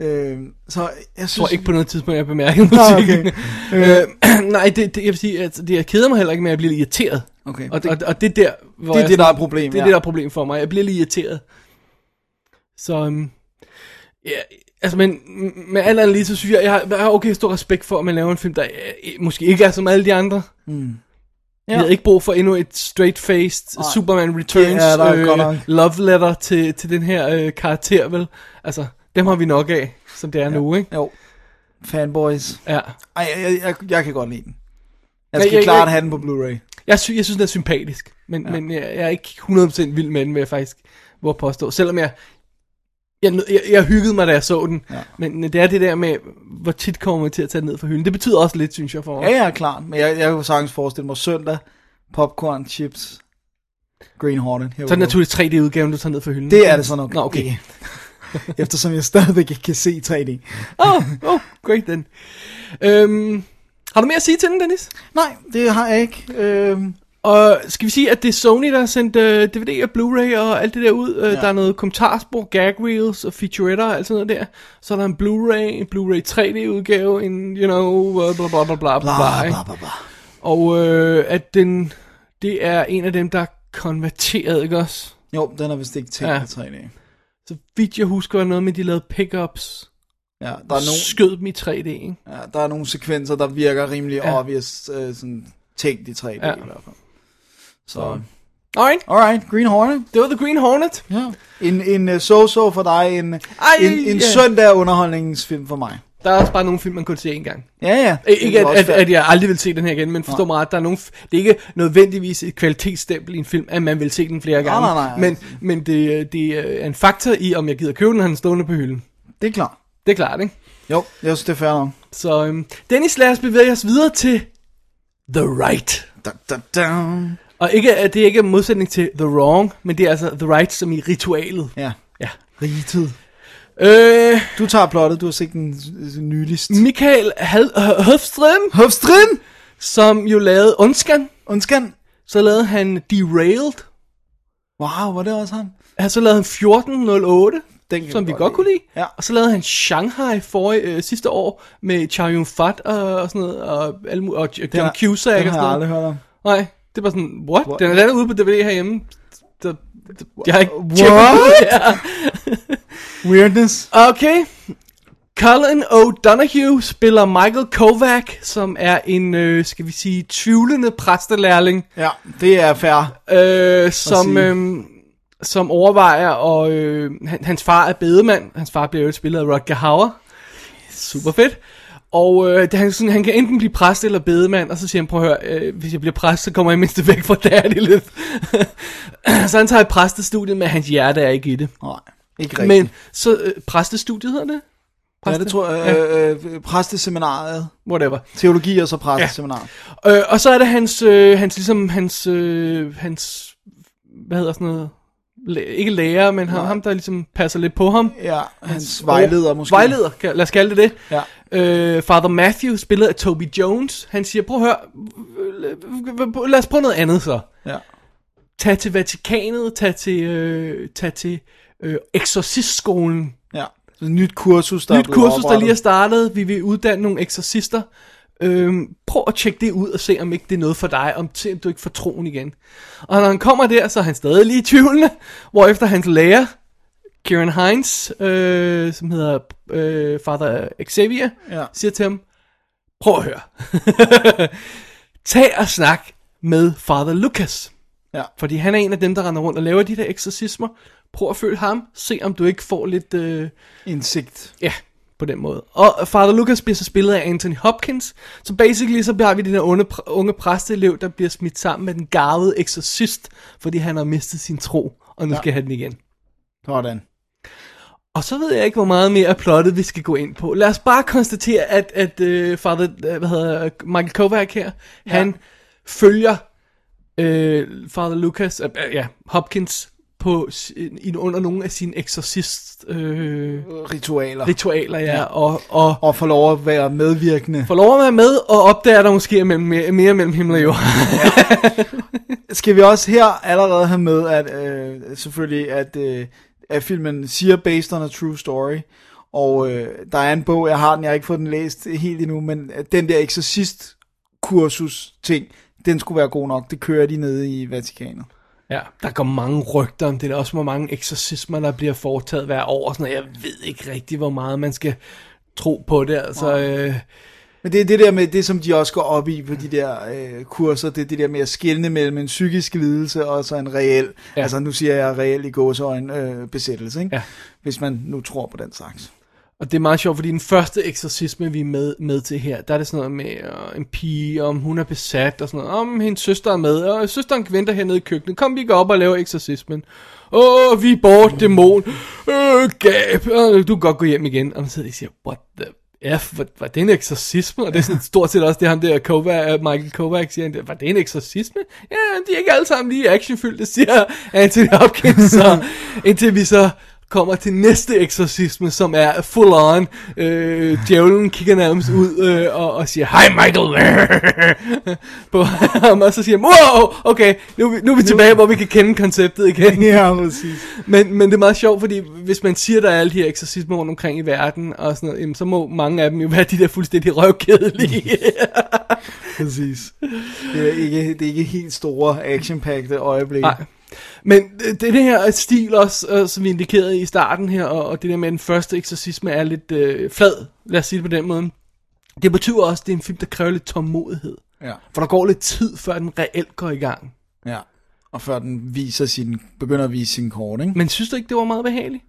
Øh, så jeg Jeg synes... tror ikke på noget tidspunkt, jeg bemærker Nå, musikken. okay. øh, nej, det, det, jeg vil sige, at det, jeg keder mig heller ikke med, at jeg bliver irriteret. Okay. Og, og, og det er der, hvor Det er jeg det, der er problem, Det er ja. det, der er problem for mig. Jeg bliver lidt irriteret. Så, um, ja, altså, men med alt andet lige, så synes jeg, jeg har, jeg har okay stor respekt for, at man laver en film, der øh, måske ikke er som alle de andre. Mm. Ja. Jeg havde ikke brug for endnu et straight-faced. Superman Returns nok. øh, love letter til, til den her øh, karakter, vel? Altså, dem har vi nok af, som det er ja. nu, ikke? Jo. Fanboys. Ja. Ej, jeg, jeg, jeg, jeg kan godt lide den. Jeg skal jeg- klart jeg- have den på Blu-ray. Jeg, sy- jeg synes, den er sympatisk, men, ja. men jeg, jeg er ikke 100% vild med den, vil jeg faktisk hvor påstå. Selvom jeg, jeg, jeg, jeg hyggede mig, da jeg så den. Ja. Men det er det der med, hvor tit kommer man til at tage den ned fra hylden. Det betyder også lidt, synes jeg, for mig. Ja, ja, klart. Men jeg, jeg kunne sagtens forestille mig søndag, popcorn, chips, Green Hornet. Så er det go. naturligvis 3D-udgaven, du tager ned fra hylden. Det er det så nok Nå, okay. ikke. Eftersom jeg stadigvæk ikke kan se 3D. Åh, oh, oh, great then. Øhm, har du mere at sige til den, Dennis? Nej, det har jeg ikke. Øhm, Og skal vi sige, at det er Sony, der har sendt uh, DVD og Blu-ray og alt det der ud. Uh, Ja. Der er noget kommentarspor, gag reels og featuretter og alt sådan noget der. Så er der en Blu-ray, en Blu-ray 3D-udgave, en, you know, bla bla bla bla bla. bla, bla, bla. Og øh, at den, det er en af dem, der er konverteret, ikke også? Jo, den er vist ikke tænkt Ja. ja. 3D. Så vidt jeg husker, var noget med, de lavede pickups. Ja, der er, nogle, skød dem i 3D, ikke? ja, der er nogle sekvenser, der virker rimelig Ja. obvious, øh, sådan tænkt i 3D Ja. ja. i hvert fald. Så, Alright, alright, Green Hornet. det var The Green Hornet. Ja. En, en uh, so-so for dig, en, Ej, en, en ja. søndag underholdningsfilm for mig. Der er også bare nogle film, man kun se en gang. Ja, ja. Øh, Ikke at, at, at jeg aldrig vil se den her igen, men forstå mig ret, der er nogle, det er ikke nødvendigvis et kvalitetsstempel i en film, at man vil se den flere gange. nej, nej. Men, men det, det er en faktor i, om jeg gider købe den, han stående på hylden. Det er klart. Det er klart, ikke? Jo, jeg synes, det er fair nok. Så øhm, Dennis, lad os bevæge os videre til The Right. Da, da, da. Og ikke, at det er ikke en modsætning til The Wrong, men det er altså The Right som i ritualet. Ja, Ja. riget. Øh, Du tager plottet, du har set den øh, nyligst. Michael Höfström, Hofstrin! som jo lavede Ondskan, Undskan. så lavede han Derailed, Wow, var det også ham? og så lavede han 1408, Den som vi godt kunne lide. Ja. Og så lavede han Shanghai for, øh, sidste år med Chow Yun Fat og, og sådan noget, og, mu- og John Cusack og Den har sådan jeg noget. aldrig hørt om. Nej, det var sådan, what? What? Den er landet ude på DVD herhjemme. Så, jeg har ikke What? Weirdness. Okay. Colin O'Donoghue spiller Michael Kovac, som er en, øh, skal vi sige, tvivlende præstelærling, Ja, det er fair. øh, som, øh, som overvejer, og øh, han, hans far er bedemand. Hans far bliver jo spillet af Rutger Hauer. Super fedt. Og øh, det, han, sådan, han kan enten blive præst eller bedemand, og så siger han, prøv at høre, øh, hvis jeg bliver præst, så kommer jeg mindst væk fra daddy lidt. så han tager et præstestudiet, men hans hjerte er ikke i det. Nej, ikke rigtigt. Men så øh, præstestudiet hedder det? ja, det tror jeg. Øh, øh, præsteseminaret. Whatever. Teologi og så præsteseminaret. Øh, og så er det hans, øh, hans ligesom, hans, øh, hans, hvad hedder sådan noget, ikke lærer, men ham, ham, der ligesom passer lidt på ham. Ja, hans vejleder måske. Vejleder, kan- lad os kalde det det. Ja. Øh, Father Matthew, spillet af Toby Jones, han siger, prøv at høre, lad os prøve noget andet så. Ja. Tag til Vatikanet, tag til, øh, tag til øh, eksorcistskolen. Ja. Så et nyt kursus, der er Nyt kursus, der lige er oprettet. startet. Vi vil uddanne nogle eksorcister. Øhm, prøv at tjekke det ud og se, om ikke det er noget for dig, om, om du ikke får troen igen. Og når han kommer der, så er han stadig lige i tvivlende, hvorefter hans lærer, Kieran Hines, øh, som hedder øh, Father Xavier, Ja. siger til ham, prøv at høre. Tag og snak med Father Lucas. Ja. Fordi han er en af dem, der render rundt og laver de der eksorcismer. Prøv at følge ham. Se om du ikke får lidt... Øh, Indsigt. Ja, på den måde. Og Father Lucas bliver så spillet af Anthony Hopkins. Så basically så har vi den her unge, unge præsteelev, der bliver smidt sammen med den garvede eksorcist, fordi han har mistet sin tro, og nu Ja. skal have den igen. Sådan. Og så ved jeg ikke, hvor meget mere plottet vi skal gå ind på. Lad os bare konstatere, at, at uh, Father, uh, hvad hedder, Michael Kovac her, ja. han følger uh, Father Lucas, uh, ja, Hopkins, på, under nogle af sine eksorcist uh, Ritualer. ritualer, ja, Ja. ja. Og, og Og få lov at være medvirkende. får lov at være med, og opdager der måske er mellem, mere, mere mellem himmel og jord. Skal vi også her allerede have med, at øh, selvfølgelig, at, øh, at filmen siger based on a true story, og øh, der er en bog, jeg har den, jeg har ikke fået den læst helt endnu, men at den der exorcist kursus ting, den skulle være god nok. Det kører de nede i Vatikanet. Ja, der går mange rygter om det. Er også hvor mange eksorcismer, der bliver foretaget hver år. Sådan, jeg ved ikke rigtig, hvor meget man skal tro på det. Altså, øh, Men det er det der med, det som de også går op i på de der øh, kurser, det er det der med at skelne mellem en psykisk lidelse og så en reel, ja. Ja. altså nu siger jeg reel i gåsøjne øh, besættelse, ikke? Ja. hvis man nu tror på den slags. Og det er meget sjovt, fordi den første eksorcisme, vi er med, med til her, der er det sådan noget med uh, en pige, om hun er besat, og sådan noget, om hendes søster er med, og søsteren venter hernede i køkkenet, kom vi går op og laver eksorcismen. Åh, vi er bort, dæmon. Øh, gab. Øh, du kan godt gå hjem igen. Og man sidder og siger, what the F, var, var det en eksorcisme? Og det er sådan stort set også det, ham der Kovac, Michael Kovac siger, han var det en eksorcisme? Ja, de er ikke alle sammen lige actionfyldte, siger Anthony Hopkins. Så, indtil vi så kommer til næste eksorcisme, som er full on. Øh, djævlen kigger nærmest ud øh, og, og siger, hej Michael! på ham, og så siger wow, okay, nu, er vi- nu er vi tilbage, hvor vi kan kende konceptet igen. Ja, præcis. Men, men det er meget sjovt, fordi hvis man siger, der er alle de her eksorcismer rundt omkring i verden, og sådan noget, jamen, så må mange af dem jo være de der fuldstændig røvkedelige. Præcis. Det er ikke, det er ikke helt store action-packede øjeblikke. Nej. Men det, det her stil også, øh, som vi indikerede i starten her, og, og det der med, den første eksorcisme er lidt øh, flad, lad os sige det på den måde. Det betyder også, at det er en film, der kræver lidt tålmodighed. Ja. For der går lidt tid, før den reelt går i gang. ja. Og før den viser sin, begynder at vise sin kort, ikke? Men synes du ikke, det var meget behageligt?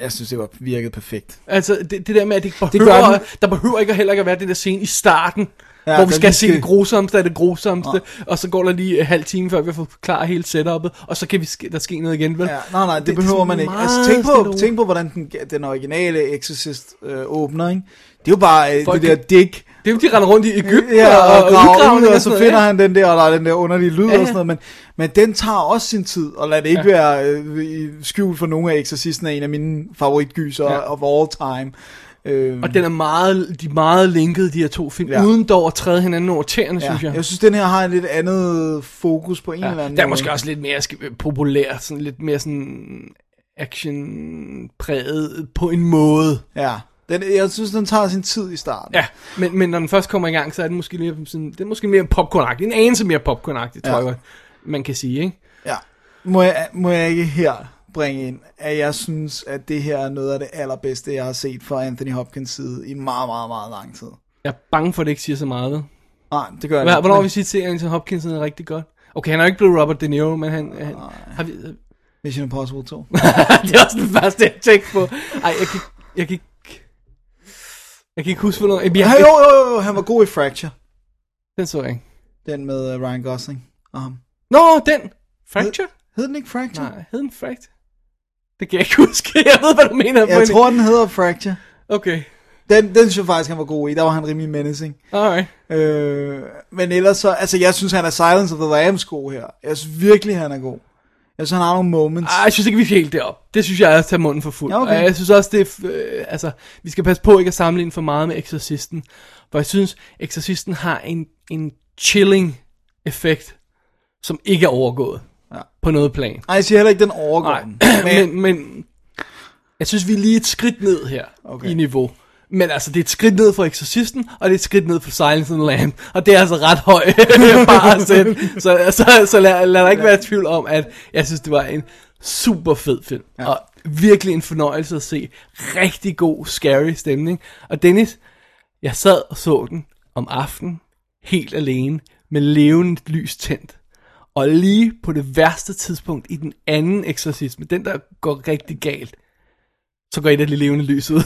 Jeg synes, det var virket perfekt. Altså, det, det der med, at det behøver, gør det den. der behøver ikke heller ikke at være den der scene i starten, Ja, ja, hvor vi skal se det grusomste af det grusomste, og så går der lige en halv time, før vi får forklaret hele setupet, og så kan vi ske, der ske noget igen, vel? Ja, nej, nej, det, det er behøver sådan man ikke. Altså, tænk på, og tænk på, hvordan den, den originale Exorcist øh, åbner, ikke? Det er jo bare øh, Folk det der dig. Det er jo, de render rundt i Ægypten Ja, og, og graver ud, og så sådan finder noget, han den der, og der er den der underlige lyd Ja, og ja. sådan noget, men, men den tager også sin tid, og lad det ikke ja. være øh, skjult for nogle af Exorcisten er en af mine favoritgyser Ja. ja. of all time. Øh, Og den er meget, de er meget linkede, de her to film, Ja. uden dog at træde hinanden over tæerne, ja. synes jeg. Jeg synes, den her har en lidt andet fokus på en Ja, eller anden der er måde. måske også lidt mere populær, sådan lidt mere sådan action-præget på en måde. Ja, den, jeg synes, den tager sin tid i starten. Ja, men, men når den først kommer i gang, så er det måske, mere, sådan, det er måske mere popcorn En anelse mere popcorn tror Ja. jeg godt, man kan sige, ikke? Ja. Må jeg, må jeg ikke her bringe ind, at jeg synes, at det her er noget af det allerbedste, jeg har set fra Anthony Hopkins side i meget, meget, meget lang tid. Jeg er bange for, at det ikke siger så meget, vel? Nej, det gør jeg ikke. hvornår men vil vi sige til, Anthony Hopkins er rigtig godt? Okay, han er jo ikke blevet Robert De Niro, men han... han har vi, Mission Impossible 2. det er også den første, jeg tænkte på. Ej, jeg kan, jeg kan ikke... Jeg kan ikke huske, hvornår... Jeg, Ja, jeg, jo, jo, jo, han var god i Fracture. Den så jeg ikke. Den med uh, Ryan Gosling og ham. Nå, den! Fracture? Hed den ikke Fracture? Nej, hed den Fracture? Det kan jeg ikke huske. Jeg ved, hvad du mener. Jeg tror, den hedder Fracture. Okay, Den, den synes jeg faktisk, han var god i. Der var han rimelig menacing. alright. Øh, men ellers så, altså jeg synes, han er Silence of the Lambs god her. Jeg synes virkelig, han er god. Jeg synes, han har nogle moments. Ej, jeg synes ikke, vi skal helt derop. Det synes jeg er at tage munden for fuld. Ja, okay. Og jeg synes også, det er... Øh, altså, vi skal passe på ikke at sammenligne for meget med Exorcisten. For jeg synes, Exorcisten har en, en chilling effekt, som ikke er overgået. Ja. På noget plan. Nej, jeg siger heller ikke, den overgår Nej, den. men, men jeg synes, vi er lige et skridt ned her Okay. i niveau. Men altså, det er et skridt ned for Exorcisten, og det er et skridt ned for Silence of the Lamb. Og det er altså ret høj bare at sætte. Så, så, så lad, lad der ikke være tvivl om, at jeg synes, det var en super fed film. Ja. Og virkelig en fornøjelse at se. Rigtig god, scary stemning. Og Dennis, jeg sad og så den om aftenen, helt alene, med levende lys tændt. Og lige på det værste tidspunkt i den anden eksorcisme, den der går rigtig galt, så går et af de levende lys ud.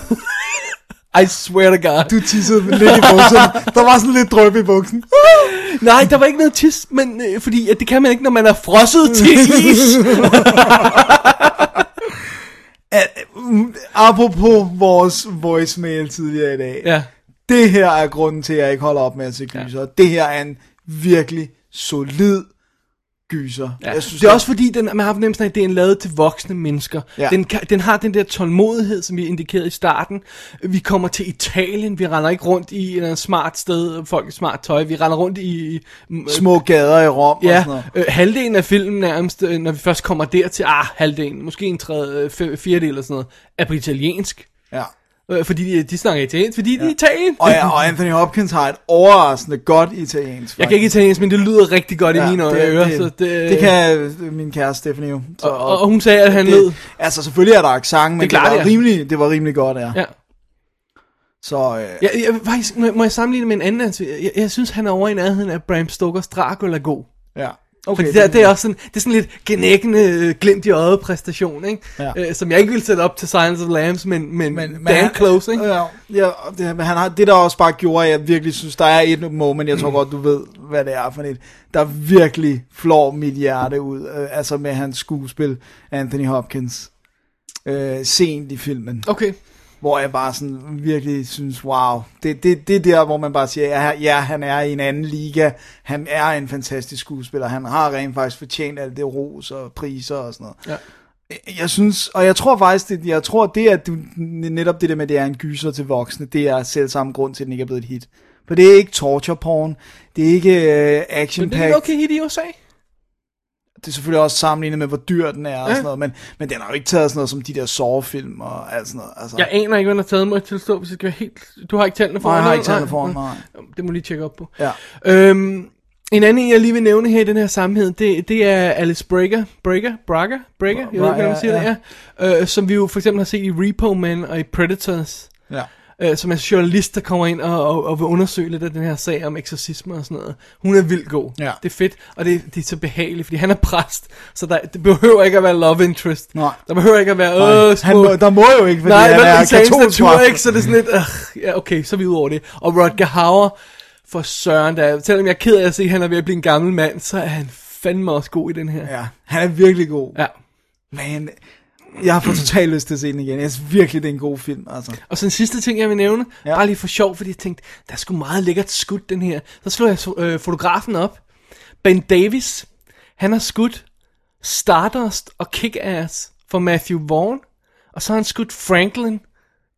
I swear to God. Du tissede lidt i bukserne. Der var sådan lidt drøb i buksen. Nej, der var ikke noget tis, men øh, fordi at det kan man ikke, når man er frosset til is. Mm, Apropos vores voicemail tidligere i dag. ja. Det her er grunden til, at jeg ikke holder op med at se gyser. Ja. Det her er en virkelig solid gyser. Ja. Jeg synes, det er også fordi, den, man har fornemmelsen af, at det er en lavet til voksne mennesker. Ja. Den, kan, den har den der tålmodighed, som vi indikerede i starten. Vi kommer til Italien, vi render ikke rundt i et eller andet smart sted, folk i smart tøj. Vi render rundt i... i små gader i Rom og Ja, sådan noget. øh, halvdelen af filmen nærmest, øh, når vi først kommer dertil, ah, halvdelen, måske en tredje, øh, fjerdedel eller sådan noget, er på italiensk. Ja. Øh, fordi de, de snakker italiensk, fordi ja. de er Italien. Og, ja, og Anthony Hopkins har et overraskende godt italiensk. Jeg kan ikke italiensk, men det lyder rigtig godt ja, i mine det, ører. det, så det, det, kan min kæreste Stephanie jo. Så, og, og hun sagde, at han det, lød... Altså selvfølgelig er der accent, men det, er det, klart, var ja. rimelig, det var rimelig godt, ja. Ja. Så øh, Jeg, jeg, faktisk, må, må jeg sammenligne med en anden? Altså, jeg, jeg synes, han er over i nærheden af Bram Stokers Dracula god. ja. Okay, Fordi det, det, er også sådan, det er sådan lidt genækkende øh, glimt i øjet præstation, ikke? Ja. Øh, som jeg ikke vil sætte op til Silence of Lambs, men, men, men, men damn han- close, ikke? Ja, ja det, men han har, det der også bare gjorde, at jeg virkelig synes, der er et moment, jeg tror godt, du ved, hvad det er for et, der virkelig flår mit hjerte ud, øh, altså med hans skuespil, Anthony Hopkins, øh, sent i filmen, Okay. Hvor jeg bare sådan virkelig synes, wow, det, det, det er der, hvor man bare siger, ja, ja, han er i en anden liga, han er en fantastisk skuespiller, han har rent faktisk fortjent alt det ros og priser og sådan noget. Ja. Jeg synes, og jeg tror faktisk, det, jeg tror det, at du, netop det der med, at det er en gyser til voksne, det er selv samme grund til, at den ikke er blevet et hit. For det er ikke torture porn, det er ikke uh, action Men det er okay hit i USA. Det er selvfølgelig også sammenlignet med, hvor dyr den er og Ja. sådan noget, men, men den har jo ikke taget sådan noget som de der Saw-film og alt sådan noget. Altså, Jeg aner ikke, hvad der har taget mig til at stå, hvis jeg skal helt... Du har ikke tallene Nej, foran jeg har ikke tallene foran mig, Det må lige tjekke op på. Ja. Øhm, en anden, en, jeg lige vil nævne her i den her sammenhæng, det, det er Alice Breger, Breger, Braga, Breger, jeg ved ikke, hvordan man siger ja, det, ja. Øh, som vi jo for eksempel har set i Repo Man og i Predators. ja. Øh, som er journalist, der kommer ind og, og, og vil undersøge lidt af den her sag om eksorcisme og sådan noget. Hun er vildt god. Ja. Det er fedt, og det, det er så behageligt, fordi han er præst, så der, det behøver ikke at være love interest. Nej. Der behøver ikke at være, Nej, øh, han små... må, der må jo ikke, fordi Nej, han er katolsk. præst. ikke? Så det er sådan lidt, øh, ja, okay, så er vi ud over det. Og Rodger Hauer, for søren da, selvom jeg er ked af at se, at han er ved at blive en gammel mand, så er han fandme også god i den her. Ja, han er virkelig god. Ja. Men jeg har fået totalt lyst til at se den igen. Jeg synes virkelig, det er en god film. Altså. Og så en sidste ting, jeg vil nævne, Ja. bare lige for sjov, fordi jeg tænkte, der er sgu meget lækkert skudt den her. Så slår jeg øh, fotografen op. Ben Davis, han har skudt Stardust og Kick-Ass for Matthew Vaughn. Og så har han skudt Franklin,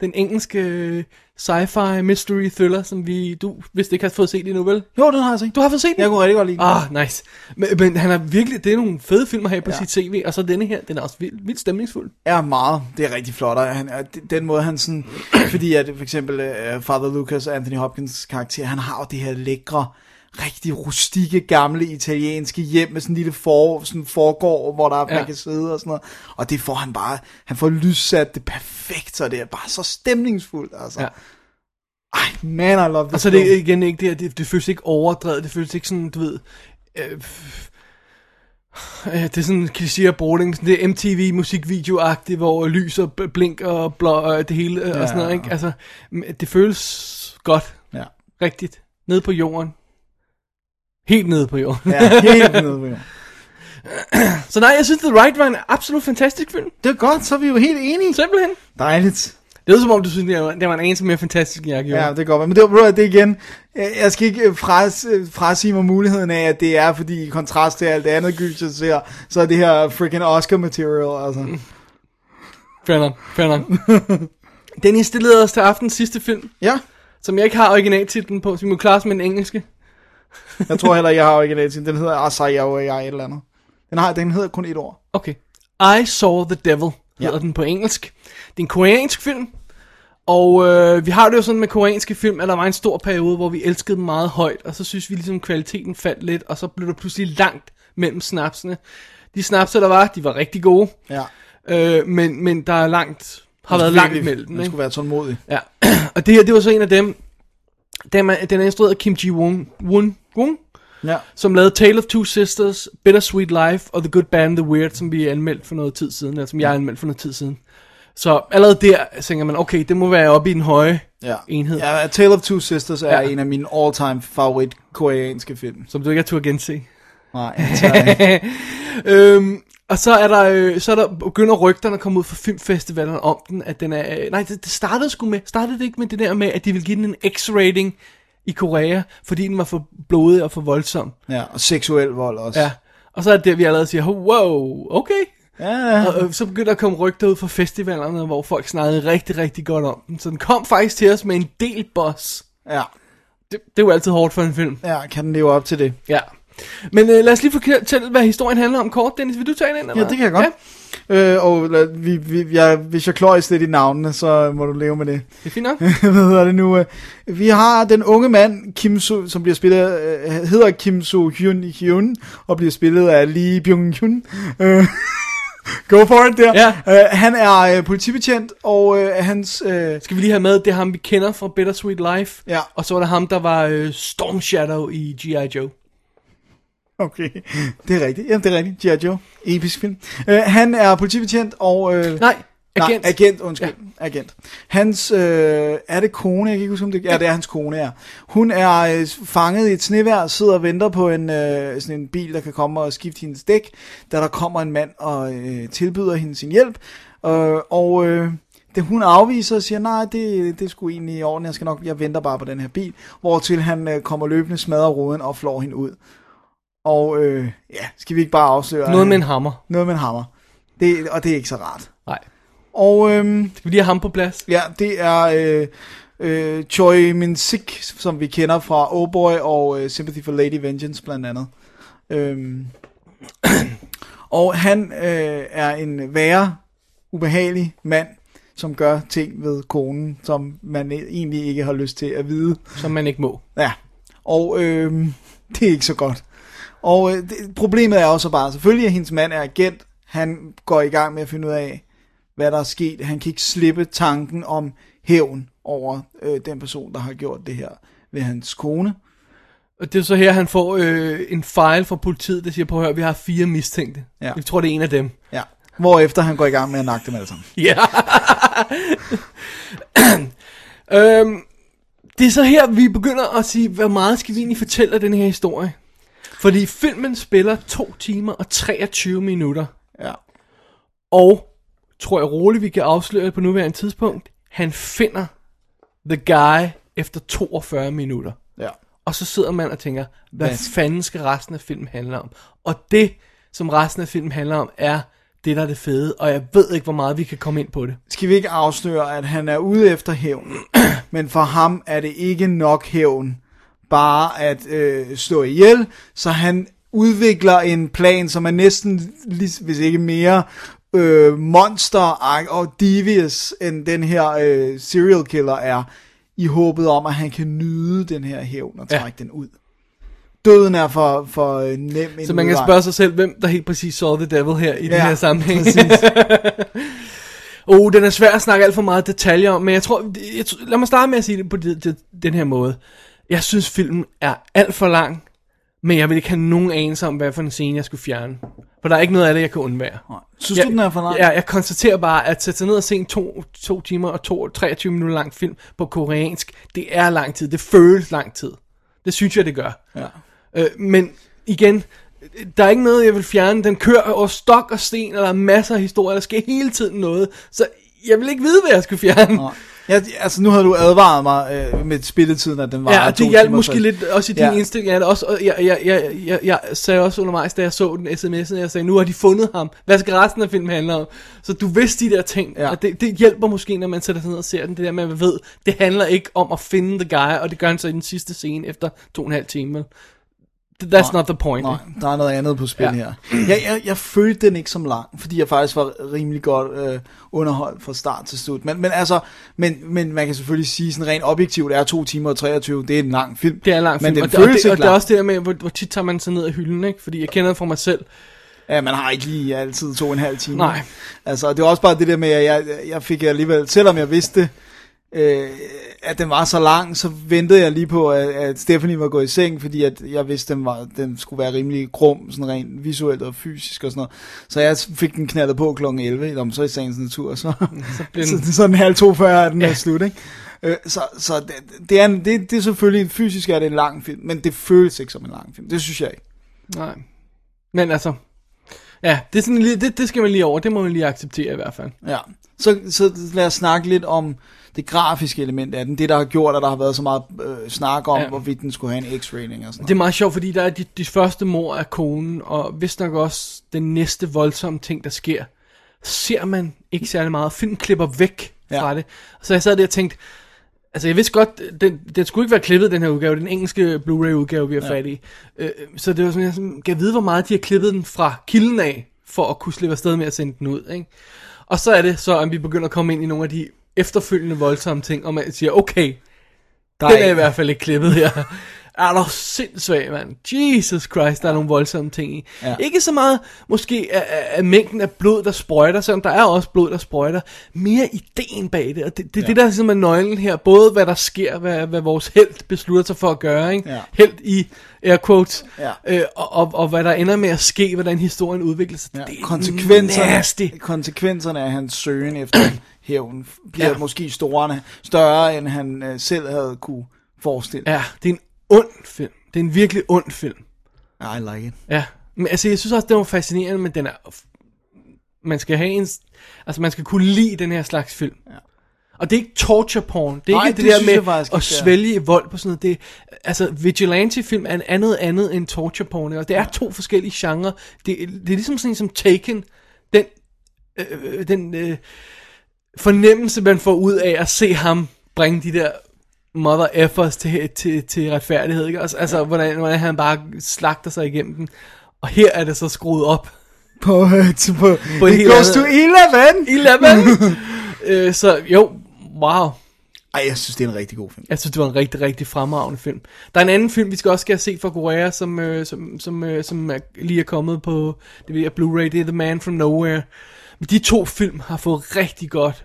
den engelske øh, sci-fi mystery thriller, som vi, du vist ikke har fået set endnu, vel? Jo, den har jeg set. Du har fået set den? Jeg kunne rigtig godt lide den. Ah, nice. Men, men han har virkelig, det er nogle fede film have på ja. sit tv, og så denne her, den er også vildt, vildt stemningsfuld. er meget. Det er rigtig flot. Og han, den måde, han sådan... fordi at for eksempel uh, Father Lucas Anthony Hopkins karakter, han har jo det her lækre, rigtig rustikke, gamle italienske hjem med sådan en lille for, sådan forgård, hvor der ja. man kan sidde og sådan noget. Og det får han bare... Han får lyssat det perfekt, så det er bare så stemningsfuldt. Altså. Ja. Ej, man, I love this Og så er det igen ikke det, det, det føles ikke overdrevet, det føles ikke sådan, du ved, øh, Ja, det er sådan, kan sige, at bruge det, det er MTV musikvideo-agtigt, hvor lys og b- blink og blå og det hele ja. og sådan noget, ikke? Altså, det føles godt, Ja. rigtigt, nede på jorden. Helt nede på jorden. Ja, helt nede på jorden. Så nej, jeg synes, The Right var en absolut fantastisk film. Det er godt, så er vi jo helt enige. Simpelthen. Dejligt. Det er som om, du synes, det var, det var en anelse mere fantastisk, end jeg gjorde. Ja, det går godt. Men det, var, det igen, jeg skal ikke fras, frasige mig muligheden af, at det er, fordi i kontrast til alt det andet gys, jeg ser, så er det her freaking Oscar material, altså. Fair nok, fair nok. Dennis, det leder os til aftens sidste film, Ja, som jeg ikke har originaltitlen på, så vi må klare os med den engelske. Jeg tror heller, jeg har originalt Den hedder Asaya og jeg et eller andet. Den, har, den hedder kun et ord. Okay. I Saw the Devil hedder Ja. den på engelsk. Det er en koreansk film, og øh, vi har det jo sådan med koreanske film, at der var en stor periode, hvor vi elskede dem meget højt, og så synes vi ligesom, kvaliteten faldt lidt, og så blev der pludselig langt mellem snapsene. De snapser, der var, de var rigtig gode, Ja. øh, men, men der er langt, har været langt mellem. Man skulle være tålmodig. Ja, og det her, det var så en af dem, den er, den er instrueret af Kim Ji-woon, Woon, Woon, Ja. som lavede Tale of Two Sisters, Bittersweet Life og The Good Bad and the Weird, som vi anmeldte for noget tid siden, eller som jeg anmeldte for noget tid siden. Så allerede der tænker man, okay, det må være oppe i den høje Ja. enhed, ja, Tale of Two Sisters er Ja. en af mine all-time favorit koreanske film. som du ikke har tur gense. Nej, jeg øhm, og så er der, øh, så er der begynder rygterne at komme ud fra filmfestivalerne om den, at den er, øh, nej, det, det startede sgu med, startede det ikke med det der med, at de ville give den en X-rating i Korea, fordi den var for blodig og for voldsom. ja, og seksuel vold også. Ja, og så er det der, vi allerede siger, wow, okay. ja. Og øh, så begynder der at komme rygter ud fra festivalerne, hvor folk snakkede rigtig, rigtig godt om den. Så den kom faktisk til os med en del boss. ja. Det, det er jo altid hårdt for en film. Ja, kan den leve op til det? Ja. Men øh, lad os lige fortælle, hvad historien handler om kort. Dennis, vil du tage den ind? Ja, det kan jeg godt. Ja. Øh, og vi, vi, jeg, hvis jeg kløjs lidt i navnene, så må du leve med det. Det er fint nok. Hvad hedder det nu? øh? Vi har den unge mand, Kim So, som bliver spillet, øh, hedder Kim So Hyun Hyun, og bliver spillet af Lee Byung Hyun. Øh, Go for it der. Ja. Øh, han er øh, politibetjent, og øh, hans... Øh, Skal vi lige have med, det er ham, vi kender fra Bittersweet Life. Ja. Og så var der ham, der var øh, Storm Shadow i G.I. Joe. Okay, det er rigtigt. Jamen, det er rigtigt. G.I. Joe. Episk film. Øh, han er politibetjent, og... Øh, Nej, agent. Nej, agent, undskyld. Ja. Agent. Hans, øh, er det kone? Jeg kan ikke huske, om det, ja, det er hans kone, ja. Hun er øh, fanget i et snevejr, sidder og venter på en, øh, sådan en bil, der kan komme og skifte hendes dæk, da der kommer en mand og øh, tilbyder hende sin hjælp. Øh, og øh, det hun afviser og siger, nej, det, det er sgu egentlig i orden, jeg skal nok, jeg venter bare på den her bil. Hvortil han øh, kommer løbende, smadrer ruden og flår hende ud. Og øh, ja, skal vi ikke bare afsløre? Noget med en hammer. Noget med en hammer. Det, og det er ikke så rart. Nej. Og øhm, Skal vi lige have ham på plads? ja, det er øh, øh, Choi Min Sik, som vi kender fra Oh Boy og øh, Sympathy for Lady Vengeance blandt andet. Øhm, og han øh, er en værre, ubehagelig mand, som gør ting ved konen, som man egentlig ikke har lyst til at vide. Som man ikke må. Ja, og øh, det er ikke så godt. Og øh, det, problemet er også bare, selvfølgelig at hendes mand er agent, han går i gang med at finde ud af, hvad der er sket. Han kan ikke slippe tanken om hævn over øh, den person, der har gjort det her ved hans kone. Og det er så her, han får øh, en file fra politiet, der siger, på at vi har fire mistænkte. Ja. Vi tror, det er en af dem. Ja. Hvorefter han går i gang med at nakke dem alle sammen. Ja. øhm, det er så her, vi begynder at sige, hvor meget skal vi egentlig fortælle af den her historie? Fordi filmen spiller 2 timer og 23 minutter. Ja. Og, tror jeg roligt, vi kan afsløre på nuværende tidspunkt, han finder the guy efter 42 minutter. Ja. Og så sidder man og tænker, hvad Hvad? fanden skal resten af filmen handle om? Og det, som resten af filmen handler om, er det, der er det fede. Og jeg ved ikke, hvor meget vi kan komme ind på det. Skal vi ikke afsløre, at han er ude efter hævn? Men for ham er det ikke nok hævn, bare at øh, slå ihjel, så han udvikler en plan, som er næsten, hvis ikke mere, øh, monster og devious, end den her øh, serial killer er, i håbet om, at han kan nyde den her hævn og trække ja. den ud. Døden er for, for øh, nem en Så man kan udvej. spørge sig selv, hvem der helt præcis saw the devil her i ja, den her sammenhæng. oh, den er svær at snakke alt for meget detaljer om, men jeg tror, jeg, lad mig starte med at sige det på det, det, den her måde. Jeg synes, filmen er alt for lang, Men jeg vil ikke have nogen anelse om, hvad for en scene jeg skulle fjerne. For der er ikke noget af det, jeg kan undvære. Synes jeg, du, den er for lang? Ja, jeg konstaterer bare, at sætte sig ned og se en to, to timer og to, 23 minutter lang film på koreansk, det er lang tid. Det føles lang tid. Det synes jeg, det gør. Ja. Øh, men igen, der er ikke noget, jeg vil fjerne. Den kører over stok og sten, og der er masser af historier. Der sker hele tiden noget. Så jeg vil ikke vide, hvad jeg skulle fjerne. Nå. Ja, altså nu havde du advaret mig øh, med spilletiden, at den var Ja, det hjalp måske så- lidt også i din Ja. indstilling det. Også, og jeg, jeg, jeg, jeg, jeg sagde også undervejs, da jeg så den sms'en, jeg sagde, nu har de fundet ham. Hvad skal resten af filmen handle om? Så du vidste de der ting. Ja. Og det, det hjælper måske, når man sætter sig ned og ser den. Det der med, at man ved, det handler ikke om at finde the guy, og det gør han så i den sidste scene efter to og en halv time. That's not the point. Nej, der er noget andet på spil ja. Her. Jeg, jeg, jeg følte den ikke som lang, fordi jeg faktisk var rimelig godt øh, underholdt fra start til slut. Men, men altså, men, men man kan selvfølgelig sige sådan rent objektivt, er 2 timer og 23, det er en lang film. Det er en lang Men film, den og, det, og, føles det, og ikke det er også det der med, hvor, hvor tit tager man sig ned af hylden, ikke? Fordi jeg kender det fra mig selv. Ja, man har ikke lige altid to og en halv time. Nej. Altså, det var også bare det der med, at jeg, jeg fik alligevel, selvom jeg vidste, øh, at den var så lang, så ventede jeg lige på, at, at Stephanie var gået i seng, fordi at jeg vidste, at den, var, den skulle være rimelig grum, sådan rent visuelt og fysisk og sådan noget. Så jeg fik den knaldet på kl. 11, Jamen, så i sagens natur, så, så, den- så, sådan halv to før er den. Ja. er slut, ikke? Øh, så så det, det, er, en- det, det er selvfølgelig, fysisk er det en lang film, men det føles ikke som en lang film. Det synes jeg ikke. Nej. Men altså, ja, det, er sådan, lige- det, det skal man lige over. Det må man lige acceptere i hvert fald. Ja, så, så lad os snakke lidt om det grafiske element af den. Det, der har gjort, at der har været så meget øh, snak om, ja. Hvorvidt den skulle have en X-rating og sådan Det er meget sjovt, fordi der er de, de første mor af konen, og vist nok også den næste voldsomme ting, der sker, ser man ikke særlig meget. Filmen klipper væk Ja. fra det. Så jeg sad der og tænkte, altså jeg vidste godt, den, den skulle ikke være klippet, den her udgave, den engelske Blu-ray udgave, vi har ja. fat i. Øh, så det var sådan, jeg sådan, kan vide, hvor meget de har klippet den fra kilden af, for at kunne slippe afsted med at sende den ud, ikke? Og så er det så, at vi begynder at komme ind i nogle af de efterfølgende voldsomme ting, og man siger, okay, Der den er er i hvert fald ikke klippet her. Er du sindssyg, mand. Jesus Christ, der er nogle voldsomme ting i. Ja. Ikke så meget måske af, af, mængden af blod, der sprøjter, selvom der er også blod, der sprøjter. Mere ideen bag det, og det, det er ja. det, der ligesom er nøglen her. Både hvad der sker, hvad, hvad vores held beslutter sig for at gøre, ikke? Ja. Held i air quotes. Ja. Øh, og, og, og hvad der ender med at ske, hvordan historien udvikler sig. Ja, Det er konsekvenserne, nasty. konsekvenserne af hans søgen efter hævn bliver ja. Måske større, større end han øh, selv havde kunne forestille. Ja, det er en ond film. Det er en virkelig ond film. I like it. Ja, men altså jeg synes også, det var fascinerende, men den er... Man skal have en... Altså man skal kunne lide den her slags film. Ja. Og det er ikke torture porn. Det er Nej, ikke det, det der med at er. svælge i vold på sådan noget. Det, er- altså vigilante-film er en andet andet end torture porn. Og det er to forskellige genrer. Det, det er ligesom sådan en som Taken. Den, øh, den øh, fornemmelse, man får ud af at se ham bringe de der mother effers til, til, til retfærdighed. Ikke? Altså, altså hvordan, hvordan han bare slagter sig igennem den. Og her er det så skruet op. På, øh, på, På it goes to andet- 11! 11! øh, så jo, wow. Ej, jeg synes, det er en rigtig god film. Jeg synes, det var en rigtig, rigtig fremragende film. Der er en anden film, vi skal også skal set fra Korea, som, øh, som, som, øh, som er, lige er kommet på det ved jeg, Blu-ray. Det er The Man From Nowhere. Men de to film har fået rigtig godt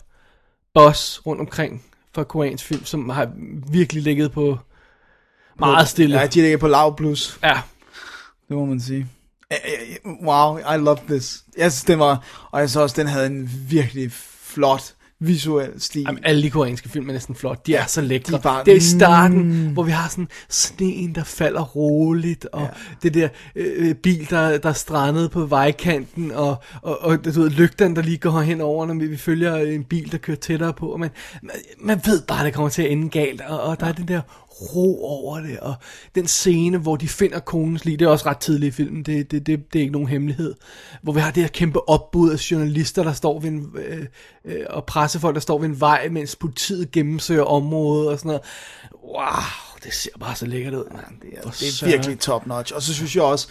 buzz rundt omkring for koreansk film, som har virkelig ligget på meget stille. Ja, de ligger på lav plus. Ja, Det må man sige. Wow, I love this. Jeg synes, den var... Og jeg synes også, den havde en virkelig flot visuel stil. Jamen, alle de koreanske film er næsten flot. De er så lækre. de er bare- det er i starten, hvor vi har sådan sneen, der falder roligt, og ja. det der øh, bil, der, der er strandet på vejkanten, og, og, og du ved, lygterne, der lige går hen over, når vi, følger en bil, der kører tættere på. Og man, man, man ved bare, at det kommer til at ende galt, og, og der er den der ro over det, og den scene, hvor de finder konens lig, det er også ret tidligt i filmen, det, det, det, det er ikke nogen hemmelighed, hvor vi har det her kæmpe opbud af journalister, der står ved en, øh, øh, og pressefolk, der står ved en vej, mens politiet gennemsøger området og sådan noget. Wow, det ser bare så lækkert ud, man. Det er, det er virkelig top notch. Og så synes jeg også,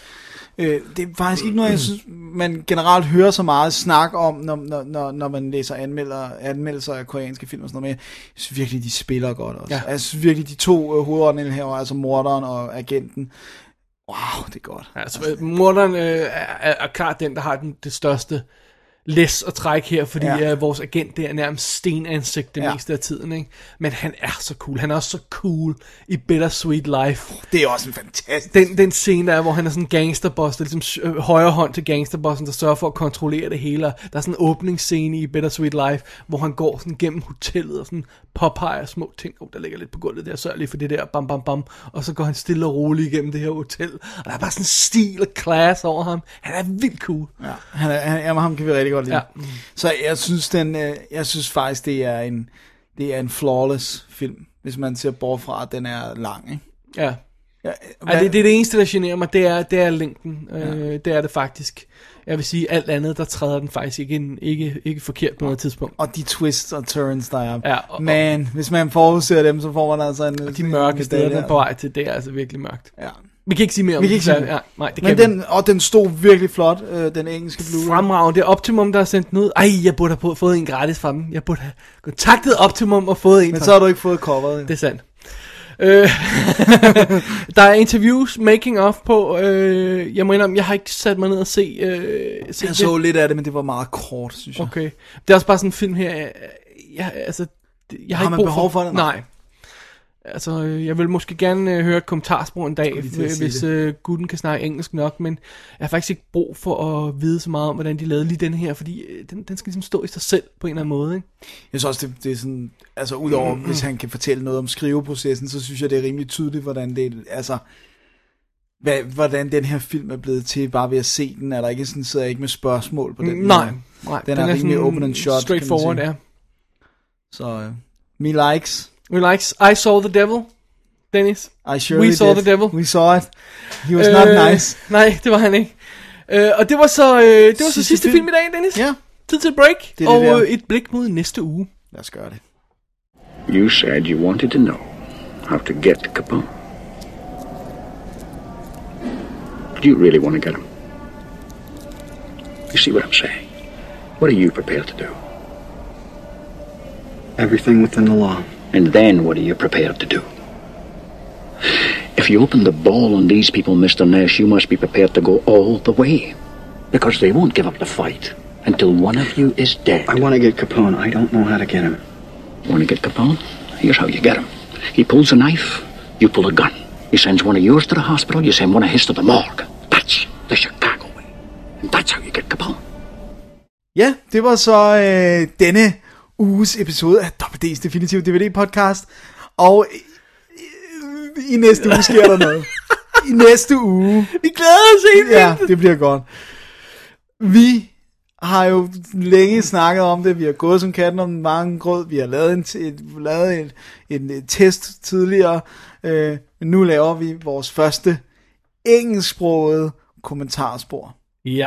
øh, det er faktisk ikke noget, jeg synes, man generelt hører så meget snak om, når, når, når, man læser anmelder, anmeldelser af koreanske film og sådan noget. Men jeg synes virkelig, de spiller godt også. Ja. Jeg synes virkelig, de to øh, hovedåndene her, altså morderen og agenten, wow, det er godt. Altså, morderen øh, er, er klart den, der har den, det største læs og træk her, fordi Ja. uh, vores agent der er nærmest stenansigt det Ja. meste af tiden, ikke? Men han er så cool. Han er også så cool i Bittersweet Life. Det er også en fantastisk... Den, den scene der, er, hvor han er sådan en gangsterboss, der er ligesom øh, højre hånd til gangsterbossen, der sørger for at kontrollere det hele. Der er sådan en åbningsscene i Bittersweet Life, hvor han går sådan gennem hotellet og sådan påpeger små ting. Oh, der ligger lidt på gulvet der, sørg lige for det der, bam bam bam. Og så går han stille og roligt igennem det her hotel. Og der er bare sådan stil og class over ham. Han er vildt cool. Ja, han er, han, jamen, ham kan vi rigtig godt lide. Ja. Så jeg synes, den, øh, jeg synes faktisk, det er en, det er en flawless film, hvis man ser bort fra, at den er lang. Ikke? Ja. Ja, Ja, det, det er det eneste, der generer mig, det er, det er længden. Ja. Øh, det er det faktisk. Jeg vil sige, alt andet, der træder den faktisk ikke, ind, ikke, ikke forkert på noget tidspunkt. Og de twists og turns, der er. Ja, og- Man, hvis man forudser dem, så får man altså en... De mørke steder, den på vej til, det er altså virkelig mørkt. Ja. Vi kan ikke sige mere om Vi kan det. ikke sige mere. ja, nej, det Men kan den, og den stod virkelig flot, øh, den engelske Blu-ray. Fremragende. Det er Optimum, der har sendt den ud. Ej, jeg burde have fået en gratis fra dem. Jeg burde have kontaktet Optimum og fået en Men fra så har du ikke fået coveret. Det er sandt. Øh, der er interviews, making of på. Øh, jeg må indrømme, jeg har ikke sat mig ned og se, øh, se Jeg så lidt af det, men det var meget kort, synes jeg. Okay. Det er også bare sådan en film her, jeg, jeg, altså, det- jeg har, Har ikke man brug behov for det? Nej. Altså, øh, jeg vil måske gerne øh, høre et kommentarspor en dag, hvis øh, gutten kan snakke engelsk nok, men jeg har faktisk ikke brug for at vide så meget om, hvordan de lavede lige den her, fordi øh, den, den skal ligesom stå i sig selv på en eller anden måde, ikke? Jeg synes også, det, det er sådan, altså udover, hvis han kan fortælle noget om skriveprocessen, så synes jeg, det er rimelig tydeligt, hvordan det, altså, hvad, hvordan den her film er blevet til, bare ved at se den, er der ikke sådan, sidder jeg ikke med spørgsmål på den nej, måde. nej. Den, er, rimelig open and shut, Straightforward, ja. Så, uh, me likes, We likes I Saw the Devil, Dennis. I surely We saw did. the devil. We saw it. He was not uh, nice. Nej, det var han ikke. Øh, og det var så, øh, det var så Sidste sidste film. film i dag, Dennis. Ja, Tid til break, Det er det og der. øh, et blik mod næste uge. lad os gøre det. You said you wanted to know how to get Capone. Do you really want to get him? You see what I'm saying? What are you prepared to do? Everything within the law. And then what are you prepared to do? If you open the ball on these people, Mr. Nash, you must be prepared to go all the way. Because they won't give up the fight until one of you is dead. I want to get Capone. I don't know how to get him. Want to get Capone? Here's how you get him. He pulls a knife, you pull a gun. He sends one of yours to the hospital, you send one of his to the morgue. That's the Chicago way. And that's how you get Capone. Ja, det var så øh, denne uges episode af WD's Definitive DVD Podcast. Og i, i næste uge sker der noget. I næste uge. Vi glæder os helt Ja, det bliver godt. Vi har jo længe snakket om det. Vi har gået som katten om mange grød. Vi har lavet en, et, lavet en, en, en test tidligere. Øh, men nu laver vi vores første engelsksprogede kommentarspor. Ja.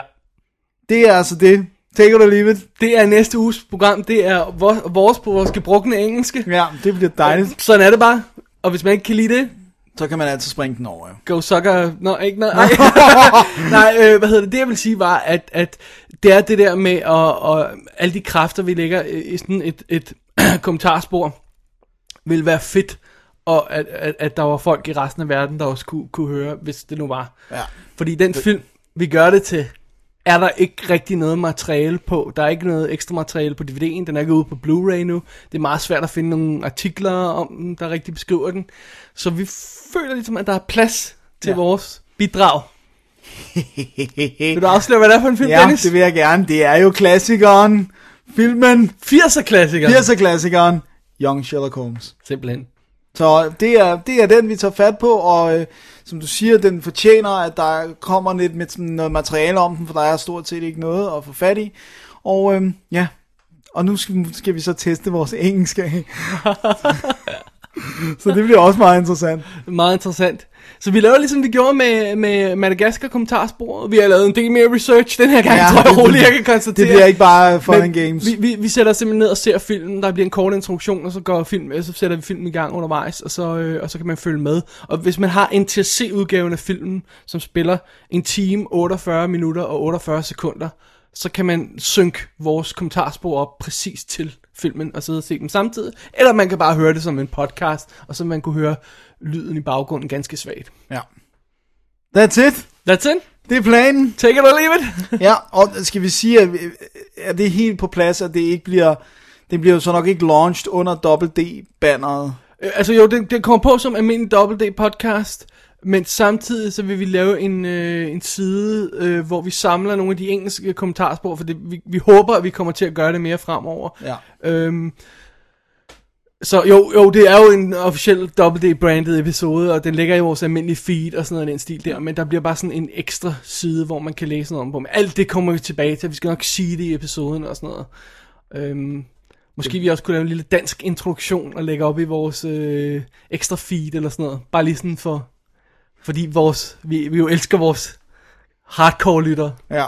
Det er altså det. Take it or leave it. Det er næste uges program. Det er vores, vores på vores gebrugne engelske. Ja, det bliver dejligt. Sådan er det bare. Og hvis man ikke kan lide det, Så kan man altid springe den over, jo. go sucker. Nå, ikke noget. Nej, Nej øh, hvad hedder det? Det jeg vil sige var, at, at det er det der med at, og alle de kræfter, vi lægger i sådan et, et kommentarspor, vil være fedt, og at, at, at der var folk i resten af verden, der også kunne, kunne høre, hvis det nu var. Ja. Fordi den film, vi gør det til, er der ikke rigtig noget materiale på. Der er ikke noget ekstra materiale på DVD'en. Den er ikke ude på Blu-ray nu. Det er meget svært at finde nogle artikler om den, der rigtig beskriver den. Så vi føler ligesom, at der er plads til ja. Vores bidrag. Vil du afsløre, hvad det er for en film, Ja, Dennis? det vil jeg gerne. Det er jo klassikeren. Filmen. 80'er klassiker. 80'er klassikeren. Young Sherlock Holmes. Simpelthen. Så det er, det er den, vi tager fat på, og øh, som du siger, den fortjener, at der kommer lidt med sådan noget materiale om den, for der er stort set ikke noget at få fat i. Og øh, ja, og nu skal, skal vi så teste vores engelske af. så det bliver også meget interessant. Meget interessant. Så vi laver ligesom vi gjorde med, med Madagaskar kommentarspor. Vi har lavet en del mere research den her gang, ja, tror jeg roligt, jeg kan konstatere. Det bliver ikke bare fun and games. Vi, vi, vi sætter os simpelthen ned og ser filmen. Der bliver en kort introduktion, og så går film, så sætter vi filmen i gang undervejs, og så, øh, og så kan man følge med. Og hvis man har en til at se udgaven af filmen, som spiller en time, 48 minutter og 48 sekunder, så kan man synke vores kommentarspor op præcis til filmen og sidde og se dem samtidig. Eller man kan bare høre det som en podcast, og så man kunne høre lyden i baggrunden ganske svagt. Ja. That's it. That's it. Det er planen. Take it or leave it. Ja, og skal vi sige, at, at det er helt på plads, at det ikke bliver... Det bliver jo så nok ikke launched under Double D-banneret. Øh, Altså jo, den, den kommer på som almindelig Double D podcast, men samtidig så vil vi lave en, øh, en side, øh, hvor vi samler nogle af de engelske kommentarspor, for det, vi, vi håber, at vi kommer til at gøre det mere fremover. Ja. Øhm, så jo, jo, det er jo en officiel Double D-branded episode, og den ligger i vores almindelige feed og sådan noget den stil der, men der bliver bare sådan en ekstra side, hvor man kan læse noget om på. Men alt det kommer vi tilbage til, vi skal nok sige det i episoden og sådan noget. Øhm, måske vi også kunne lave en lille dansk introduktion og lægge op i vores øh, ekstra feed eller sådan noget. Bare lige sådan for, fordi vores, vi, vi jo elsker vores hardcore lytter. Ja.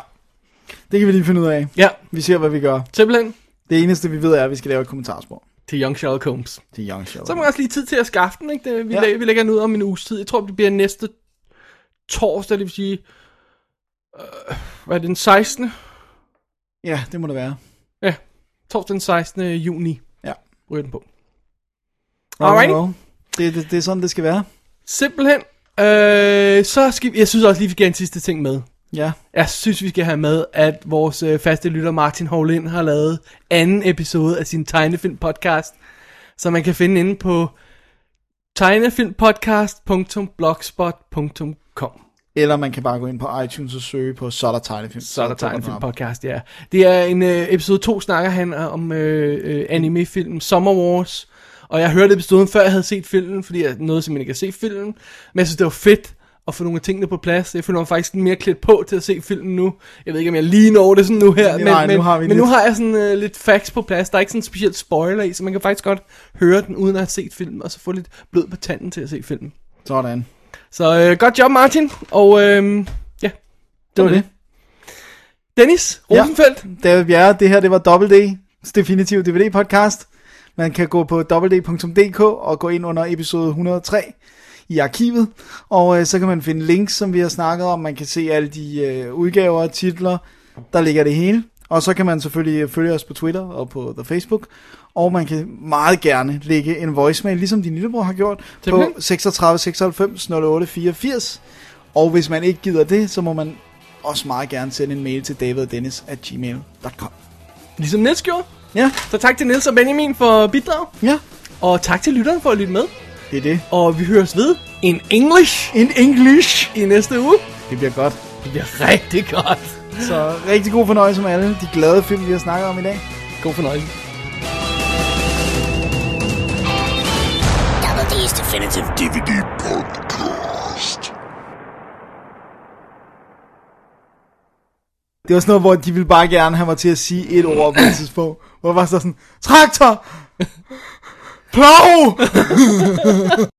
Det kan vi lige finde ud af. Ja, Vi ser, hvad vi gør. simpelthen Det eneste, vi ved, er, at vi skal lave et kommentarspor til Young Sherlock Holmes. til Young Sherlock. Så har man også lige tid til at skaffe den, ikke? Det, vi, Ja. ja. vi lægger den ud om en uges tid. Jeg tror, det bliver næste torsdag, det vil sige... Øh, hvad er det, den 16. Ja, det må det være. Ja, torsdag den 16. juni. Ja. Ryger den på. Alright. Alright. Det, det, det er sådan, det skal være. Simpelthen. Øh, så skal vi, jeg synes også lige, vi skal have en sidste ting med. Ja. Jeg synes, vi skal have med, at vores øh, faste lytter Martin Hovlind har lavet anden episode af sin tegnefilm podcast, som man kan finde inde på tegnefilmpodcast.blogspot.com. Eller man kan bare gå ind på iTunes og søge på Så er der tegnefilm. Så er der tegnefilm podcast, ja. Det er en øh, episode 2, snakker han om øh, øh, anime-filmen Summer Wars. Og jeg hørte episoden, før jeg havde set filmen, fordi jeg nåede simpelthen ikke at se filmen. Men jeg synes, det var fedt at få nogle af tingene på plads. Jeg føler mig faktisk mere klædt på til at se filmen nu. Jeg ved ikke, om jeg lige når det sådan nu her. Men, Nej, nu men, har vi men nu lidt. har jeg sådan øh, lidt facts på plads. Der er ikke sådan en speciel spoiler i, så man kan faktisk godt høre den, uden at have set filmen. Og så få lidt blød på tanden til at se filmen. Sådan. Så øh, godt job, Martin. Og øh, ja, Det var det. Dennis Ja. Rosenfeldt. David Bjerre, det her det var Double D's definitive DVD-podcast. Man kan gå på www.dk og gå ind under episode 103 i arkivet, og øh, så kan man finde links, som vi har snakket om. Man kan se alle de øh, udgaver og titler, der ligger det hele. Og så kan man selvfølgelig følge os på Twitter og på The Facebook. Og man kan meget gerne lægge en voicemail, ligesom din lillebror har gjort, på Simpelthen. 36 96 08 84. Og hvis man ikke gider det, så må man også meget gerne sende en mail til daviddennis at gmail.com. Ligesom Niels gjorde. Ja, Så tak til Niels og Benjamin for bidrag. ja, Og tak til lytteren for at lytte med. Det er det. Og vi høres ved in English In English. i næste uge. Det bliver godt. Det bliver rigtig godt. Så rigtig god fornøjelse med alle de glade film, vi har snakket om i dag. God fornøjelse. Double D's Definitive DVD Podcast. Det var sådan noget, hvor de ville bare gerne have mig til at sige et ord på et tidspunkt. Hvor jeg var så sådan, traktor! Plov!